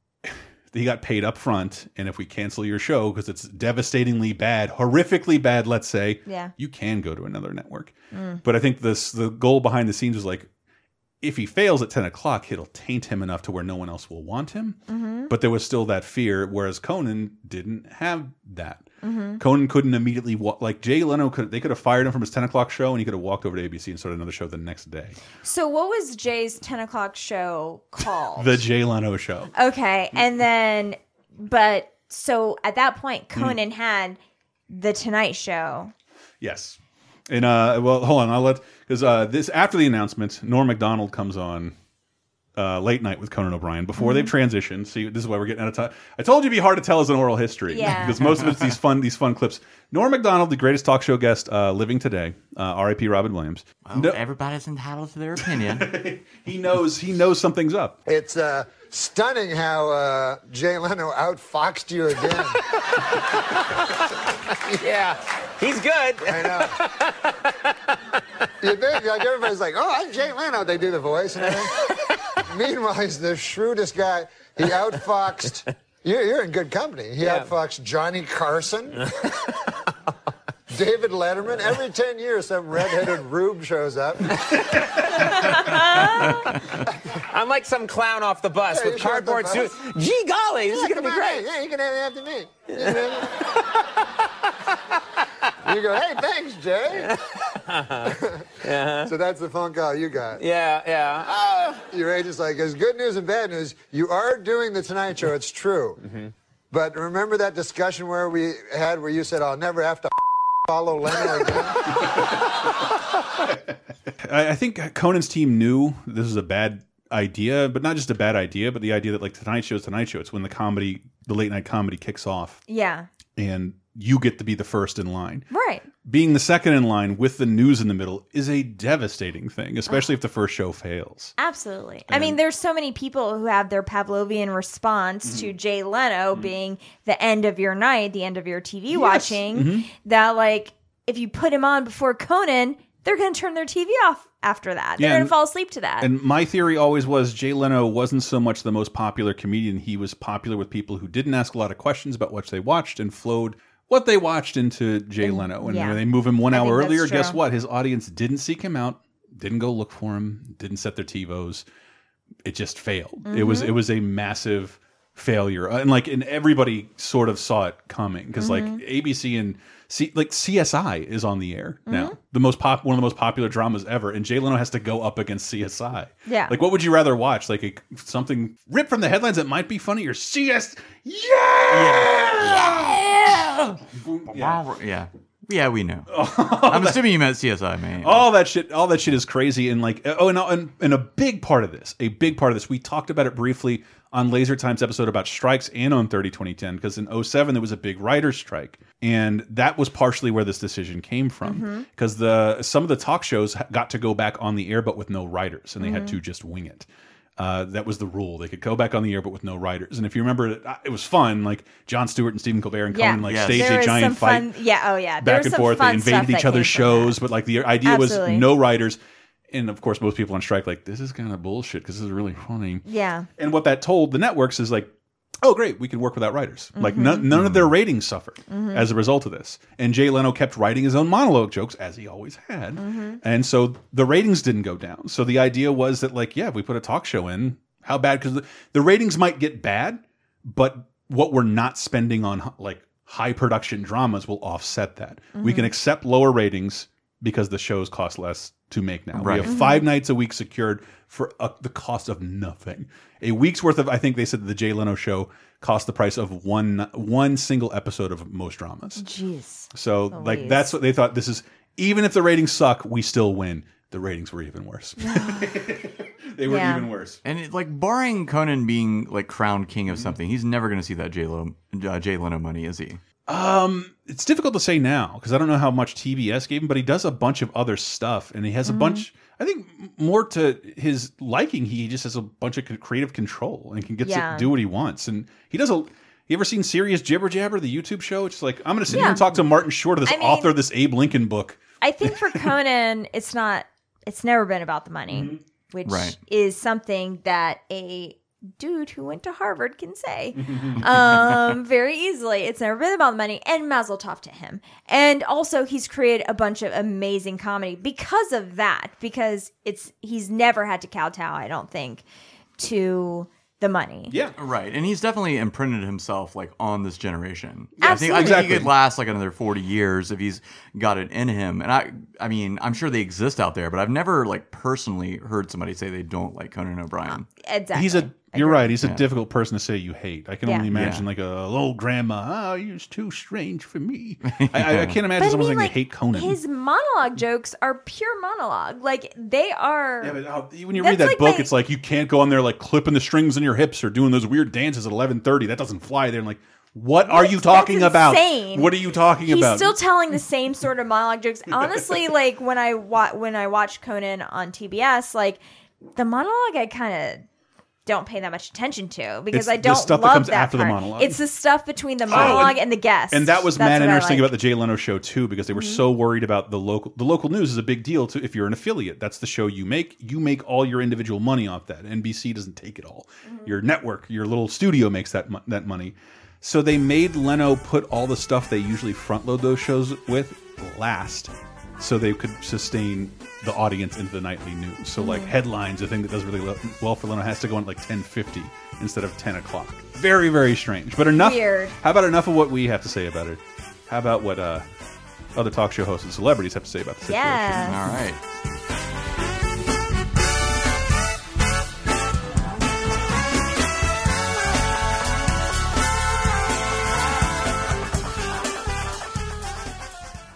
he got paid up front, and if we cancel your show because it's devastatingly bad, horrifically bad, let's say, Yeah. you can go to another network. Mm. But I think this the goal behind the scenes was like if he fails at ten o'clock, it'll taint him enough to where no one else will want him. Mhm. But there was still that fear, whereas Conan didn't have that. Mhm. Conan couldn't immediately walk like Jay Leno could. They could have fired him from his ten o'clock show, and he could have walked over to ABC and started another show the next day. So what was Jay's 10 o'clock show called? The Jay Leno show. Okay, and then, but so at that Hmm. point, Conan had the Tonight Show. Yes. And uh, well, hold on. I'll let because uh, this after the announcement, Norm Macdonald comes on uh, late night with Conan O'Brien before they've transitioned. See, this is why we're getting out of time. I told you it'd be hard to tell as an oral history Yeah. because most of it's these fun these fun clips. Norm Macdonald, the greatest talk show guest uh, living today, uh, R.I.P. Robin Williams. No- everybody's entitled to their opinion. he knows he knows something's up. It's uh, stunning how uh, Jay Leno outfoxed you again. yeah, he's good. I know. You think like everybody's like, oh, I'm Jay Leno. They do the voice and everything. Meanwhile, he's the shrewdest guy. He outfoxed. You're, you're in good company. He Yeah. outfoxed Johnny Carson. David Letterman. Every 10 years, some redheaded rube shows up. I'm like some clown off the bus Yeah, with you showed up cardboard the suit. Gee golly, this Yeah, is gonna be great. Yeah, you can have it after me. You go, hey, thanks, Jay. Uh-huh. So that's the phone call you got. Yeah, yeah. Uh, Your agent's like, there's good news and bad news. You are doing the Tonight Show. It's true. Mm-hmm. But remember that discussion where we had where you said, "I'll never have to follow Leno again." I, I think Conan's team knew this was a bad idea, but not just a bad idea, but the idea that like Tonight Show is Tonight Show. It's when the comedy, the late night comedy, kicks off, Yeah. and you get to be the first in line. Right. Being the second in line with the news in the middle is a devastating thing, especially if the first show fails. Absolutely. I mean, there's so many people who have their Pavlovian response to Mm-hmm. Jay Leno being the end of your night, the end of your TV watching, Mhm. that like if you put him on before Conan, they're going to turn their TV off after that. They're Yeah, going to fall asleep to that. And my theory always was Jay Leno wasn't so much the most popular comedian. He was popular with people who didn't ask a lot of questions about what they watched and flowed what they watched into Jay Leno. And yeah. when they move him one I hour earlier, guess what? His audience didn't seek him out, didn't go look for him, didn't set their TiVos. It just failed. It was Mhm. it was a massive failure. And like and everybody sort of saw it coming because like Mhm. ABC and C, like CSI is on the air now. Mhm. The most pop one of the most popular dramas ever and Jay Leno has to go up against CSI. Yeah. Like what would you rather watch? Like a, something ripped from the headlines that might be funny or CS Yeah. Yeah. Yeah, we know. I'm assuming you meant CSI, man. all that shit all that shit is crazy and like uh, oh and, uh, and and a big part of this a big part of this we talked about it briefly on laser times episode about strikes and on 30 2010 because in 07 there was a big writer's strike and that was partially where this decision came from mm-hmm. because the some of the talk shows got to go back on the air but with no writers and they had Mhm. to just wing it uh, that was the rule. They could go back on the air, but with no writers. And if you remember, it, it was fun. Like Jon Stewart and Stephen Colbert and yeah. Conan like Yes. staged There a giant some fight fun, yeah, oh yeah. There back and some forth. They fun stuff invaded each other's came from that. shows, but like the idea Absolutely. was no writers. And of course, most people on strike like this is kind of bullshit because this is really funny. Yeah. And what that told the networks is like, oh great, we can work without writers. Like Mhm. none, none of their ratings suffered Mhm. as a result of this. And Jay Leno kept writing his own monologue jokes as he always had. Mhm. And so the ratings didn't go down. So the idea was that like, yeah, if we put a talk show in, how bad? Because the, the ratings might get bad, but what we're not spending on like high production dramas will offset that. We can accept lower ratings because the shows cost less to make now. Right. We have five nights a week secured for uh, the cost of nothing. A week's worth of I think they said that the Jay Leno show cost the price of one one single episode of most dramas. Jeez. So like that's what they thought. This is even if the ratings suck, we still win. The ratings were even worse. they were Yeah. even worse. And it, like barring Conan being like crowned king of something, he's never going to see that J Lo uh, Jay Leno money, is he? Um, it's difficult to say now because I don't know how much TBS gave him, but he does a bunch of other stuff, and he has a Mm-hmm. bunch. I think more to his liking, he just has a bunch of creative control and can get Yeah. to do what he wants. And he does a. You ever seen Serious Jibber Jabber, the YouTube show? It's just like I'm going to sit here and talk to Martin Short, this I mean- author of this Abe Lincoln book. I think for Conan, it's not. It's never been about the money, Mm-hmm. which Right. is something that a dude who went to Harvard can say um, very easily. It's never been about the money, and Mazel Tov to him. And also, he's created a bunch of amazing comedy because of that. Because it's he's never had to kowtow. I don't think to the money. Yeah, right. And he's definitely imprinted himself like on this generation. Yeah, I think, I think absolutely. he could last like another forty years if he's got it in him. And I, I mean, I'm sure they exist out there, but I've never like personally heard somebody say they don't like Conan O'Brien. Exactly. He's a. You're right. He's a Yeah. difficult person to say you hate. I can Yeah. only imagine Yeah. like a old grandma. Ah, oh, he's too strange for me. I, I, I can't imagine But I someone mean, saying like, they hate Conan. His monologue jokes are pure monologue. Like they are. Yeah, but how- when you read that like book, my- it's like you can't go on there like clipping the strings in your hips or doing those weird dances at eleven thirty. That doesn't fly there. And like, what are you talking about? What are you talking He's about? still telling the same sort of monologue jokes. Honestly, like when I wa- when I watch Conan on TBS, like the monologue, I kind of don't pay that much attention to because It's I don't stuff that love comes that after the part. monologue. It's the stuff between the Oh, monologue and- and, the guest. and that was That's mad interesting like. about the Jay Leno show too, because they were Mhm. so worried about the local. The local news is a big deal to if you're an affiliate. That's the show you make. You make all your individual money off that. NBC doesn't take it all. Mm-hmm. Your network, your little studio makes that that money. So they made Leno put all the stuff they usually front load those shows with last, so they could sustain the audience into the nightly news. So like Mhm. headlines, a thing that does really well for Leno has to go on like ten fifty instead of ten o'clock. Very very strange. But enough. Weird. How about enough of what we have to say about it? How about what uh, other talk show hosts and celebrities have to say about the situation? Yes. All right.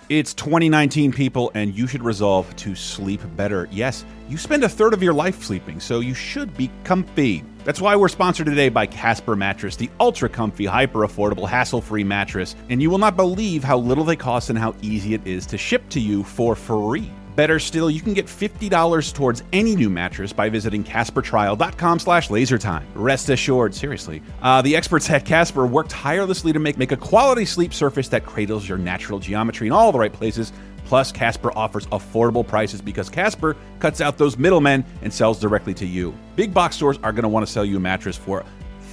It's 2019, people, and you should resolve to sleep better. Yes, you spend a third of your life sleeping, so you should be comfy. That's why we're sponsored today by Casper Mattress, the ultra comfy, hyper affordable, hassle free mattress. And you will not believe how little they cost and how easy it is to ship to you for free. Better still, you can get $50 towards any new mattress by visiting CasperTrial.com slash lasertime. Rest assured, seriously, uh, the experts at Casper worked tirelessly to make, make a quality sleep surface that cradles your natural geometry in all the right places. Plus, Casper offers affordable prices because Casper cuts out those middlemen and sells directly to you. Big box stores are going to want to sell you a mattress for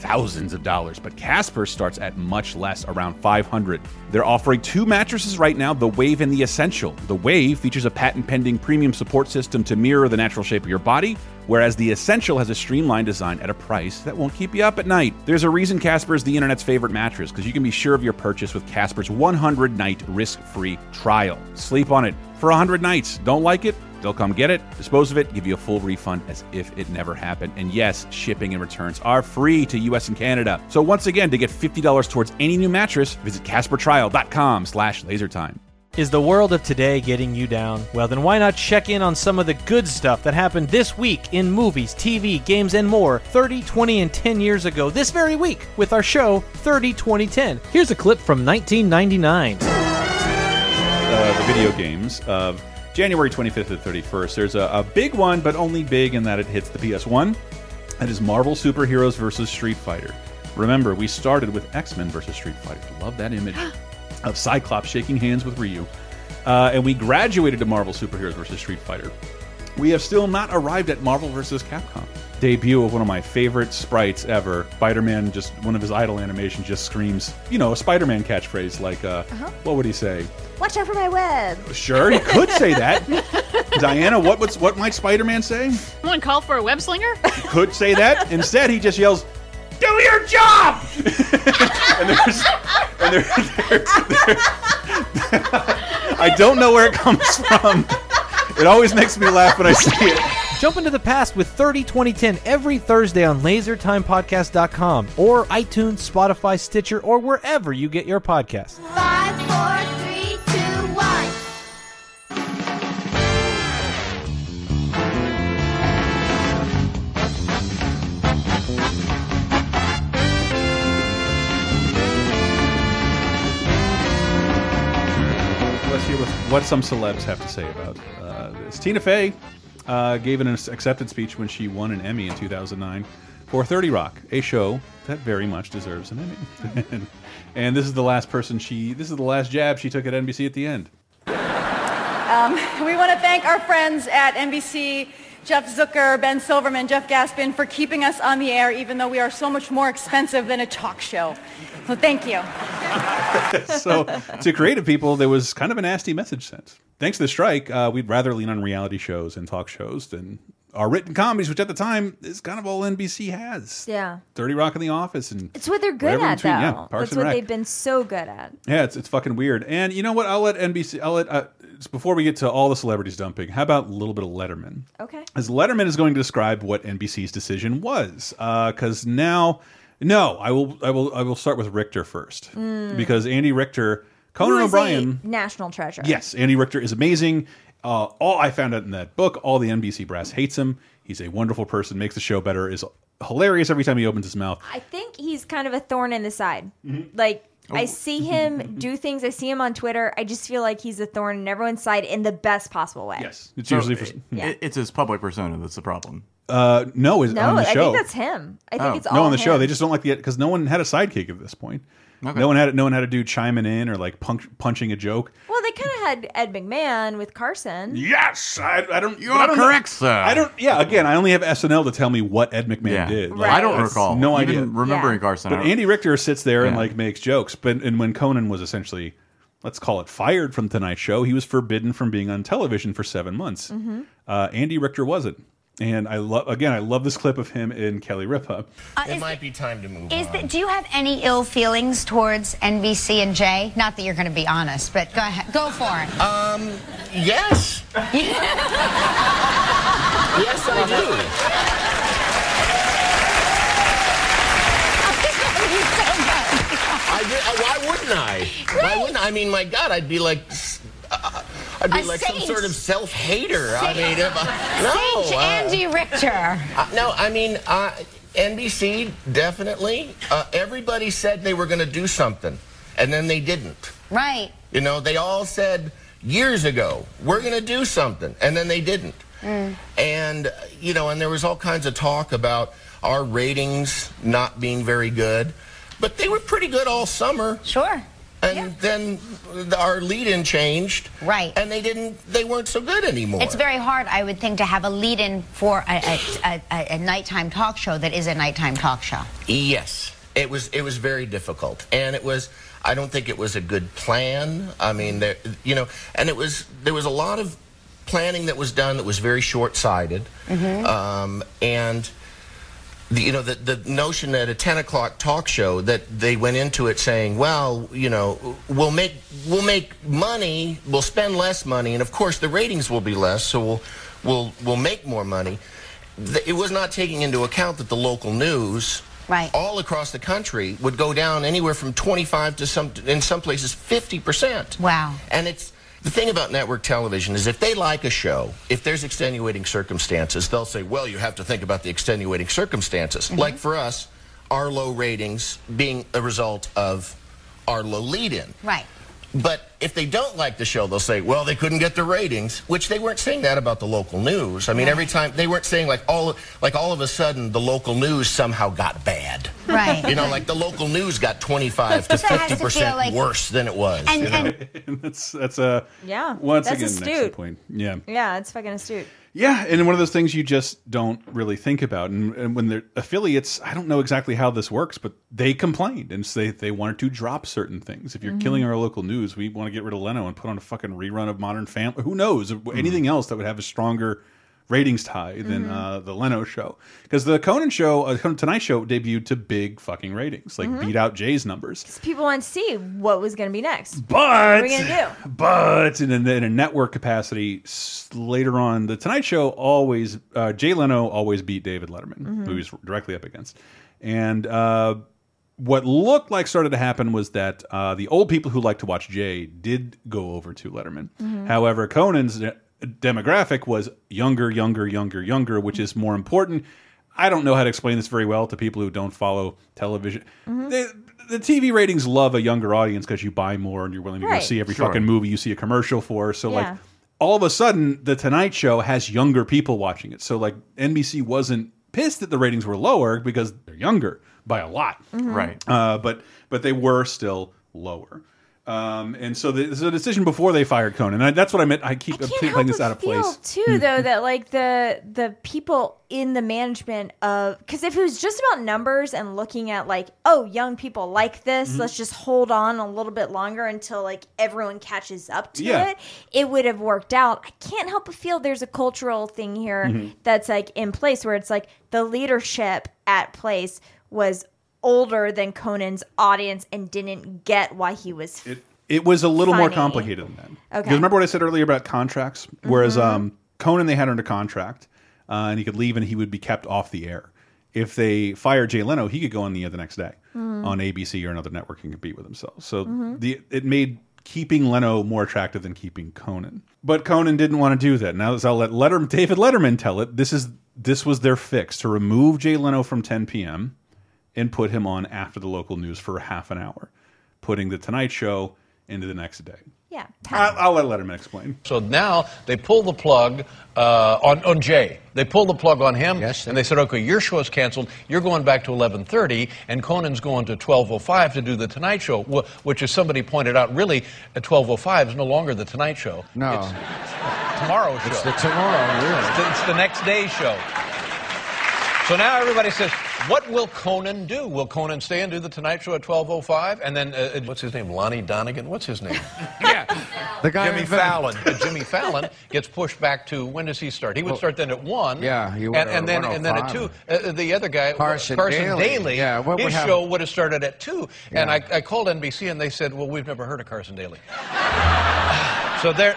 thousands of dollars, but Casper starts at much less, around 500. They're offering two mattresses right now, the Wave and the Essential. The Wave features a patent-pending premium support system to mirror the natural shape of your body, whereas the Essential has a streamlined design at a price that won't keep you up at night. There's a reason Casper is the internet's favorite mattress because you can be sure of your purchase with Casper's 100-night risk-free trial. Sleep on it for 100 nights. Don't like it? They'll come get it, dispose of it, give you a full refund as if it never happened. And yes, shipping and returns are free to US and Canada. So once again, to get $50 towards any new mattress, visit CasperTrial.com slash lasertime. Is the world of today getting you down? Well, then why not check in on some of the good stuff that happened this week in movies, TV, games, and more 30, 20, and 10 years ago this very week with our show 30, 20, 10. Here's a clip from 1999. uh, the video games of January 25th to 31st. There's a, a big one, but only big in that it hits the PS1. That is Marvel Superheroes versus Street Fighter. Remember, we started with X Men versus Street Fighter. Love that image of Cyclops shaking hands with Ryu. Uh, and we graduated to Marvel Superheroes versus Street Fighter. We have still not arrived at Marvel versus Capcom. Debut of one of my favorite sprites ever. Spider-Man, just one of his idle animations, just screams, you know, a Spider-Man catchphrase like, uh, what would he say? Watch out for my web. Sure, he could say that. Diana, what would, what might Spider-Man say? Someone call for a web slinger? He could say that. Instead, he just yells, "Do your job!" and there's, and there, there, there- I don't know where it comes from. It always makes me laugh when I see it. Jump into the past with 30 2010 every Thursday on lasertimepodcast.com or iTunes, Spotify, Stitcher, or wherever you get your podcasts. Five, four, three, two, one. Let's hear what, what some celebs have to say about uh, this. Tina Fey uh, gave an acceptance speech when she won an Emmy in 2009 for 30 Rock, a show that very much deserves an Emmy. and, this is the last person she, this is the last jab she took at NBC at the end. Um, we want to thank our friends at NBC, Jeff Zucker, Ben Silverman, Jeff Gaspin, for keeping us on the air, even though we are so much more expensive than a talk show. So thank you. so to creative people, there was kind of a nasty message sent. Thanks to the strike, uh, we'd rather lean on reality shows and talk shows than our written comedies, which at the time is kind of all NBC has. Yeah. 30 Rock in the Office and It's what they're good at, though. Yeah, Parks That's what Rec. they've been so good at. Yeah, it's it's fucking weird. And you know what? I'll let NBC. I'll let uh, before we get to all the celebrities dumping. How about a little bit of Letterman? Okay. As Letterman is going to describe what NBC's decision was, because now, no, I will, I will, I will start with Richter first, Mm. because Andy Richter, Conan O'Brien, national treasure. yes, Andy Richter is amazing. Uh, all I found out in that book, all the NBC brass hates him. He's a wonderful person, makes the show better, is hilarious every time he opens his mouth. I think he's kind of a thorn in the side. Like I Oh. see him do things. I see him on Twitter. I just feel like he's a thorn in everyone's side in the best possible way. Yes, it's So usually for, it- it's his public persona that's the problem. Uh, no, is No, on the I show. think that's him. I think Oh. it's all no on the show. They just don't like the because no one had a sidekick at this point. Okay. No one had no one had to do chiming in or like punch, punching a joke. Well, they kind of had Ed McMahon with Carson. Yes, I, I don't. You're I don't know- correct, sir. I don't. Yeah, again, I only have SNL to tell me what Ed McMahon Yeah. did. Right. I don't that's recall. No Even idea. remembering Yeah. Carson, But Andy Richter sits there and like makes jokes. But and when Conan was essentially, let's call it fired from Tonight Show, he was forbidden from being on television for seven months. Mhm. Uh, Andy Richter wasn't. And I love again. I love this clip of him in Kelly Ripa. it might be time to move Is on. that, do you have any ill feelings towards NBC and Jay? Not that you're going to be honest, but go ahead, go for it. Um, yes. yes, I do. I did, uh, why wouldn't I? Why wouldn't I? I mean, my God, I'd be like, uh, I'd be A like some sort of self-hater. I mean, if I, no. Sage uh, Andy Richter. no, I mean, uh, NBC definitely. Uh, everybody said they were going to do something, and then they didn't. Right. You know, they all said years ago, we're going to do something, and then they didn't. Mm. And, you know, and there was all kinds of talk about our ratings not being very good, but they were pretty good all summer. Sure. And then our lead-in changed. Right. And they didn't, they weren't so good anymore. It's very hard, I would think, to have a lead-in for a, a, a, a, a nighttime talk show that is a nighttime talk show. Yes, it was. It was very difficult, and it was. I don't think it was a good plan. I mean, there, you know, and it was. There was a lot of planning that was done that was very short-sighted, um, and. The, you know the the notion that a 10 o'clock talk show that they went into it saying well you know we'll make we'll make money we'll spend less money and of course the ratings will be less so we'll we'll we'll make more money it was not taking into account that the local news right. all across the country would go down anywhere from 25 to some in some places 50%. Wow. And it's the thing about network television is if they like a show, if there's extenuating circumstances, they'll say, "Well, you have to think about the extenuating circumstances." Mm-hmm. Like for us, our low ratings being a result of our low lead-in. Right. But if they don't like the show, they'll say, well, they couldn't get the ratings, which they weren't saying that about the local news. I mean, every time they weren't saying like all like all of a sudden the local news somehow got bad. Right. You know, like the local news got 25 to So it has 50 percent like- worse than it was. And- you know? and- that's that's a Yeah, once that's again an astute. excellent point. Yeah. Yeah, it's fucking astute. Yeah, and one of those things you just don't really think about. And, and when they're affiliates, I don't know exactly how this works, but they complained and say they wanted to drop certain things. If you're Mhm. killing our local news, we want to get rid of Leno and put on a fucking rerun of Modern Family. Who knows? Anything else that would have a stronger ratings tie than Mhm. uh, the Leno show. Because the Conan show, uh, Tonight Show, debuted to big fucking ratings, like Mhm. beat out Jay's numbers. People want to see what was going to be next. But what are we going to do? But in a, in a network capacity, later on, the Tonight Show always uh, Jay Leno always beat David Letterman, Mhm. who he was directly up against. And uh, what looked like started to happen was that uh, the old people who like to watch Jay did go over to Letterman. Mhm. However, Conan's de- demographic was younger, younger, younger, younger, which is more important. I don't know how to explain this very well to people who don't follow television. Mhm. They, the TV ratings love a younger audience because you buy more and you're willing to Right. go see every Sure. fucking movie you see a commercial for. So Yeah. like all of a sudden, The Tonight Show has younger people watching it. So like NBC wasn't pissed that the ratings were lower because they're younger by a lot, Mhm. Right. Uh, but but they were still lower. Um, and so the, the decision before they fired Conan. And that's what I meant. I keep Can't playing help this but out of feel place. too, though, that like the the people in the management of because if it was just about numbers and looking at like oh young people like this, Mhm. let's just hold on a little bit longer until like everyone catches up to Yeah. it. It would have worked out. I can't help but feel there's a cultural thing here Mhm. that's like in place where it's like the leadership at place was older than Conan's audience and didn't get why he was It, it was a little more complicated than that. Okay. Because remember what I said earlier about contracts? Whereas Mhm. um, Conan, they had under contract, uh, and he could leave and he would be kept off the air. If they fired Jay Leno, he could go on the air the next day Mhm. on ABC or another network and compete with himself. So Mhm. the it made keeping Leno more attractive than keeping Conan. But Conan didn't want to do that. Now I'll let Letter David Letterman tell it. This is this was their fix to remove Jay Leno from 10 p.m. and put him on after the local news for half an hour, putting the Tonight Show into the next day. Yeah. I'll, I'll let Letterman explain. So now they pull the plug uh, on, on Jay. They pull the plug on him, Yes, and they said, "Okay, your show is canceled. You're going back to 11:30, and Conan's going to 12:05 to do the Tonight Show." Which, as somebody pointed out, really at 12:05 is no longer the Tonight Show. No. it's tomorrow's show. It's the tomorrow, really. It's the, it's the next day's show. So now everybody says, what will Conan do? Will Conan stay and do the Tonight Show at 12.05? And then, uh, what's his name? Lonnie Donegan? What's his name? yeah. The guy Jimmy Fallon. Uh, Jimmy Fallon gets pushed back to, when does he start? He would Well, start then at 1. yeah, he would and, at and then And then at 2. Uh, the other guy, Carson Daly, Daly. Yeah, what his happen- show would have started at 2. And I, I called NBC and they said, well, we've never heard of Carson Daly. so there...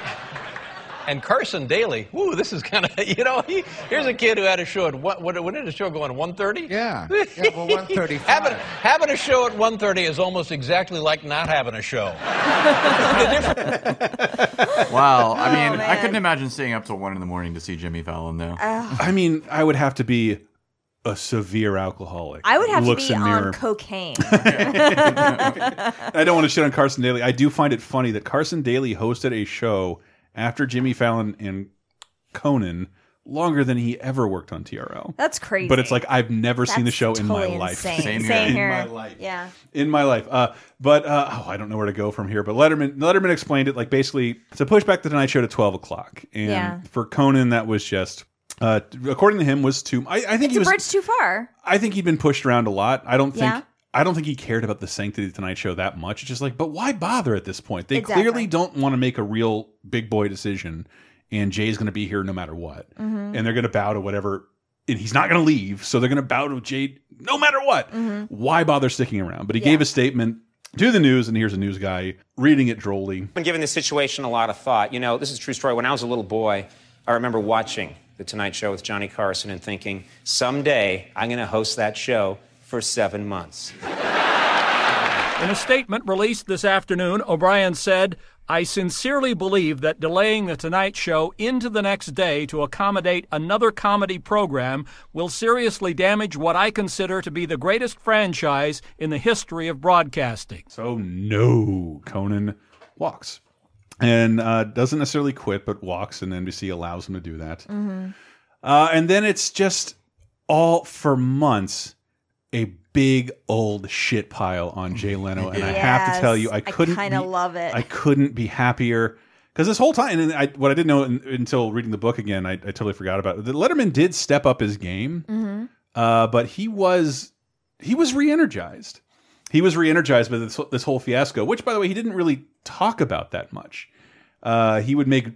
And Carson Daly, woo, this is kind of, you know, he, here's a kid who had a show at, what, what, when did the show go on, 1.30? Yeah. Yeah, well, 1:35. having, having a show at 1.30 is almost exactly like not having a show. Wow. I oh, mean, I couldn't imagine staying up till one in the morning to see Jimmy Fallon, though. I mean, I would have to be a severe alcoholic. I would have Looks to be on mirror. cocaine. I don't want to shit on Carson Daly. I do find it funny that Carson Daly hosted a show after Jimmy Fallon and Conan longer than he ever worked on TRL. That's crazy. But it's like I've never seen the That's show in my totally life. insane. Same Same, here. here. In my life. Yeah. in my life. Uh, but uh, oh, I don't know where to go from here. But Letterman Letterman explained it like basically to push back the Tonight Show to twelve o'clock, and Yeah. for Conan that was just. Uh, according to him, was too. I, I think It's he a was. bridge too far. I think he'd been pushed around a lot. I don't think. Yeah. I don't think he cared about the sanctity of the Tonight Show that much. It's just like, but why bother at this point? They Exactly. clearly don't want to make a real big boy decision, and Jay's going to be here no matter what, Mhm. and they're going to bow to whatever. And he's not going to leave, so they're going to bow to Jay no matter what. Mhm. Why bother sticking around? But he Yeah. gave a statement to the news, and here's a news guy reading it drolly. I've been giving this situation a lot of thought. You know, this is a true story. When I was a little boy, I remember watching The Tonight Show with Johnny Carson and thinking, someday I'm going to host that show for seven months. In a statement released this afternoon, O'Brien said, I sincerely believe that delaying The Tonight Show into the next day to accommodate another comedy program will seriously damage what I consider to be the greatest franchise in the history of broadcasting. So no, Conan walks, and uh, doesn't necessarily quit, but walks, and NBC allows him to do that. Mm-hmm. Uh, and then it's just all for months a big old shit pile on Jay Leno, and I have to tell you, I couldn't. kinda love it. I couldn't be happier because this whole time, and I, what I didn't know in, until reading the book again, I, I totally forgot about it. The Letterman did step up his game, Mm-hmm. uh, but he was he was re-energized. He was re-energized by this, this whole fiasco, which, by the way, he didn't really talk about that much. Uh, he would make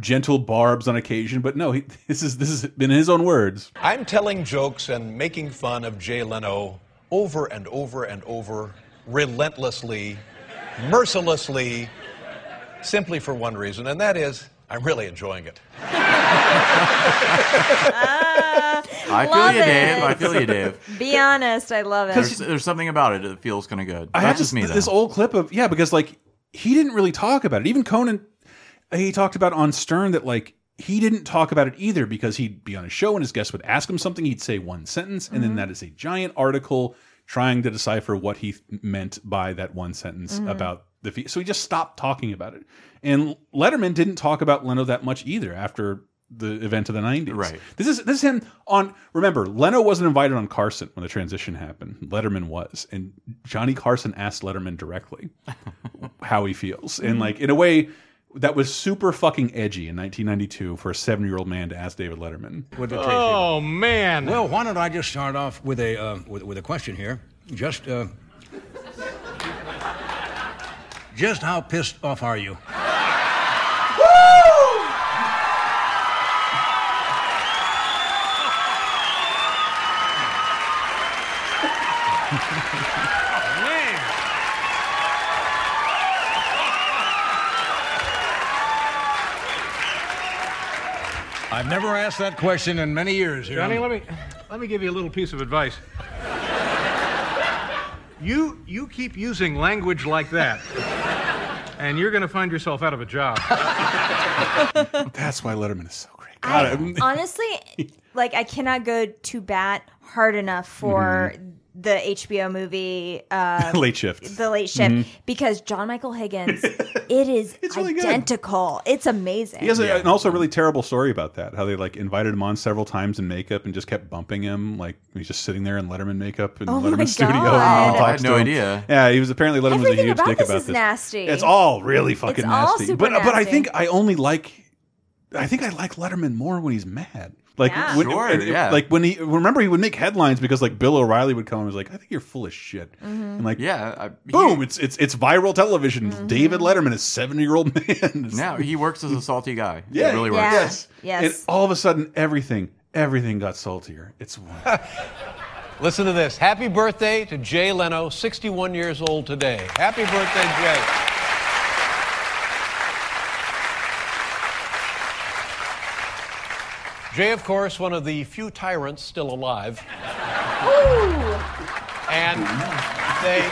gentle barbs on occasion, but no, he, this is this has been his own words. I'm telling jokes and making fun of Jay Leno over and over and over, relentlessly, mercilessly, simply for one reason, and that is I'm really enjoying it. Ah, I feel Love you, Dave. I feel you, Dave. Be honest, I love it. There's, there's something about it that feels kind of good. I That's have just this, me, though. this old clip of yeah, because like he didn't really talk about it. Even Conan, he talked about on Stern that like he didn't talk about it either because he'd be on a show and his guest would ask him something, he'd say one sentence, and Mm-hmm. then that is a giant article trying to decipher what he meant by that one sentence Mhm. about the. Fee so he just stopped talking about it. And Letterman didn't talk about Leno that much either after the event of the 90s. Right. This is this is him on remember, Leno wasn't invited on Carson when the transition happened. Letterman was. And Johnny Carson asked Letterman directly how he feels. And like in a way that was super fucking edgy in 1992 for a 7-year-old man to ask David Letterman. Would it? Oh man! Well, why don't I just start off with a uh, with, with a question here? Just uh, just how pissed off are you? I've never asked that question in many years. Here. Johnny, let me let me give you a little piece of advice. You you keep using language like that, and you're going to find yourself out of a job. That's why Letterman is so great. I, God, I'm- honestly, like I cannot go to bat hard enough for Mm-hmm. The HBO movie uh, Late Shift. The Late Shift Mhm. because John Michael Higgins, it is really good. identical. It's amazing. He has a, and also a really terrible story about that. How they like invited him on several times in makeup and just kept bumping him. Like he's just sitting there in Letterman makeup in Oh my Letterman studio. God. and I he had no idea. Yeah, he was apparently Letterman was a Everything huge about dick this about is this. nasty. It's all really fucking It's all nasty. super but but I think I only like. I think I like Letterman more when he's mad. Like Yeah. when, Sure, and- yeah. like when he remember he would make headlines because like Bill O'Reilly would come and was like, I think you're full of shit. Mhm. And like yeah, I, boom, it's it's it's viral television. Mm-hmm. David Letterman is seven year old man. now he works as a salty guy. Yeah, it really works. Yeah. Yes. Yes. And all of a sudden, everything, everything got saltier. It's Listen to this. Happy birthday to Jay Leno, 61 years old today. Happy birthday, Jay. Jay, of course, one of the few tyrants still alive. And they.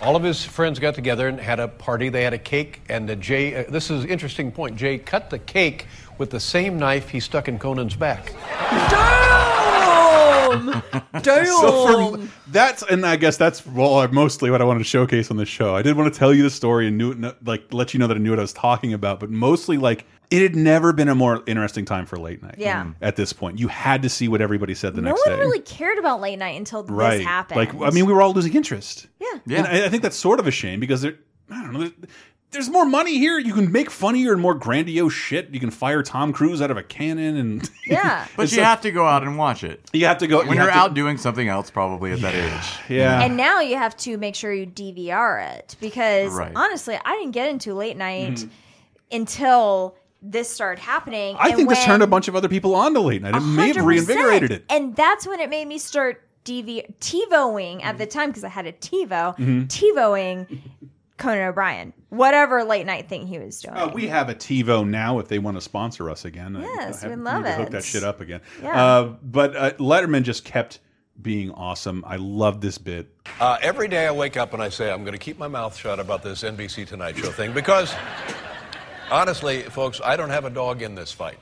All of his friends got together and had a party. They had a cake, and uh, Jay. Uh, this is an interesting point. Jay cut the cake with the same knife he stuck in Conan's back. Damn! Damn! So for, that's and I guess that's well uh, mostly what I wanted to showcase on this show. I did want to tell you the story and knew like let you know that I knew what I was talking about, but mostly like it had never been a more interesting time for late night. Yeah. Mm. At this point, you had to see what everybody said the no next day. No one really cared about late night until right. this happened. Like I mean, we were all losing interest. Yeah. And I, I think that's sort of a shame because there, I don't know. There- There's more money here. You can make funnier and more grandiose shit. You can fire Tom Cruise out of a cannon, and yeah. But you have to go out and watch it. You have to go when you you're have to- out doing something else, probably at that age. Yeah. And now you have to make sure you DVR it because Right. honestly, I didn't get into late night Mhm. until this started happening. I and think this turned a bunch of other people on to late night. It may have reinvigorated it. And that's when it made me start DV TiVoing at the time because I had a TiVo, Mhm. TiVoing Conan O'Brien, whatever late night thing he was doing. Uh, we have a TiVo now if they want to sponsor us again. I- Yes, I we'd need love to Hook it. that shit up again. Yeah. Uh, but uh, Letterman just kept being awesome. I love this bit. Uh, every day I wake up and I say, I'm going to keep my mouth shut about this NBC Tonight Show thing because, honestly, folks, I don't have a dog in this fight.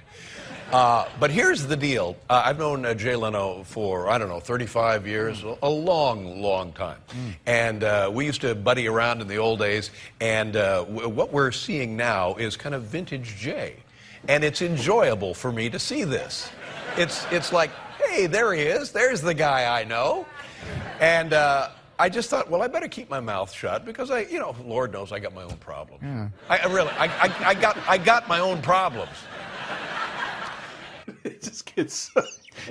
Uh, but here's the deal. Uh, I've known uh, Jay Leno for, I don't know, 35 years, a long, long time. And uh, we used to buddy around in the old days. And uh, w- what we're seeing now is kind of vintage Jay. And it's enjoyable for me to see this. It's, it's like, hey, there he is. There's the guy I know. And uh, I just thought, well, I better keep my mouth shut because I, you know, Lord knows I got my own problems. I, I really, I, I, I got, I got my own problems. it just gets.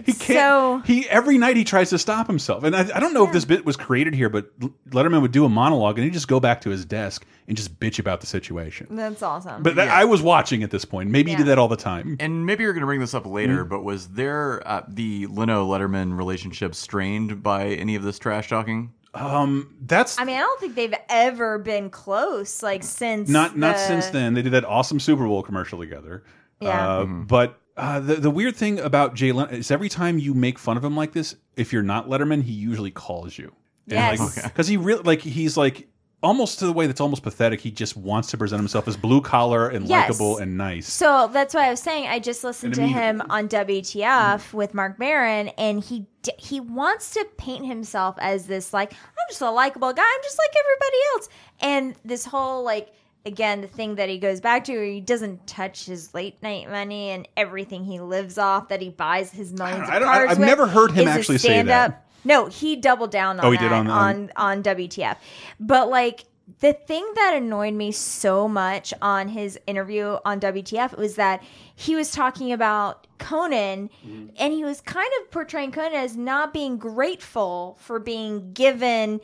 He can't. he every night he tries to stop himself, and I, I don't know if this bit was created here, but Letterman would do a monologue and he'd just go back to his desk and just bitch about the situation. That's awesome. But that, I was watching at this point. Maybe he did that all the time. And maybe you're going to bring this up later, Mhm. but was there uh, the Leno Letterman relationship strained by any of this trash talking? Um, that's I mean, I don't think they've ever been close, like since not not the- since then. They did that awesome Super Bowl commercial together. Yeah. Uh, But uh, the the weird thing about Jay Leno is every time you make fun of him like this, if you're not Letterman, he usually calls you. Yes. Because he really like he's like almost to the way that's almost pathetic. He just wants to present himself as blue collar and Yes. likable and nice. So that's why I was saying I just listened And to him on WTF with Marc Maron, and he he wants to paint himself as this like I'm just a likable guy. I'm just like everybody else, and this whole like again the thing that he goes back to he doesn't touch his late night money and everything he lives off that he buys his millions I of don't- I- I've with never heard him actually say that. No, he doubled down on Oh, he that did on- on, on- on WTF. But like the thing that annoyed me so much on his interview on WTF was that he was talking about Conan mm-hmm. and he was kind of portraying Conan as not being grateful for being given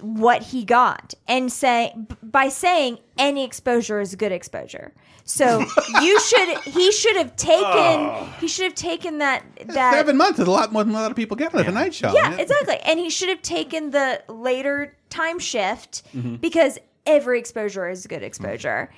what he got and say by saying any exposure is good exposure. So you should he should have taken Oh. he should have taken that that Seven months is a lot more than a lot of people get on the Tonight Show. yeah, exactly. And he should have taken the later time shift Mhm. because every exposure is good exposure.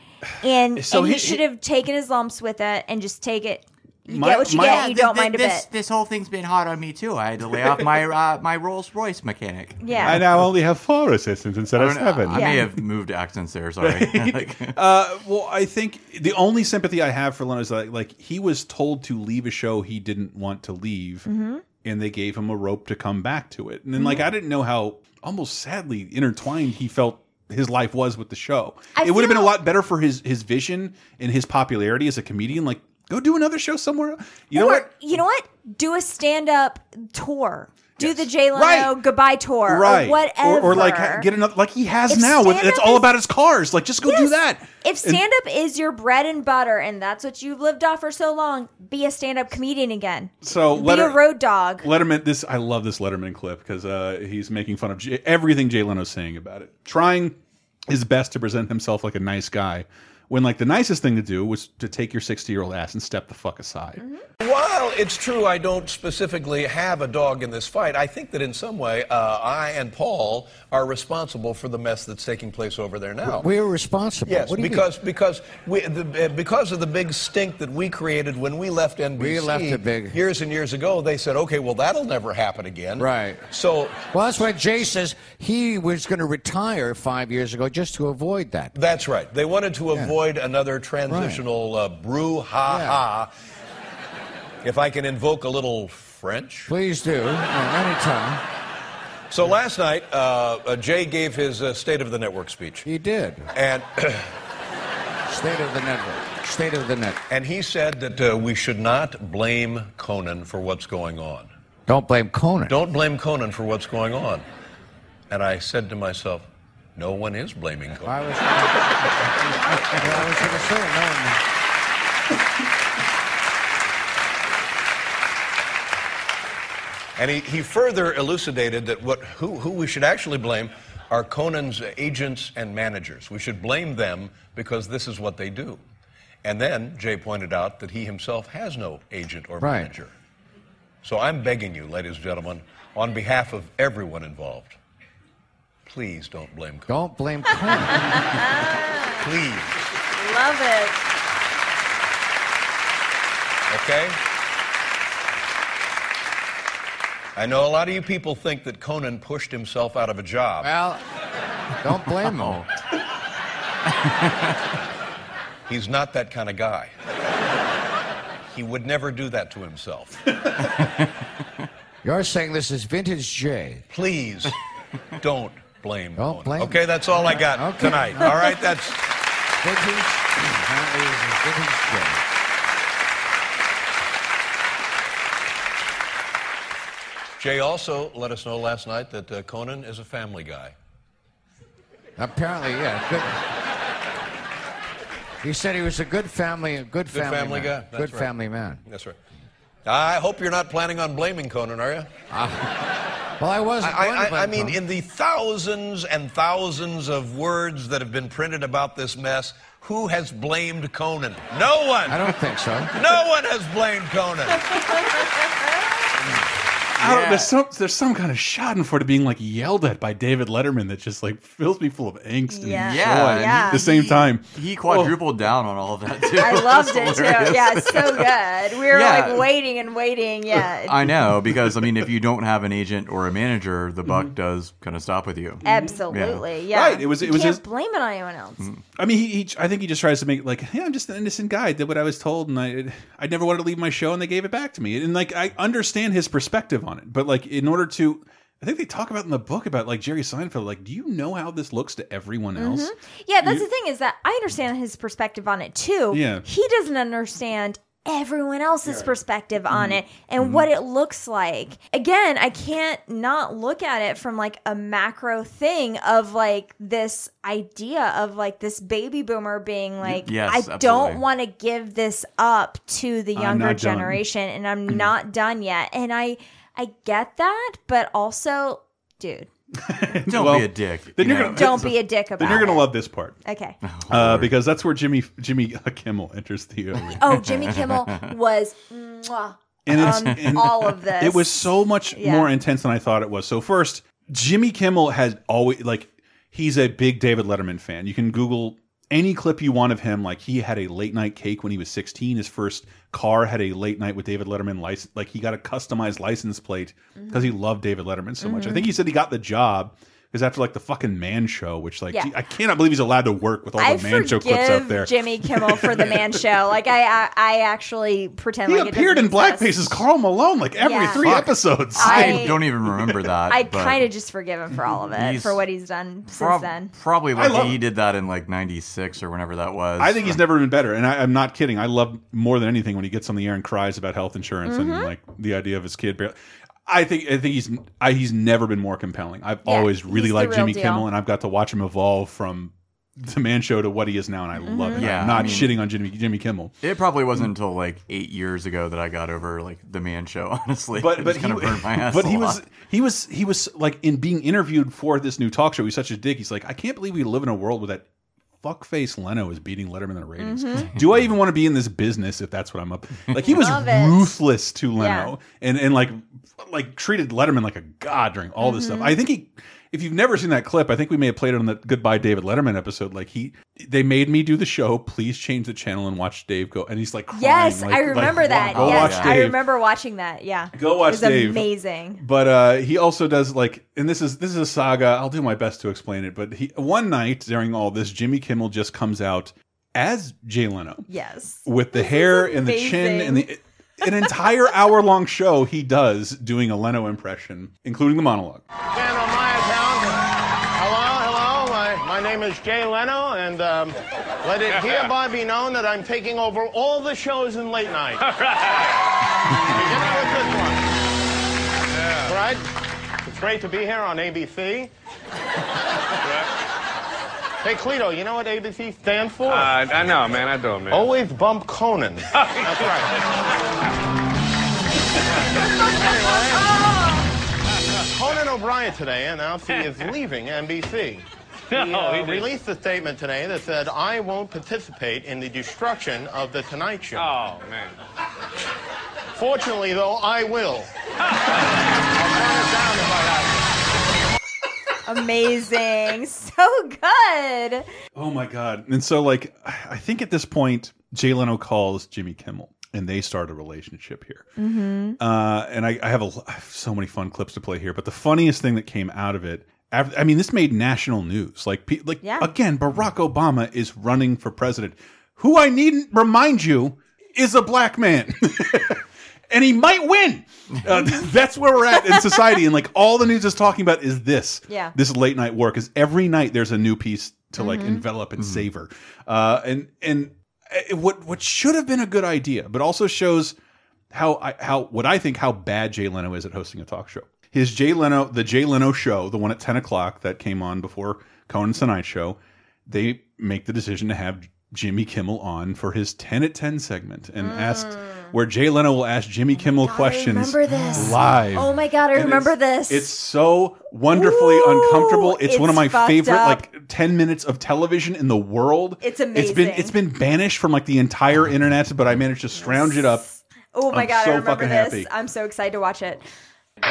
And, So and he, he- should have taken his lumps with it and just take it. You My- get what you my- get, you don't mind a this, bit. This whole thing's been hard on me too. I had to lay off my uh, my Rolls Royce mechanic. Yeah. I now only have four assistants instead of I seven. I may have moved accents there. Sorry. Uh, well, I think the only sympathy I have for Leno is that, like, he was told to leave a show he didn't want to leave, Mhm. and they gave him a rope to come back to it. And then, like, Mhm. I didn't know how almost sadly intertwined he felt his life was with the show. I it would have been a lot better for his his vision and his popularity as a comedian. Like, go do another show somewhere. You know what? You know what? Do a stand up tour. Do the Jay Leno Right. goodbye tour. right? Or whatever. Or, or like get another like he has If now. With, it's all is- about his cars. Like, just go do that. If stand up is your bread and butter and that's what you've lived off for so long, be a stand up comedian again. So be Letter- a road dog. Letterman, this I love this Letterman clip because uh, he's making fun of J everything Jay Leno's saying about it, trying his best to present himself like a nice guy, when like the nicest thing to do was to take your 60 year old ass and step the fuck aside. While it's true I don't specifically have a dog in this fight, I think that in some way uh, I and Paul are responsible for the mess that's taking place over there now. We're responsible. Yes, What do you because because we the, uh, because of the big stink that we created when we left NBC. We left a big- years and years ago. They said, okay, well that'll never happen again. Right. So Well, that's why Jay says he was going to retire five years ago just to avoid that. that's right. They wanted to avoid another transitional uh, brew ha ha. If I can invoke a little French. Please do. Yeah, anytime. So last night, uh, uh, Jay gave his uh, State of the Network speech. He did. And State of the network. State of the net. and he said that uh, we should not blame Conan for what's going on. Don't blame Conan. Don't blame Conan for what's going on. And I said to myself, no one is blaming Conan. I was, I was going to say no. And he, he further elucidated that what, who, who we should actually blame are Conan's agents and managers. We should blame them because this is what they do. And then Jay pointed out that he himself has no agent or Right. manager. So I'm begging you, ladies and gentlemen, on behalf of everyone involved, please don't blame Conan. Don't blame Conan. Please. Love it. Okay? I know a lot of you people think that Conan pushed himself out of a job. Well, don't blame him. He's not that kind of guy. He would never do that to himself. You're saying this is vintage Jay. Please don't blame Don't blame Okay, that's all I got Okay. tonight. All right, that's Vintage. Apparently, this is vintage Jay. Also let us know last night that uh, Conan is a family guy. Apparently, yeah. Good. He said he was a good family, a good, Good family, family man. guy. That's good right. family man. That's right. I hope you're not planning on blaming Conan, are you? Well, I wasn't. I, I, I mean, Conan. in the thousands and thousands of words that have been printed about this mess, who has blamed Conan? No one. I don't think so. No one has blamed Conan. I don't, there's some there's some kind of schadenfreude being like yelled at by David Letterman that just like fills me full of angst and Yeah. joy Yeah, at yeah. the same time. He quadrupled down on all of that too. I loved it too. Yeah, so good. We were Yeah. like waiting and waiting. Yeah. I know because I mean, if you don't have an agent or a manager, the buck Mm-hmm. does kind of stop with you. Absolutely. Yeah. Right, it was- it You was can't his- blame it on anyone else. I mean, he, he I think he just tries to make it like, yeah, I'm just an innocent guy. I did what I was told, and I I never wanted to leave my show, and they gave it back to me. And like, I understand his perspective on it, but like, in order to, I think they talk about in the book about like Jerry Seinfeld. Like, do you know how this looks to everyone else? Mhm. Yeah, that's You- the thing is that I understand his perspective on it too. Yeah. He doesn't understand everyone else's perspective on Mm-hmm. it and what it looks like. Again, I can't not look at it from like a macro thing of like this idea of like this baby boomer being like Yes, I absolutely. don't want to give this up to the younger not done. generation and I'm not done yet. And I I get that, but also dude, Don't Well, be a dick. then you you're gonna- don't be a dick about Then you're gonna love this part. Okay. Uh, because that's where Jimmy Jimmy Kimmel enters the. Oh, Jimmy Kimmel was mwah, and it's on and all of this. It was so much Yeah. more intense than I thought it was. So first, Jimmy Kimmel has always like he's a big David Letterman fan. You can Google any clip you want of him. Like he had a late night cake when he was 16. His first car had a late night with David Letterman license. Like he got a customized license plate because he loved David Letterman so much. I think he said he got the job. Because after like the fucking Man Show, which like Yeah. I cannot believe he's allowed to work with all I the Man Show clips out forgive there. Jimmy Kimmel for the Man Show. Like I, I, I actually pretend he like appeared doesn't in Black exist. Faces Karl Malone like every Yeah. three Fuck. episodes. I- I don't even remember that. I kind of just forgive him for all of it for what he's done since then. Probably like love- he did that in like '96 or whenever that was. I think he's never been better, and I, I'm not kidding. I love more than anything when he gets on the air and cries about health insurance Mhm. and like the idea of his kid. Bar- I think I think he's I, he's never been more compelling. I've Yeah, always really liked real Jimmy deal. Kimmel, and I've got to watch him evolve from the Man Show to what he is now, and I mm-hmm. love it. Yeah, I'm not I mean- shitting on Jimmy Jimmy Kimmel. It probably wasn't until like eight years ago that I got over like the Man Show. Honestly, but It but he, kinda burned my ass but a he lot. was he was he was like in being interviewed for this new talk show. He's such a dick. He's like, I can't believe we live in a world where that fuckface Leno is beating Letterman in the ratings. Mhm. Do I even want to be in this business if that's what I'm up? Like he was ruthless to Leno Yeah. and and like like treated Letterman like a god during all this stuff. Mhm. I think he. If you've never seen that clip, I think we may have played it on the Goodbye David Letterman episode. Like he, they made me do the show. Please change the channel and watch Dave go. And he's like, crying, Yes, like- I like, remember that. Go yes, watch I Dave. remember watching that. Yeah, Go watch it was Dave. Amazing. But uh, he also does like, and this is this is a saga. I'll do my best to explain it. But he one night during all this, Jimmy Kimmel just comes out as Jay Leno Yes. with the hair and the chin and the an entire hour long show he does doing a Leno impression, including the monologue. Name is Jay Leno, and um, let it hereby be known that I'm taking over all the shows in late night. Beginning with this one. Right? It's great to be here on ABC. Hey, Cleto, you know what ABC stands for? Uh, I know, man. I do, man. Always bump Conan. That's right. Conan O'Brien today announced he is leaving NBC. He, No, uh, he released a statement today that said, I won't participate in the destruction of The Tonight Show. Oh, man. Fortunately, though, I will. Amazing. so good. Oh my god! And so like, I think at this point, Jay Leno calls Jimmy Kimmel, and they start a relationship here. Mm-hmm. Uh, and I, I have a I have so many fun clips to play here. But the funniest thing that came out of it, after, I mean, this made national news. Like, like Yeah. again, Barack Obama is running for president, who I needn't remind you is a black man. and he might win. Uh, that's where we're at in society, and like all the news is talking about is this, Yeah. this late night work. Because every night there's a new piece to like Mhm. envelop and savor, uh, and and uh, what what should have been a good idea, but also shows how I, how what I think how bad Jay Leno is at hosting a talk show. His Jay Leno, the Jay Leno show, the one at ten o'clock that came on before Conan's Tonight Show, they make the decision to have Jimmy Kimmel on for his ten at ten segment and mm. asked where Jay Leno will ask Jimmy oh Kimmel questions remember this. live. Oh my God, I And remember it's- this. It's so wonderfully uncomfortable. It's, one of my favorite up. like 10 minutes of television in the world. It's amazing. It's been it's been banished from like the entire internet, but I managed to scrounge it up. Oh my God, I'm god, so I remember fucking this. happy. I'm so excited to watch it.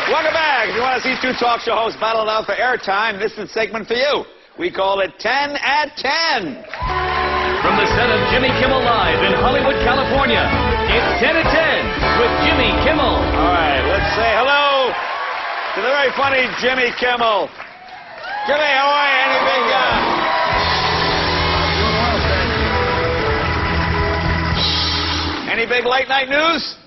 Welcome back. If you want to see two talk show hosts battle it out for airtime, this is a segment for you. We call it 10 at 10. From the set of Jimmy Kimmel Live in Hollywood, California, it's 10 at 10 with Jimmy Kimmel. All right, let's say hello to the very funny Jimmy Kimmel. Jimmy, how are you? Anything, uh, any big late night news?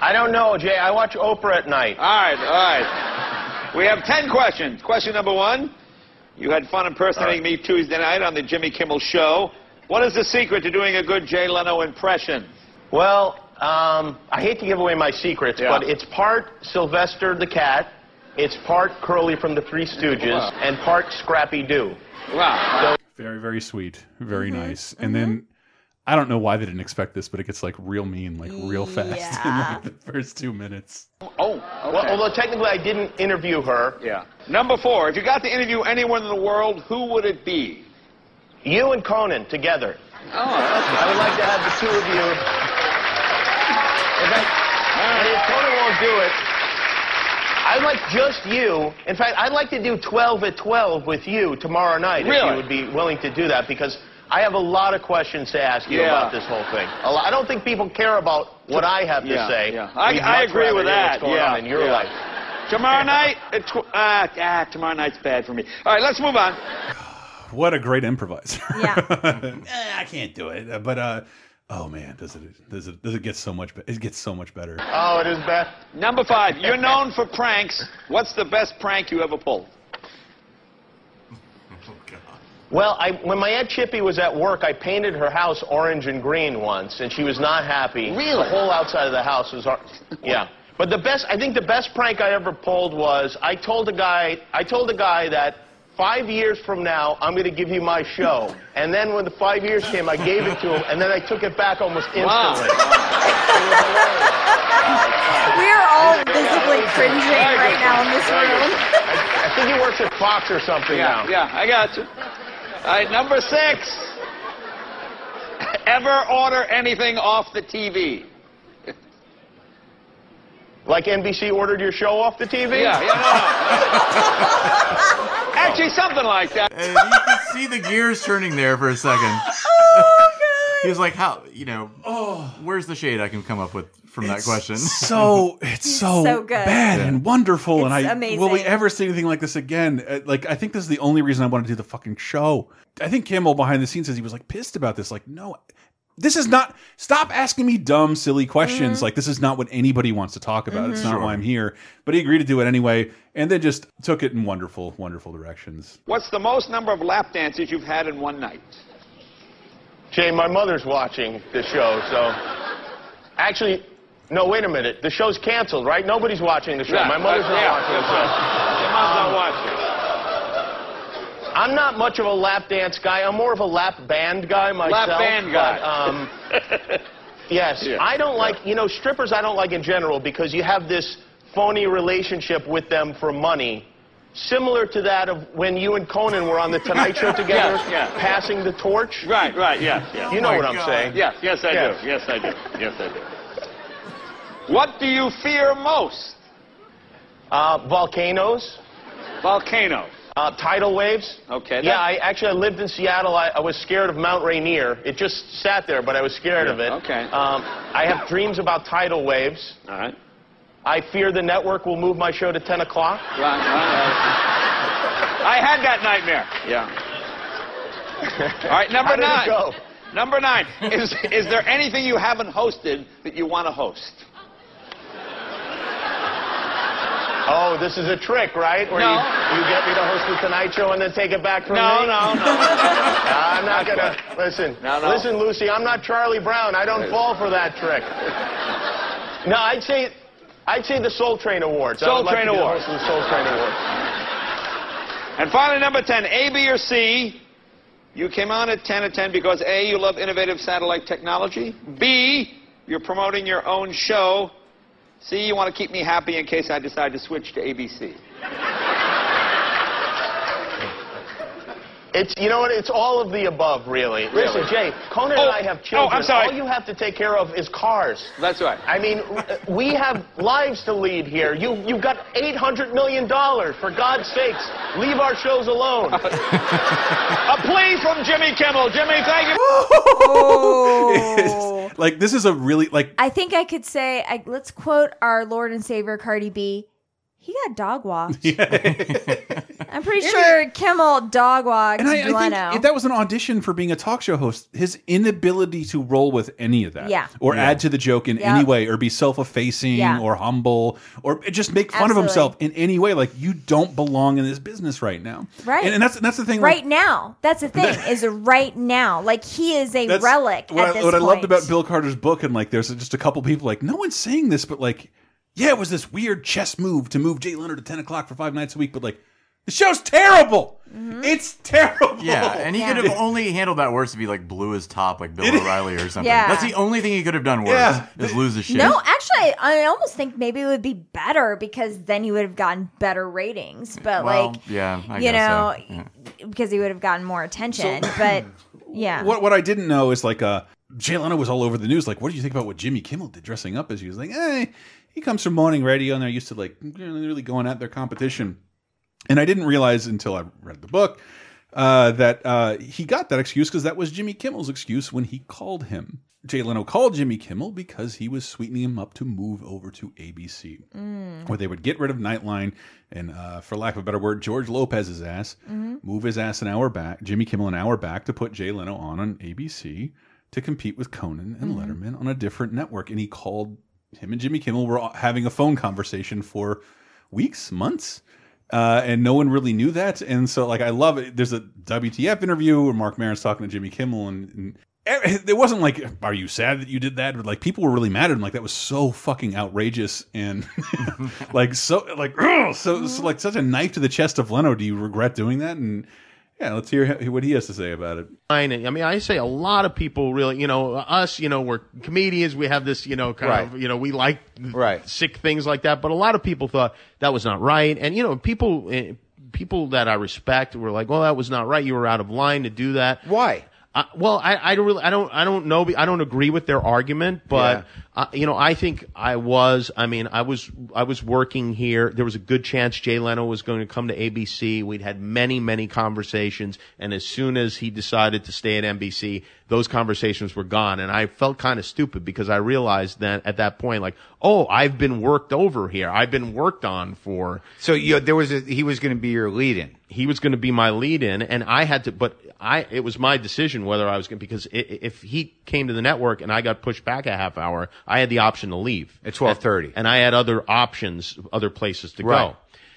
I don't know, Jay. I watch Oprah at night. All right, all right. We have 10 questions. Question number one. You had fun impersonating me Tuesday night on the Jimmy Kimmel Show. What is the secret to doing a good Jay Leno impression? Well, um, I hate to give away my secrets, Yeah. but it's part Sylvester the cat, it's part Curly from the Three Stooges, Wow. and part Scrappy Doo. Wow. Very, very sweet. Very Mm-hmm. nice. And then I don't know why they didn't expect this, but it gets like real mean, like real fast in like the first two minutes. Oh, Well, although technically I didn't interview her. Yeah. Number four. If you got to interview anyone in the world, who would it be? You and Conan together. Oh, I would like to have the two of you. If, I, and if Conan won't do it, I'd like just you. In fact, I'd like to do 12 at 12 with you tomorrow night really? if you would be willing to do that because I have a lot of questions to ask you Yeah. about this whole thing. A lot, I don't think people care about what I have to Yeah, say. yeah. I- I agree with that, What's going yeah, on in your yeah. life. Tomorrow night? At uh, ah, tomorrow night's bad for me. All right, let's move on. What a great improviser. Yeah. Eh, I can't do it. But uh oh man, does it does it does it get so much be- it gets so much better. Oh, it is bad. Number five. You're known for pranks. What's the best prank you ever pulled? Well, I, when my Aunt Chippy was at work, I painted her house orange and green once, and she was not happy. Really? The whole outside of the house was, yeah. But the best, I think the best prank I ever pulled was I told a guy, I told a guy that five years from now I'm going to give you my show, and then when the five years came, I gave it to him, and then I took it back almost instantly. Wow. instantly. We are all visibly cringing right now in this room. I think he works at Fox or something Yeah, now. yeah, I got you. All right, number six. Ever order anything off the TV? Like NBC ordered your show off the TV? Yeah, yeah, no, no. Actually, something like that. And you can see the gears turning there for a second. oh, he was like, "How you know? Oh. where's the shade I can come up with from that question?" so it's so, So good. bad and wonderful, and It's I will we ever see anything like this again? Uh, Like I think this is the only reason I want to do the fucking show. I think Kimmel behind the scenes says he was like pissed about this. Like, no, this is not. Stop asking me dumb, silly questions. Mm-hmm. Like this is not what anybody wants to talk about. It's Mhm. not Sure. why I'm here. But he agreed to do it anyway, and then just took it in wonderful, wonderful directions. What's the most number of lap dances you've had in one night? Jay, my mother's watching the show, so. Actually, no, wait a minute. The show's canceled, right? Nobody's watching the show. Yeah, my mother's not yeah, watching the show. Your mom's not watching. I'm not much of a lap dance guy. I'm more of a lap band guy myself. Lap band guy. But, um, yes, Yeah. I don't like, you know, strippers I don't like in general because you have this phony relationship with them for money. Similar to that of when you and Conan were on the Tonight Show together, Yes, yes. passing the torch. Right, right, yes, yes. You know Oh what I'm God. saying? Yes, yes, I Yes. do. Yes, I do. Yes, I do. What do you fear most? Uh, volcanoes. Volcanoes. Uh, tidal waves. Okay. Yeah, I actually I lived in Seattle. I, I was scared of Mount Rainier. It just sat there, but I was scared of it. Okay. Um, I have dreams about tidal waves. All right. I fear the network will move my show to 10 o'clock. Right, right, right. I had that nightmare. Yeah. All right, number How did it nine. go? Number nine. Is is there anything you haven't hosted that you want to host? Oh, this is a trick, right? Where No. you, you get me to host the Tonight Show and then take it back from No, me? no, no. no. I'm not gonna listen. No, no. Listen, Lucy, I'm not Charlie Brown. I don't fall for that trick. No, I'd say, I'd say the Soul Train Awards. I Soul like Train the Awards. of the Soul Train Awards. And finally, number 10, A, B, or C. You came on at 10 at 10 because A, you love innovative satellite technology. B, you're promoting your own show. C, you want to keep me happy in case I decide to switch to ABC. It's you know what? It's all of the above, really. Listen, Jay, Conan Oh, and I have children. oh, I'm sorry. All you have to take care of is cars. That's right. I mean, we have lives to lead here. You you've got eight hundred million dollars. For God's sakes, leave our shows alone. A plea from Jimmy Kimmel. Jimmy, thank you. Oh. like this is a really like I think I could say, I, let's quote our Lord and Savior Cardi B. He got dog walked. I'm pretty sure Kimmel dog walked And I, I think if that was an audition for being a talk show host, his inability to roll with any of that, Yeah. or Yeah. add to the joke in Yep. any way, or be self-effacing, Yeah. or humble, or just make fun of Absolutely. himself in any way, like you don't belong in this business right now, Right. And, and that's that's the thing, like, right now. That's the thing, is right now. Like he is a That's relic What, at I, this what I loved point. about Bill Carter's book, and like, there's just a couple people like, no one's saying this, but like, yeah, it was this weird chess move to move Jay Leno to ten o'clock for five nights a week, but like, the show's terrible. Mm-hmm. It's terrible. Yeah, and he Yeah. could have only handled that worse if he like blew his top like Bill O'Reilly or something. Yeah. That's the only thing he could have done worse. Yeah. Is lose his shit. No, actually, I I almost think maybe it would be better because then he would have gotten better ratings. But well, like, yeah, I you know, so. Yeah. because he would have gotten more attention. but yeah, What what I didn't know is like uh Jay Leno was all over the news. Like, what do you think about what Jimmy Kimmel did dressing up as? He was like, hey, he comes from morning radio and they're used to like really going at their competition. And I didn't realize until I read the book uh, that uh, he got that excuse because that was Jimmy Kimmel's excuse when he called him. Jay Leno called Jimmy Kimmel because he was sweetening him up to move over to ABC, Mm. where they would get rid of Nightline and, uh, for lack of a better word, George Lopez's ass, Mhm. move his ass an hour back, Jimmy Kimmel an hour back to put Jay Leno on on ABC to compete with Conan and Mhm. Letterman on a different network. And he called him and Jimmy Kimmel were having a phone conversation for weeks, months. Uh, and no one really knew that, and so like I love it. There's a WTF interview where Marc Maron's talking to Jimmy Kimmel, and, and it wasn't like, "Are you sad that you did that?" But like people were really mad at him. Like that was so fucking outrageous, and like so like so, so like such a knife to the chest of Leno. Do you regret doing that? And yeah, let's hear what he has to say about it. I mean, I say a lot of people really, you know, us, you know, we're comedians. We have this, you know, kind of, you know, we like Right. sick things like that. But a lot of people thought that was not right. And, you know, people, eh, people that I respect were like, "Well, that was not right. You were out of line to do that." Why? I, well, I, I don't really, I don't, I don't know. I don't agree with their argument, but uh, you know, I think I was. I mean, I was, I was working here. There was a good chance Jay Leno was going to come to ABC. We'd had many, many conversations, and as soon as he decided to stay at NBC, those conversations were gone, and I felt kind of stupid because I realized that at that point, like, oh, I've been worked over here. I've been worked on for. So you, there was a, he was going to be your lead-in. He was going to be my lead-in, and I had to. But I, it was my decision whether I was going to because i if he came to the network and I got pushed back a half hour, I had the option to leave at twelve thirty, and I had other options, other places to Right. go.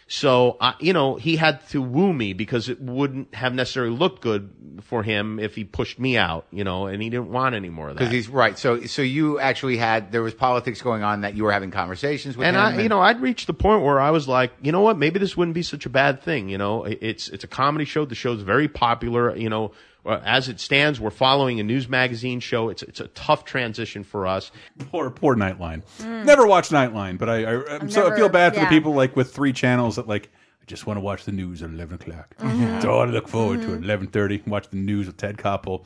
So, I you know, he had to woo me because it wouldn't have necessarily looked good for him if he pushed me out, you know, and he didn't want any more of that. Because he's right. So so you actually had there was politics going on that you were having conversations with and him. I, you know, I'd reached the point where I was like, you know what, maybe this wouldn't be such a bad thing. You know, it's it's a comedy show. The show's very popular. You know, as it stands, we're following a news magazine show. It's it's a tough transition for us. Poor poor Nightline. Never watched Nightline, but I, I I'm so I feel bad for yeah. the people like with three channels that like I just want to watch the news at eleven o'clock. Mm-hmm. Mhm. That's all I look forward to at eleven thirty. Watch the news with Ted Koppel.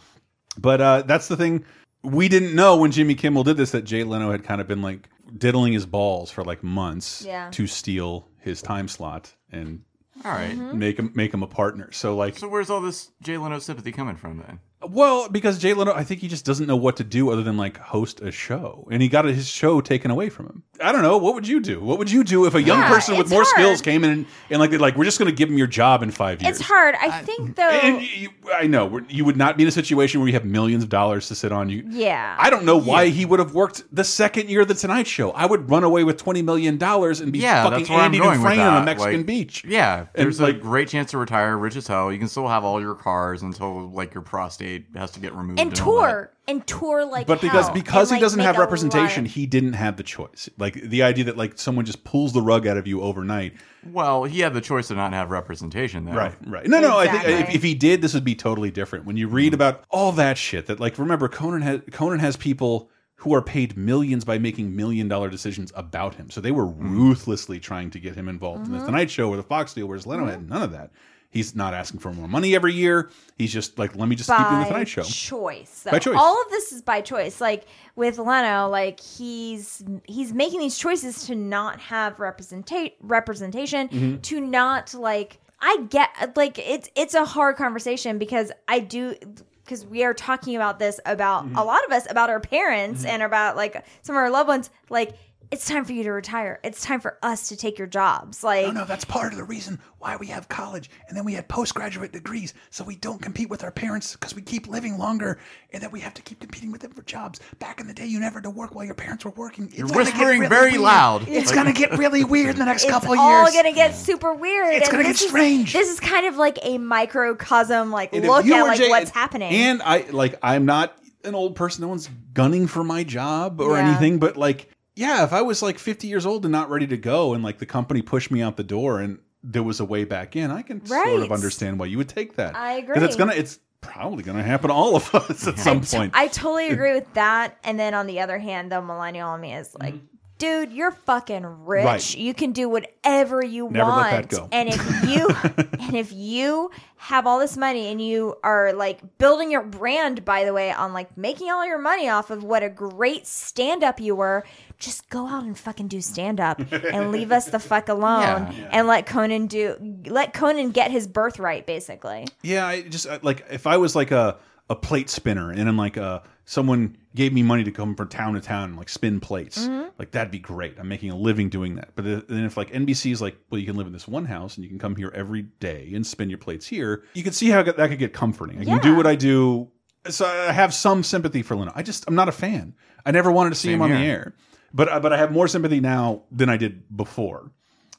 But uh, that's the thing. We didn't know when Jimmy Kimmel did this that Jay Leno had kind of been like diddling his balls for like months Yeah. to steal his time slot and All right. Mm-hmm. Mhm. make him make him a partner. So like So where's all this Jay Leno sympathy coming from then? Well, because Jay Leno, I think he just doesn't know what to do other than like host a show, and he got his show taken away from him. I don't know. What would you do? What would you do if a young Yeah, person with more hard. skills came in and, and like they're like, we're just going to give him your job in five years? It's hard. I think though. And you, I know you would not be in a situation where you have millions of dollars to sit on. You, yeah. I don't know why he would have worked the second year of the Tonight Show. I would run away with twenty million dollars and be Yeah, fucking Andy I'm going Dufresne on a Mexican Like, beach. Yeah, And, there's like- a great chance to retire rich as hell. You can still have all your cars until like your prostate has to get removed. and all that. tour and tour like but because hell, because and, he like, doesn't have representation, he didn't have the choice. Like the idea that like someone just pulls the rug out of you overnight. Well, he had the choice to not have representation though. Right, right. No, no. I think if, if he did, this would be totally different. When you read about all that shit, that like remember Conan has Conan has people who are paid millions by making million dollar decisions about him. So they were hmm. ruthlessly trying to get him involved in the. Mm-hmm. Tonight Show or the Fox deal, whereas Leno had mm-hmm. none of that. He's not asking for more money every year. He's just like, let me just keep doing the by Tonight Show. choice. By choice. All of this is by choice. Like with Leno, like he's he's making these choices to not have representate representation, Mhm. to not like I get like it's it's a hard conversation because I do because we are talking about this about Mm-hmm. a lot of us about our parents and about like some of our loved ones like it's time for you to retire. It's time for us to take your jobs. Like No, no, that's part of the reason why we have college and then we had postgraduate degrees so we don't compete with our parents because we keep living longer and that we have to keep competing with them for jobs. Back in the day, you never had to work while your parents were working. It's You're gonna get whispering really very weird. loud. It's Like- going to get really weird in the next couple of years. It's all gonna get super weird. It's gonna this get is- strange. This is kind of like a microcosm, like And look at like Jay- what's happening. And I like I'm not an old person. No one's gunning for my job or Yeah. anything, but like yeah, if I was like 50 years old and not ready to go and like the company pushed me out the door and there was a way back in, I can sort of understand why you would take that. I agree. Because it's agree. gonna it's probably gonna happen to all of us at some point. I totally agree with that. And then on the other hand, the millennial in me is like, mm-hmm. Dude, you're fucking rich. Right. You can do whatever you Never want. And if you and if you have all this money and you are like building your brand, by the way, on like making all your money off of what a great stand up you were, just go out and fucking do stand up and leave us the fuck alone Yeah. and let Conan do let Conan get his birthright, basically. Yeah, I just like if I was like a a plate spinner and I'm like uh someone gave me money to come from town to town and like spin plates, Mhm. like that'd be great. I'm making a living doing that. But then if like NBC is like, well, you can live in this one house and you can come here every day and spin your plates here, you can see how that could get comforting. I can do what I do. So I have some sympathy for Leno. I just I'm not a fan. I never wanted to see Same him on the air, but uh, but I have more sympathy now than I did before.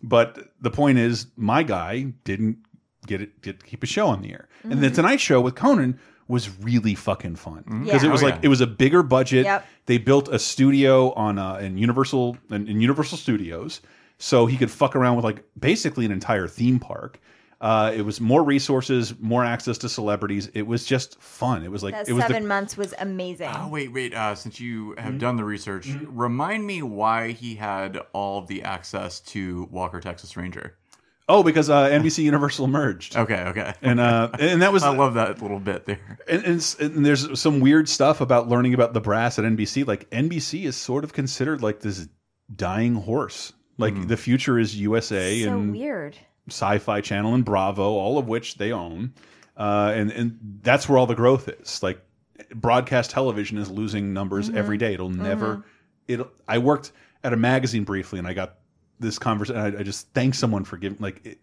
But the point is, my guy didn't get it get keep a show on the air, and the Mhm. Tonight Show with Conan was really fucking fun because Yeah. it was Oh, like yeah. it was a bigger budget. Yep. They built a studio on uh, in Universal in, in Universal Studios, so he could fuck around with like basically an entire theme park. Uh, it was more resources, more access to celebrities. It was just fun. It was like that it was seven the, months was amazing. Oh wait, wait. Uh, since you have done the research, remind me why he had all the access to Walker Texas Ranger. Oh, because uh, NBC Universal merged. Okay, okay. And uh, and that was I love that little bit there. And, and, and there's some weird stuff about learning about the brass at NBC. Like NBC is sort of considered like this dying horse. Like the future is USA so and weird. Sci-Fi Channel and Bravo, all of which they own, uh, and and that's where all the growth is. Like broadcast television is losing numbers Mhm. every day. It'll never. Mhm. It. I worked at a magazine briefly, and I got this conversation. I, I just thank someone for giving. Like, it,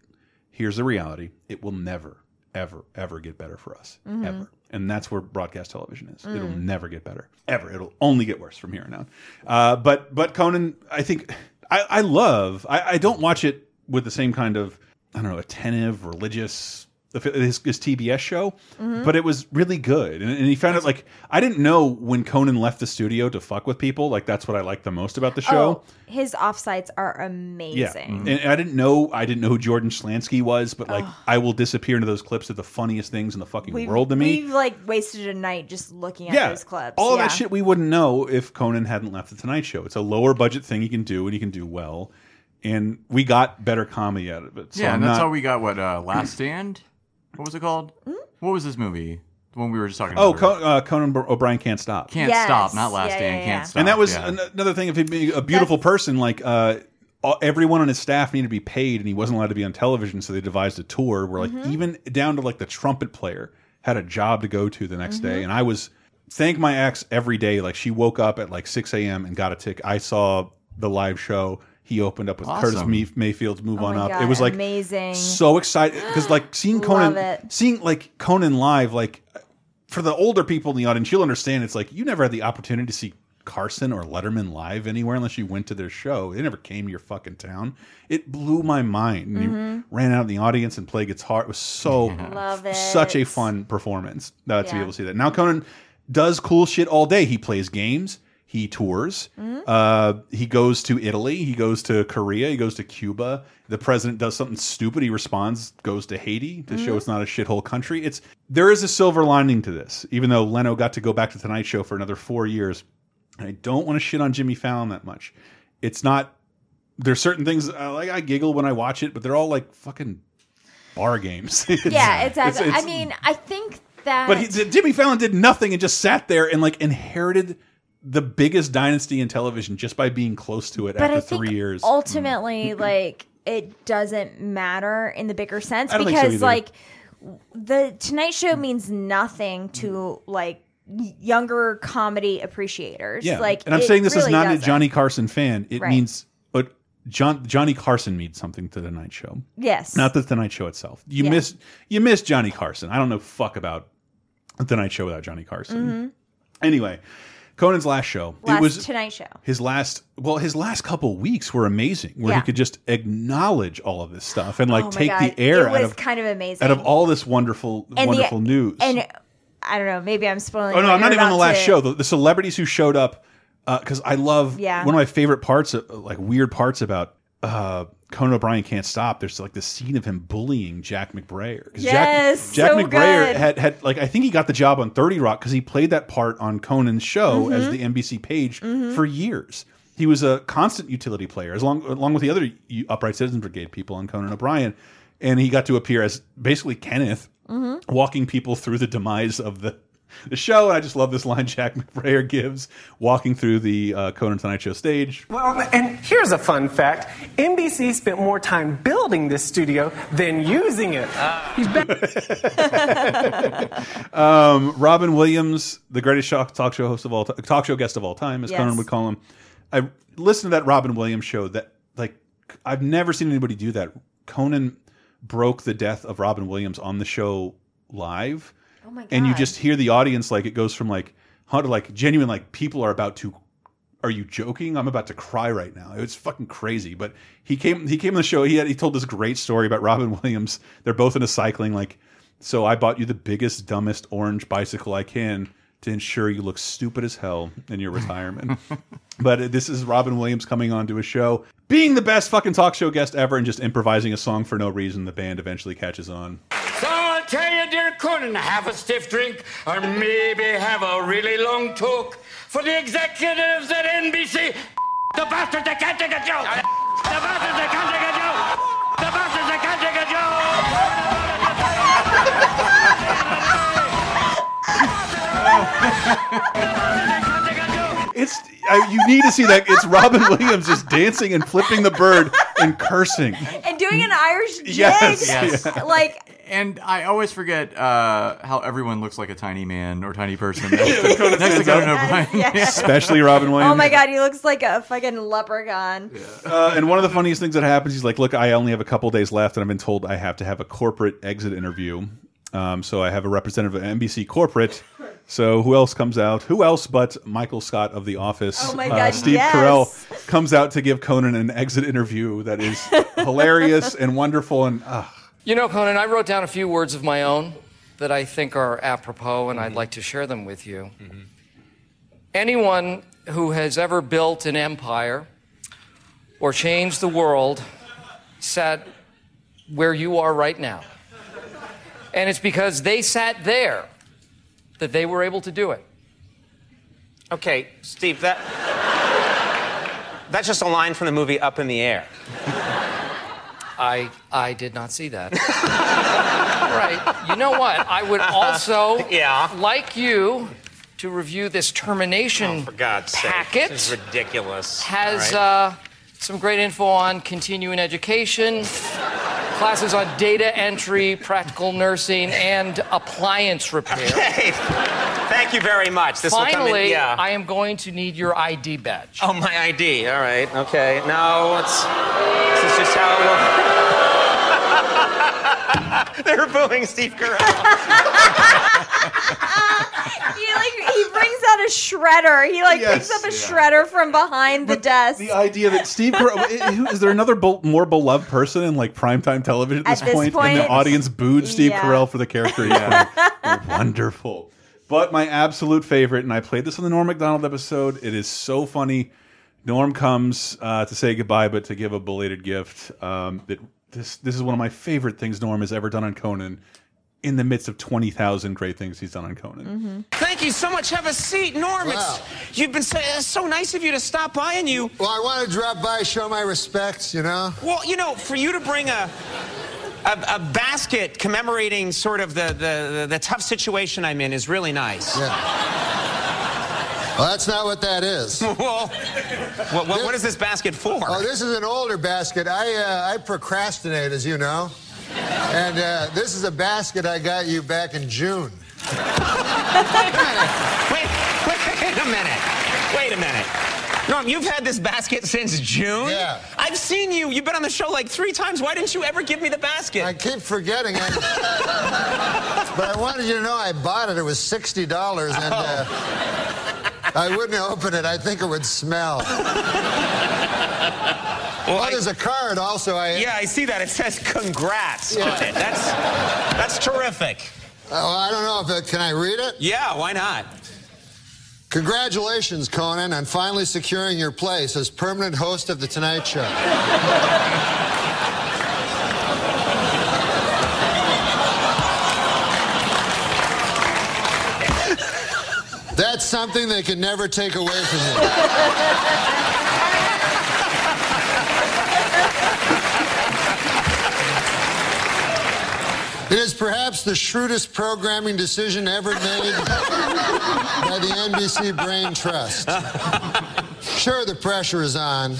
here's the reality: it will never, ever, ever get better for us, Mhm. ever. And that's where broadcast television is. It'll Mm. never get better, ever. It'll only get worse from here on out. Uh, but but Conan, I think I, I love. I, I don't watch it with the same kind of I don't know attentive religious his, his TBS show, Mhm. but it was really good. And, and he found it like I didn't know when Conan left the studio to fuck with people. Like that's what I like the most about the show. Oh, his offsites are amazing. Yeah, and I didn't know I didn't know who Jordan Schlansky was, but like I will disappear into those clips of the funniest things in the fucking We've, world to me. we've like wasted a night just looking at Yeah, those clips. all yeah. that shit we wouldn't know if Conan hadn't left the Tonight Show. It's a lower budget thing he can do, and he can do well. And we got better comedy out of it. So yeah, I'm and that's not- how we got what uh, Last Stand. What was it called? What was this movie? The one we were just talking Oh, about. Co uh, Conan O'Brien can't stop. Can't stop, not Last Stand. Can't stop. And that was yeah. an another thing. If he'd be a beautiful person, like uh, everyone on his staff needed to be paid, and he wasn't allowed to be on television, so they devised a tour where, like, Mm-hmm. even down to like the trumpet player had a job to go to the next day. Mhm. And I was thank my ex every day. Like she woke up at like six a.m. and got a tick. I saw the live show. He opened up with Curtis Awesome. May Mayfield's "Move Oh On Up." God, it was like amazing. so excited because like seeing Conan, seeing like Conan live, like for the older people in the audience, you'll understand. It's like you never had the opportunity to see Carson or Letterman live anywhere unless you went to their show. They never came to your fucking town. It blew my mind. And Mhm. You ran out in the audience and played guitar. It was so Love it. such a fun performance uh, to be able to see that. Now Conan does cool shit all day. He plays games. He tours. Mhm. Uh, he goes to Italy. He goes to Korea. He goes to Cuba. The president does something stupid. He responds, goes to Haiti to show Mhm. it's not a shithole country. It's there is a silver lining to this, even though Leno got to go back to Tonight Show for another four years. I don't want to shit on Jimmy Fallon that much. It's not. There's certain things uh, like I giggle when I watch it, but they're all like fucking bar games. It's- yeah, exactly. it's- I mean, I think that. but he, Jimmy Fallon did nothing and just sat there and like inherited the biggest dynasty in television just by being close to it but after three years. ultimately, like, it doesn't matter in the bigger sense think so because, like, the Tonight Show means nothing to like younger comedy appreciators. yeah, like, and I'm saying this is not doesn't. a Johnny Carson fan. It Right. means, but John Johnny Carson means something to the Night Show. Yes. not the Tonight Show itself. You Yeah. miss you miss Johnny Carson. I don't know fuck about the Night Show without Johnny Carson. Mhm. Anyway, Conan's last show. Last it was Tonight Show. his last well his last couple weeks were amazing where Yeah. he could just acknowledge all of this stuff and like Oh take God. the air It out was of kind of amazing. out of all this wonderful And the- wonderful news And I don't know, maybe I'm spoiling. oh no i'm not even on the last to- show the, the celebrities who showed up because i love Yeah. one of my favorite parts of, like weird parts about uh Conan O'Brien can't stop. There's like the scene of him bullying Jack McBrayer. Yes, Jack, Jack so McBrayer good. had had like I think he got the job on Thirty Rock because he played that part on Conan's show as Mhm. the NBC page Mhm. for years. He was a constant utility player, as long along with the other Upright Citizens Brigade people on Conan O'Brien, and he got to appear as basically Kenneth, Mhm. walking people through the demise of the the show. And I just love this line Jack McBrayer gives walking through the uh, Conan Tonight Show stage. Well, and here's a fun fact NBC spent more time building this studio than using it. He's back. um, Robin Williams, the greatest talk show host of all time, talk show guest of all time, as Yes. Conan would call him. I listened to that Robin Williams show. That like I've never seen anybody do that. Conan broke the death of Robin Williams on the show live, Oh my and you just hear the audience like it goes from like how to like genuine like people are about to. Are you joking? I'm about to cry right now. It was fucking crazy. But he came. He came on the show. He had. He told this great story about Robin Williams. They're both in a cycling like so I bought you the biggest, dumbest orange bicycle I can to ensure you look stupid as hell in your retirement. but this is Robin Williams coming onto a show, being the best fucking talk show guest ever, and just improvising a song for no reason. The band eventually catches on. So I'll tell you, dear, couldn't have a stiff drink or maybe have a really long talk for the executives at NBC. The bastards, they can't take a joke. The bastards, they can't take a joke. The bastards, they can't take a joke. It's uh, you need to see that it's Robin Williams just dancing and flipping the bird and cursing and doing an Irish jig. Yes, yes. like and I always forget uh, how everyone looks like a tiny man or tiny person. Next to Conan. O'Brien. Yes. Especially Robin Williams. Oh my god, he looks like a fucking leprechaun. Uh, and one of the funniest things that happens, he's like, "Look, I only have a couple days left, and I've been told I have to have a corporate exit interview. Um, so I have a representative of NBC corporate. So who else comes out? Who else but Michael Scott of The Office? Oh my Uh, God, Steve yes. Carell comes out to give Conan an exit interview that is hilarious and wonderful. And uh, You know, Conan, I wrote down a few words of my own that I think are apropos, and I'd mm-hmm. like to share them with you. Mm-hmm. Anyone who has ever built an empire or changed the world sat where you are right now. And it's because they sat there that they were able to do it. Okay, Steve, that. That's just a line from the movie Up in the Air. I I did not see that. right. You know what? I would also Yeah. like you to review this termination Oh, For God's packet. sake. This is ridiculous. has All right. uh, some great info on continuing education, classes on data entry, practical nursing, and appliance repair. Hey, thank you very much. This will come in. Finally, Yeah. I am going to need your ID badge. Oh, my ID. All right. Okay. No, it's. This is just how it will. They're booing Steve Carell. He like he brings out a shredder. He like Yes. picks up a shredder from behind the desk. the idea that Steve Carell is there another be more beloved person in like primetime television at At this, this point? And the point, audience booed Steve yeah. Carell for the character he's playing. Wonderful. But my absolute favorite, and I played this on the Norm Macdonald episode. It is so funny. Norm comes uh, to say goodbye, but to give a belated gift. Um, that this this is one of my favorite things Norm has ever done on Conan. In the midst of twenty thousand great things he's done on Conan. Thank you so much. Have a seat, Norm. It's, you've been so, it's so nice of you to stop by, and you. Well, I want to drop by, show my respects, you know? Well, you know, for you to bring a a, a basket commemorating sort of the, the, the, the tough situation I'm in is really nice. Yeah. Well, that's not what that is. well, what, what, what is this basket for? Oh, this is an older basket. I, uh, I procrastinate, as you know. And uh, this is a basket I got you back in June. wait, Wait, wait a minute. Wait a minute. Norm, you've had this basket since June? Yeah. I've seen you. You've been on the show like three times. Why didn't you ever give me the basket? I keep forgetting it. but I wanted you to know I bought it. It was $60, and uh, I wouldn't open it. I think it would smell. oh, there's a card also. I Yeah, I see that. It says congrats Yeah. on it. That's, that's terrific. Oh, I don't know if it, can I read it? Yeah, why not? Congratulations, Conan, on finally securing your place as permanent host of The Tonight Show. That's something they can never take away from you. It is perhaps the shrewdest programming decision ever made by the NBC Brain Trust. Sure, the pressure is on,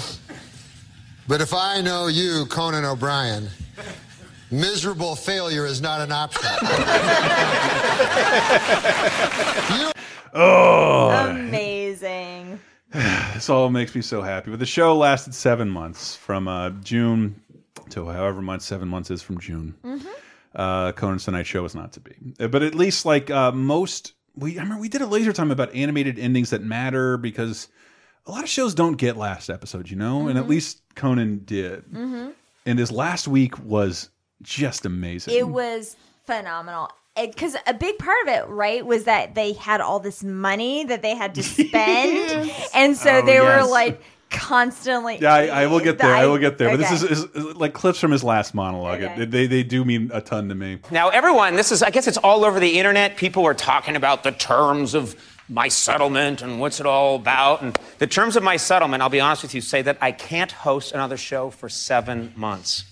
but if I know you, Conan O'Brien, miserable failure is not an option. Oh, Amazing. this all makes me so happy. But the show lasted seven months from uh, June to however month seven months is from June. Mm-hmm. Uh, Conan's Tonight Show was not to be, Uh, but at least like uh, most, we I remember we did a laser time about animated endings that matter because a lot of shows don't get last episodes, you know, and at Mhm. least Conan did. Mhm. And his last week was just amazing. It was phenomenal. Because a big part of it, right, was that they had all this money that they had to spend, and so Oh, they were like constantly. Yeah, I, I will get there. I will get there. But this is, is like clips from his last monologue. It- they they do mean a ton to me. Now, everyone, this is, I guess it's all over the internet. People are talking about the terms of my settlement and what's it all about. And the terms of my settlement, I'll be honest with you, say that I can't host another show for seven months.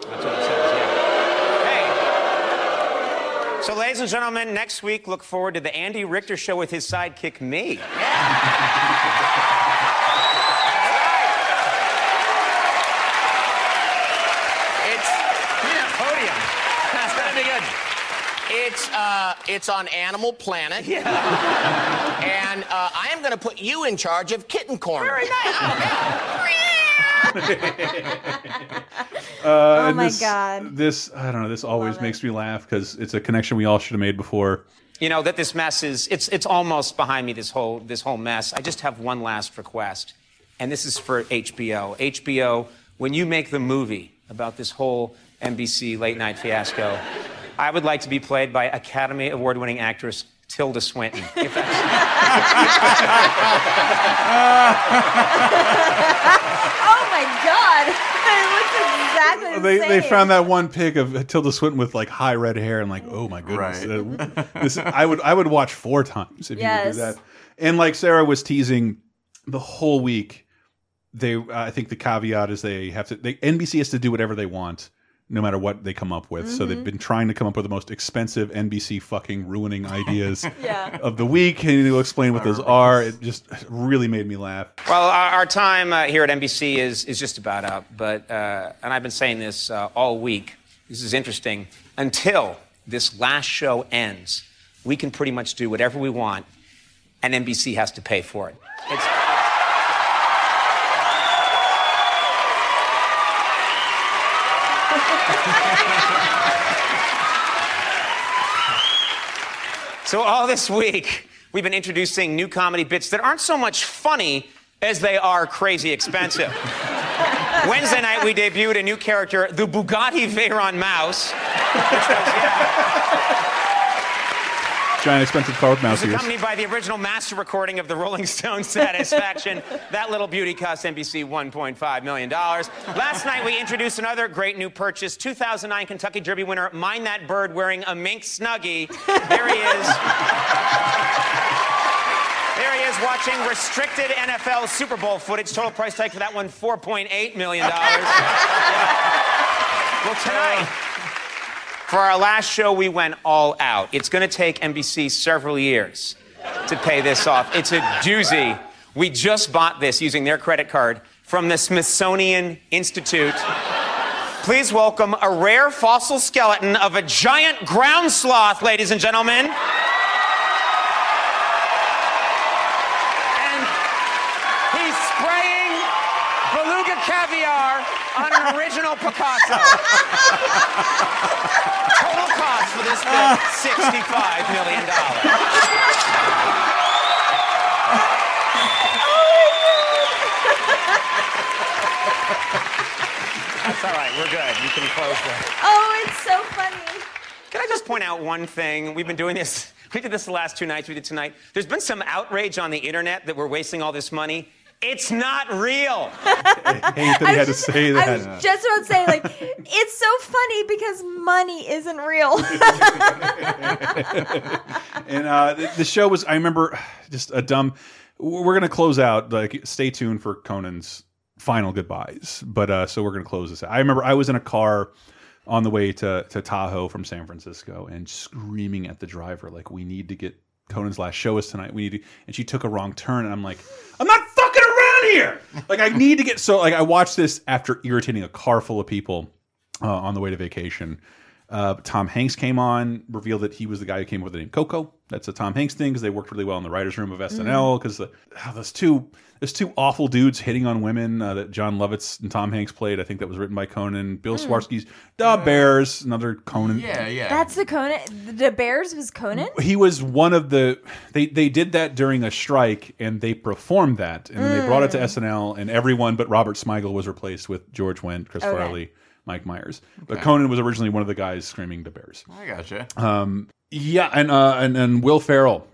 That's what it says, yeah. Hey. So, ladies and gentlemen, next week, look forward to the Andy Richter show with his sidekick, me. It's podium. That's gonna be good. It's uh, it's on Animal Planet. Yeah. and uh, I am gonna put you in charge of Kitten Corner. Very nice. Uh, and my this, God. This I don't know. This always makes me laugh because it's a connection we all should have made before. You know that this mess is it's it's almost behind me. This whole this whole mess. I just have one last request, and this is for HBO. HBO, when you make the movie about this whole NBC late night fiasco, I would like to be played by Academy Award winning actress Tilda Swinton. If that's- oh my god! Exactly the They, they found that one pic of Tilda Swinton with like high red hair and like oh my goodness. Uh, this, I would I would watch four times if you would do that. And like Sarah was teasing the whole week they I think the caveat is they have to they NBC has to do whatever they want no matter what they come up with so they've Mhm. been trying to come up with the most expensive NBC fucking ruining ideas Yeah. of the week and he'll explain what those are it just really made me laugh Well, our, our time uh, here at NBC is, is just about up, but, uh, and I've been saying this uh, all week. This is interesting. Until this last show ends, we can pretty much do whatever we want, and NBC has to pay for it. It's, So, all this week, we've been introducing new comedy bits that aren't so much funny as they are crazy expensive. Wednesday night, we debuted a new character, the Bugatti Veyron Mouse. Giant expensive car with mouse It's ears accompanied by the original master recording of the Rolling Stones Satisfaction. that little beauty cost NBC $1.5 million. Last night, we introduced another great new purchase 2009 Kentucky Derby winner, Mine That Bird, wearing a mink snuggie. There he is. There he is watching restricted NFL Super Bowl footage. Total price tag for that one $4.8 million. Well, tonight, for our last show, we went all out. It's going to take NBC several years to pay this off. It's a doozy. We just bought this using their credit card from the Smithsonian Institute. Please welcome a rare fossil skeleton of a giant ground sloth, ladies and gentlemen. And he's spraying beluga caviar on an original Picasso. Total cost for this bit, $65 million. That's all right, we're good. You can close the. Oh, it's so funny. Can I just point out one thing? We've been doing this. We did this the last two nights. We did tonight. There's been some outrage on the internet that we're wasting all this money. It's not real. I hate that he had to say I that was just about to say, like, it's so funny because money isn't real. and uh, the, the show was I remember just a dumb. We're gonna close out. Like, stay tuned for Conan's final goodbyes. But uh, so we're gonna close this. out. I remember I was in a car on the way to to Tahoe from San Francisco and screaming at the driver like, "We need to get Conan's last show is tonight. We need to." And she took a wrong turn, and I'm like, "I'm not here." Like, I need to get so like I watched this after irritating a car full of people uh, on the way to vacation. Uh, Tom Hanks came on, revealed that he was the guy who came up with the name Coco. That's a Tom Hanks thing because they worked really well in the writers' room of SNL. Because the oh, those two, those two awful dudes hitting on women uh, that Jon Lovitz and Tom Hanks played. I think that was written by Conan. Bill Mm. Swerski's Da Bears, another Conan. Yeah, yeah. That's the Conan. The Bears was Conan. He was one of the they they did that during a strike and they performed that and then they brought it to Mm. SNL and everyone but Robert Smigel was replaced with George Wendt, Chris Okay. Farley, Mike Myers. But Conan was originally one of the guys screaming the Bears. I gotcha. Um, yeah, and uh, and and Will Ferrell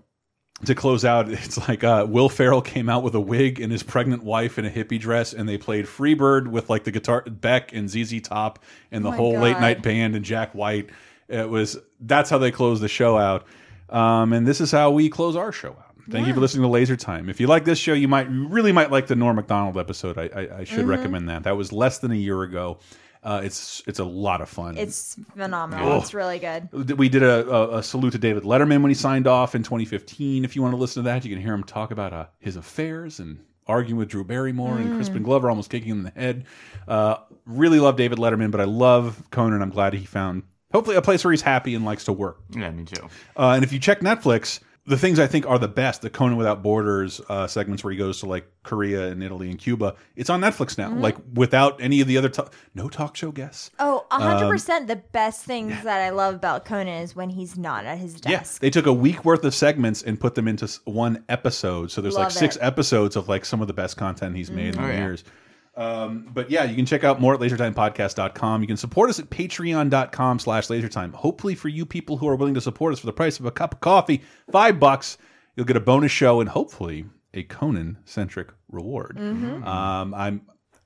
to close out. It's like uh, Will Ferrell came out with a wig and his pregnant wife in a hippie dress, and they played Freebird with like the guitar Beck and ZZ Top and the Oh my whole late night band and Jack White. It was that's how they closed the show out, um, and this is how we close our show out. Thank you for listening to Laser Time. If you like this show, you might you really might like the Norm Macdonald episode. I, I, I should Mhm. recommend that. That was less than a year ago. Uh, it's it's a lot of fun. It's phenomenal. Oh. It's really good. We did a, a, a salute to David Letterman when he signed off in 2015. If you want to listen to that, you can hear him talk about uh, his affairs and arguing with Drew Barrymore and Mm. Crispin Glover, almost kicking him in the head. Uh, really love David Letterman, but I love Conan. I'm glad he found hopefully a place where he's happy and likes to work. Yeah, me too. Uh, and if you check Netflix, the things I think are the best, the Conan Without Borders uh, segments where he goes to like Korea and Italy and Cuba, it's on Netflix now. Mhm. Like without any of the other, to- no talk show guests. Oh, Um, 100% the best things that I love about Conan is when he's not at his desk. Yes, they took a week worth of segments and put them into one episode. So there's like six it. episodes of like some of the best content he's made Mhm. in Oh, yeah. Um, but yeah, you can check out more at lasertimepodcast.com. You can support us at patreon.com slash lasertime. Hopefully for you people who are willing to support us for the price of a cup of coffee, five bucks, you'll get a bonus show and hopefully a Conan centric reward. Mhm. Um, I'm,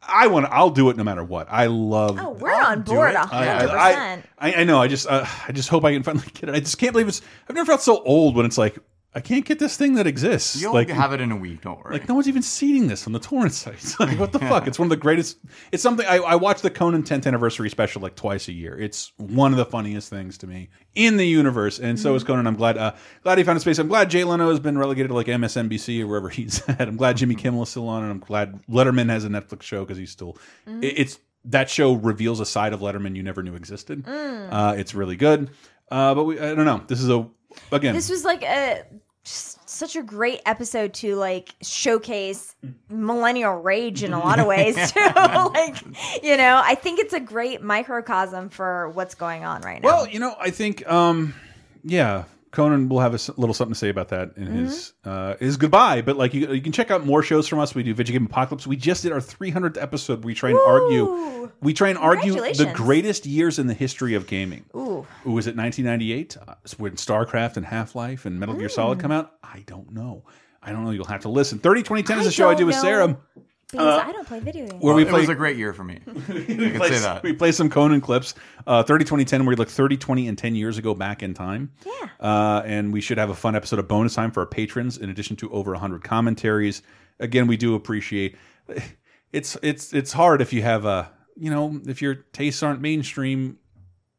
I want to, I'll do it no matter what. I love Oh, we're on board I, 100%. I, I, I know. I just uh, I just hope I can finally get it. I just can't believe it's. I've never felt so old when it's like I can't get this thing that exists. You'll like have it in a week. Don't worry. Like no one's even seeding this on the torrent sites. Like what the fuck? It's one of the greatest. It's something I, I watch the Conan 10th anniversary special like twice a year. It's one of the funniest things to me in the universe, and so Mm-hmm. is Conan. I'm glad uh, glad he found a space. I'm glad Jay Leno has been relegated to like MSNBC or wherever he's at. I'm glad Jimmy Kimmel is still on, and I'm glad Letterman has a Netflix show because he's still. Mhm. it- it's that show reveals a side of Letterman you never knew existed. Mm. Uh, it's really good, uh, but we, I don't know. This is a again. This was like a such a great episode to like showcase millennial rage in a lot of ways too. like, you know, I think it's a great microcosm for what's going on right now. Well, you know, I think, um, yeah, Conan will have a little something to say about that in his Mm-hmm. uh, his goodbye. But like, you, you can check out more shows from us. We do Video Game Apocalypse. We just did our 300th episode. We try and argue. We try and argue the greatest years in the history of gaming. Ooh. Ooh, was it 1998 uh, when StarCraft and Half Life and Metal Gear Solid come out? I don't know. I don't know. You'll have to listen. 30 2010 is a show I do don't with know, Sarah. Because uh, I don't play video games. Where we it play, was a great year for me. I we can play, say that. We play some Conan clips. Uh, 30, 20, 10, where we look 30, 20, and 10 years ago back in time. Yeah. Uh, and we should have a fun episode of bonus time for our patrons, in addition to over 100 commentaries. Again, we do appreciate it's it's it's hard if you have a you know if your tastes aren't mainstream.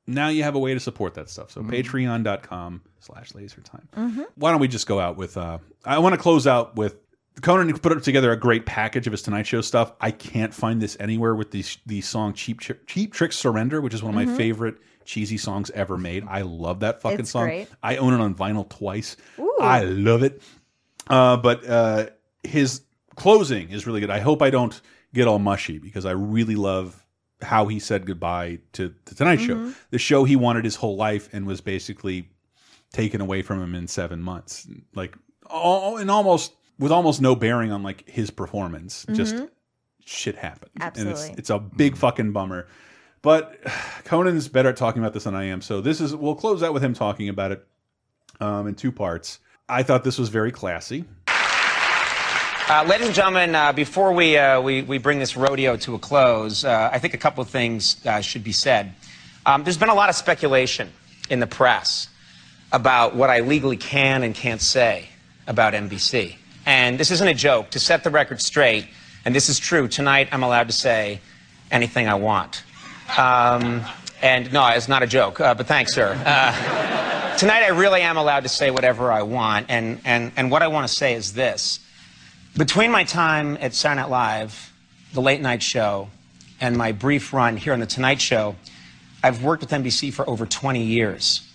Now you have a way to support that stuff. So Mm-hmm. patreon.com slash lasertime. Mhm. Why don't we just go out with uh I want to close out with Conan put up together a great package of his Tonight Show stuff. I can't find this anywhere with the the song "Cheap Cheap Trick Surrender," which is one of my Mhm. favorite cheesy songs ever made. I love that fucking It's song. great. I own it on vinyl twice. Ooh. I love it. Uh, but uh, his closing is really good. I hope I don't get all mushy because I really love how he said goodbye to the Tonight Show, Mhm. the show he wanted his whole life and was basically taken away from him in seven months. Like, all, and almost with almost no bearing on like his performance. Just Mhm. shit happened. And it's, it's a big fucking bummer. But Conan's better at talking about this than I am. So this is we'll close out with him talking about it um, in two parts. I thought this was very classy. Uh, ladies and gentlemen, uh, before we, uh, we, we bring this rodeo to a close, uh, I think a couple of things uh, should be said. Um, there's been a lot of speculation in the press about what I legally can and can't say about NBC. And this isn't a joke. To set the record straight, and this is true, tonight I'm allowed to say anything I want. Um, and no, it's not a joke, uh, but thanks, sir. Uh, tonight I really am allowed to say whatever I want, and, and, and what I want to say is this. Between my time at Saturday Night Live, The Late Night Show, and my brief run here on The Tonight Show, I've worked with NBC for over 20 years.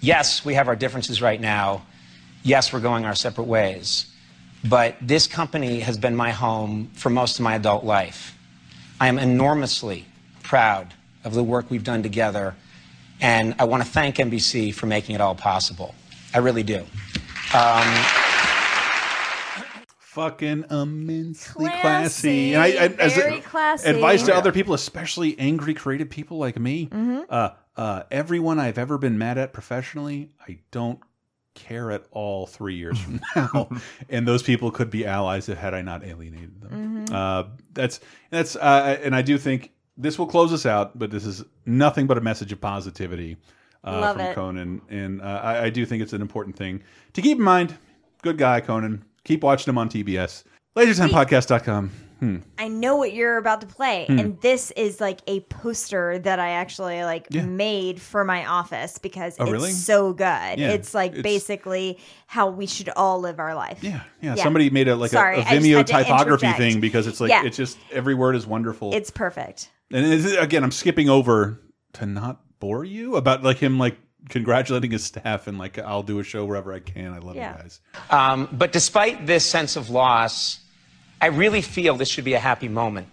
Yes, we have our differences right now. Yes, we're going our separate ways. But this company has been my home for most of my adult life. I am enormously proud of the work we've done together, and I want to thank NBC for making it all possible. I really do. Um, Fucking immensely Classy. classy. And I, I as a- Very classy. advice to Yeah. other people, especially angry creative people like me. Mhm. Uh, uh, everyone I've ever been mad at professionally, I don't care at all three years from now. and those people could be allies if had I not alienated them. Mhm. Uh, that's that's uh, and I do think this will close us out. But this is nothing but a message of positivity uh, from it. Conan, and uh, I, I do think it's an important thing to keep in mind. Good guy, Conan. Keep watching him on TBS. LaserTimePodcast.com. Hmm. I know what you're about to play, Hmm. and this is like a poster that I actually like Yeah. made for my office because Oh, it's really? so good. Yeah, it's like it's- basically how we should all live our life. Yeah, yeah. Somebody made a like Sorry, a, a I just Vimeo typography thing because it's like Yeah. it's just every word is wonderful. It's perfect. and it's, again, I'm skipping over to not bore you about like him like congratulating his staff and like I'll do a show wherever I can. I love Yeah. you guys. Um, but despite this sense of loss, I really feel this should be a happy moment.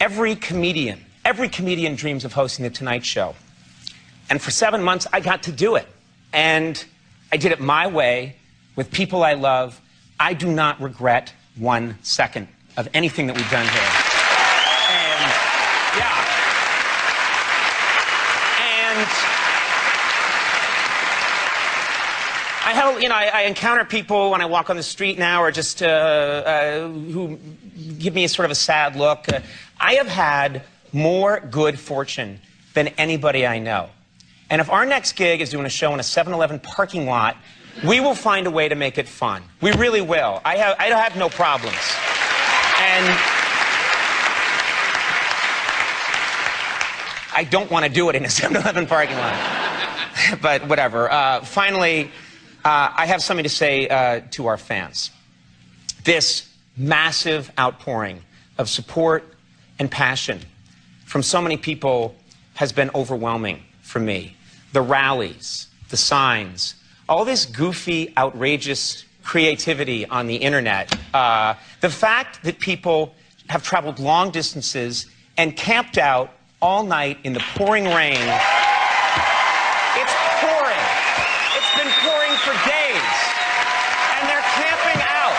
Every comedian, every comedian dreams of hosting The Tonight Show. And for seven months, I got to do it. And I did it my way with people I love. I do not regret one second of anything that we've done here. And yeah. And Have, you know, I, I encounter people when I walk on the street now, or just uh, uh, who give me a sort of a sad look. Uh, I have had more good fortune than anybody I know. And if our next gig is doing a show in a 7-Eleven parking lot, we will find a way to make it fun. We really will. I have, I have no problems. And I don't want to do it in a 7-Eleven parking lot. but whatever. Uh, finally, uh, I have something to say uh, to our fans. This massive outpouring of support and passion from so many people has been overwhelming for me. The rallies, the signs, all this goofy, outrageous creativity on the internet, uh, the fact that people have traveled long distances and camped out all night in the pouring rain. It's pouring. It's been pouring for days. And they're camping out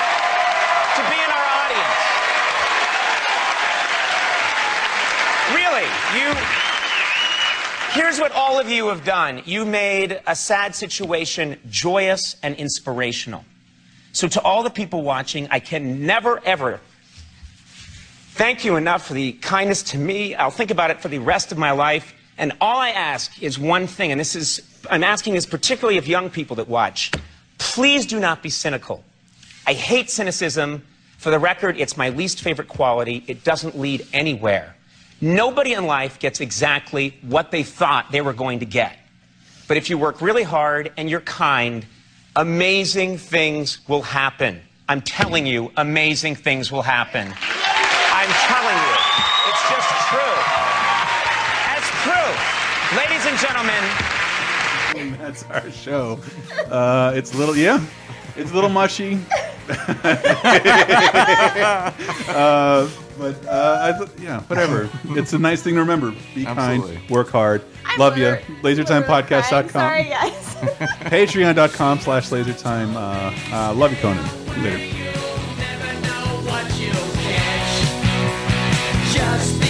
to be in our audience. Really, you. Here's what all of you have done. You made a sad situation joyous and inspirational. So, to all the people watching, I can never, ever thank you enough for the kindness to me. I'll think about it for the rest of my life. And all I ask is one thing, and this is, I'm asking this particularly of young people that watch. Please do not be cynical. I hate cynicism. For the record, it's my least favorite quality. It doesn't lead anywhere. Nobody in life gets exactly what they thought they were going to get. But if you work really hard and you're kind, amazing things will happen. I'm telling you, amazing things will happen. I'm telling you. It's just true. That's true. Ladies and gentlemen, That's our show. Uh, it's a little, yeah, it's a little mushy. uh, but uh, I, th- yeah, whatever. it's a nice thing to remember. Be Absolutely. kind, work hard. I'm Love you. LaserTimePodcast.com. Sorry, guys. Patreon.com slash LaserTime. Uh, uh, love you, Conan. Later. Just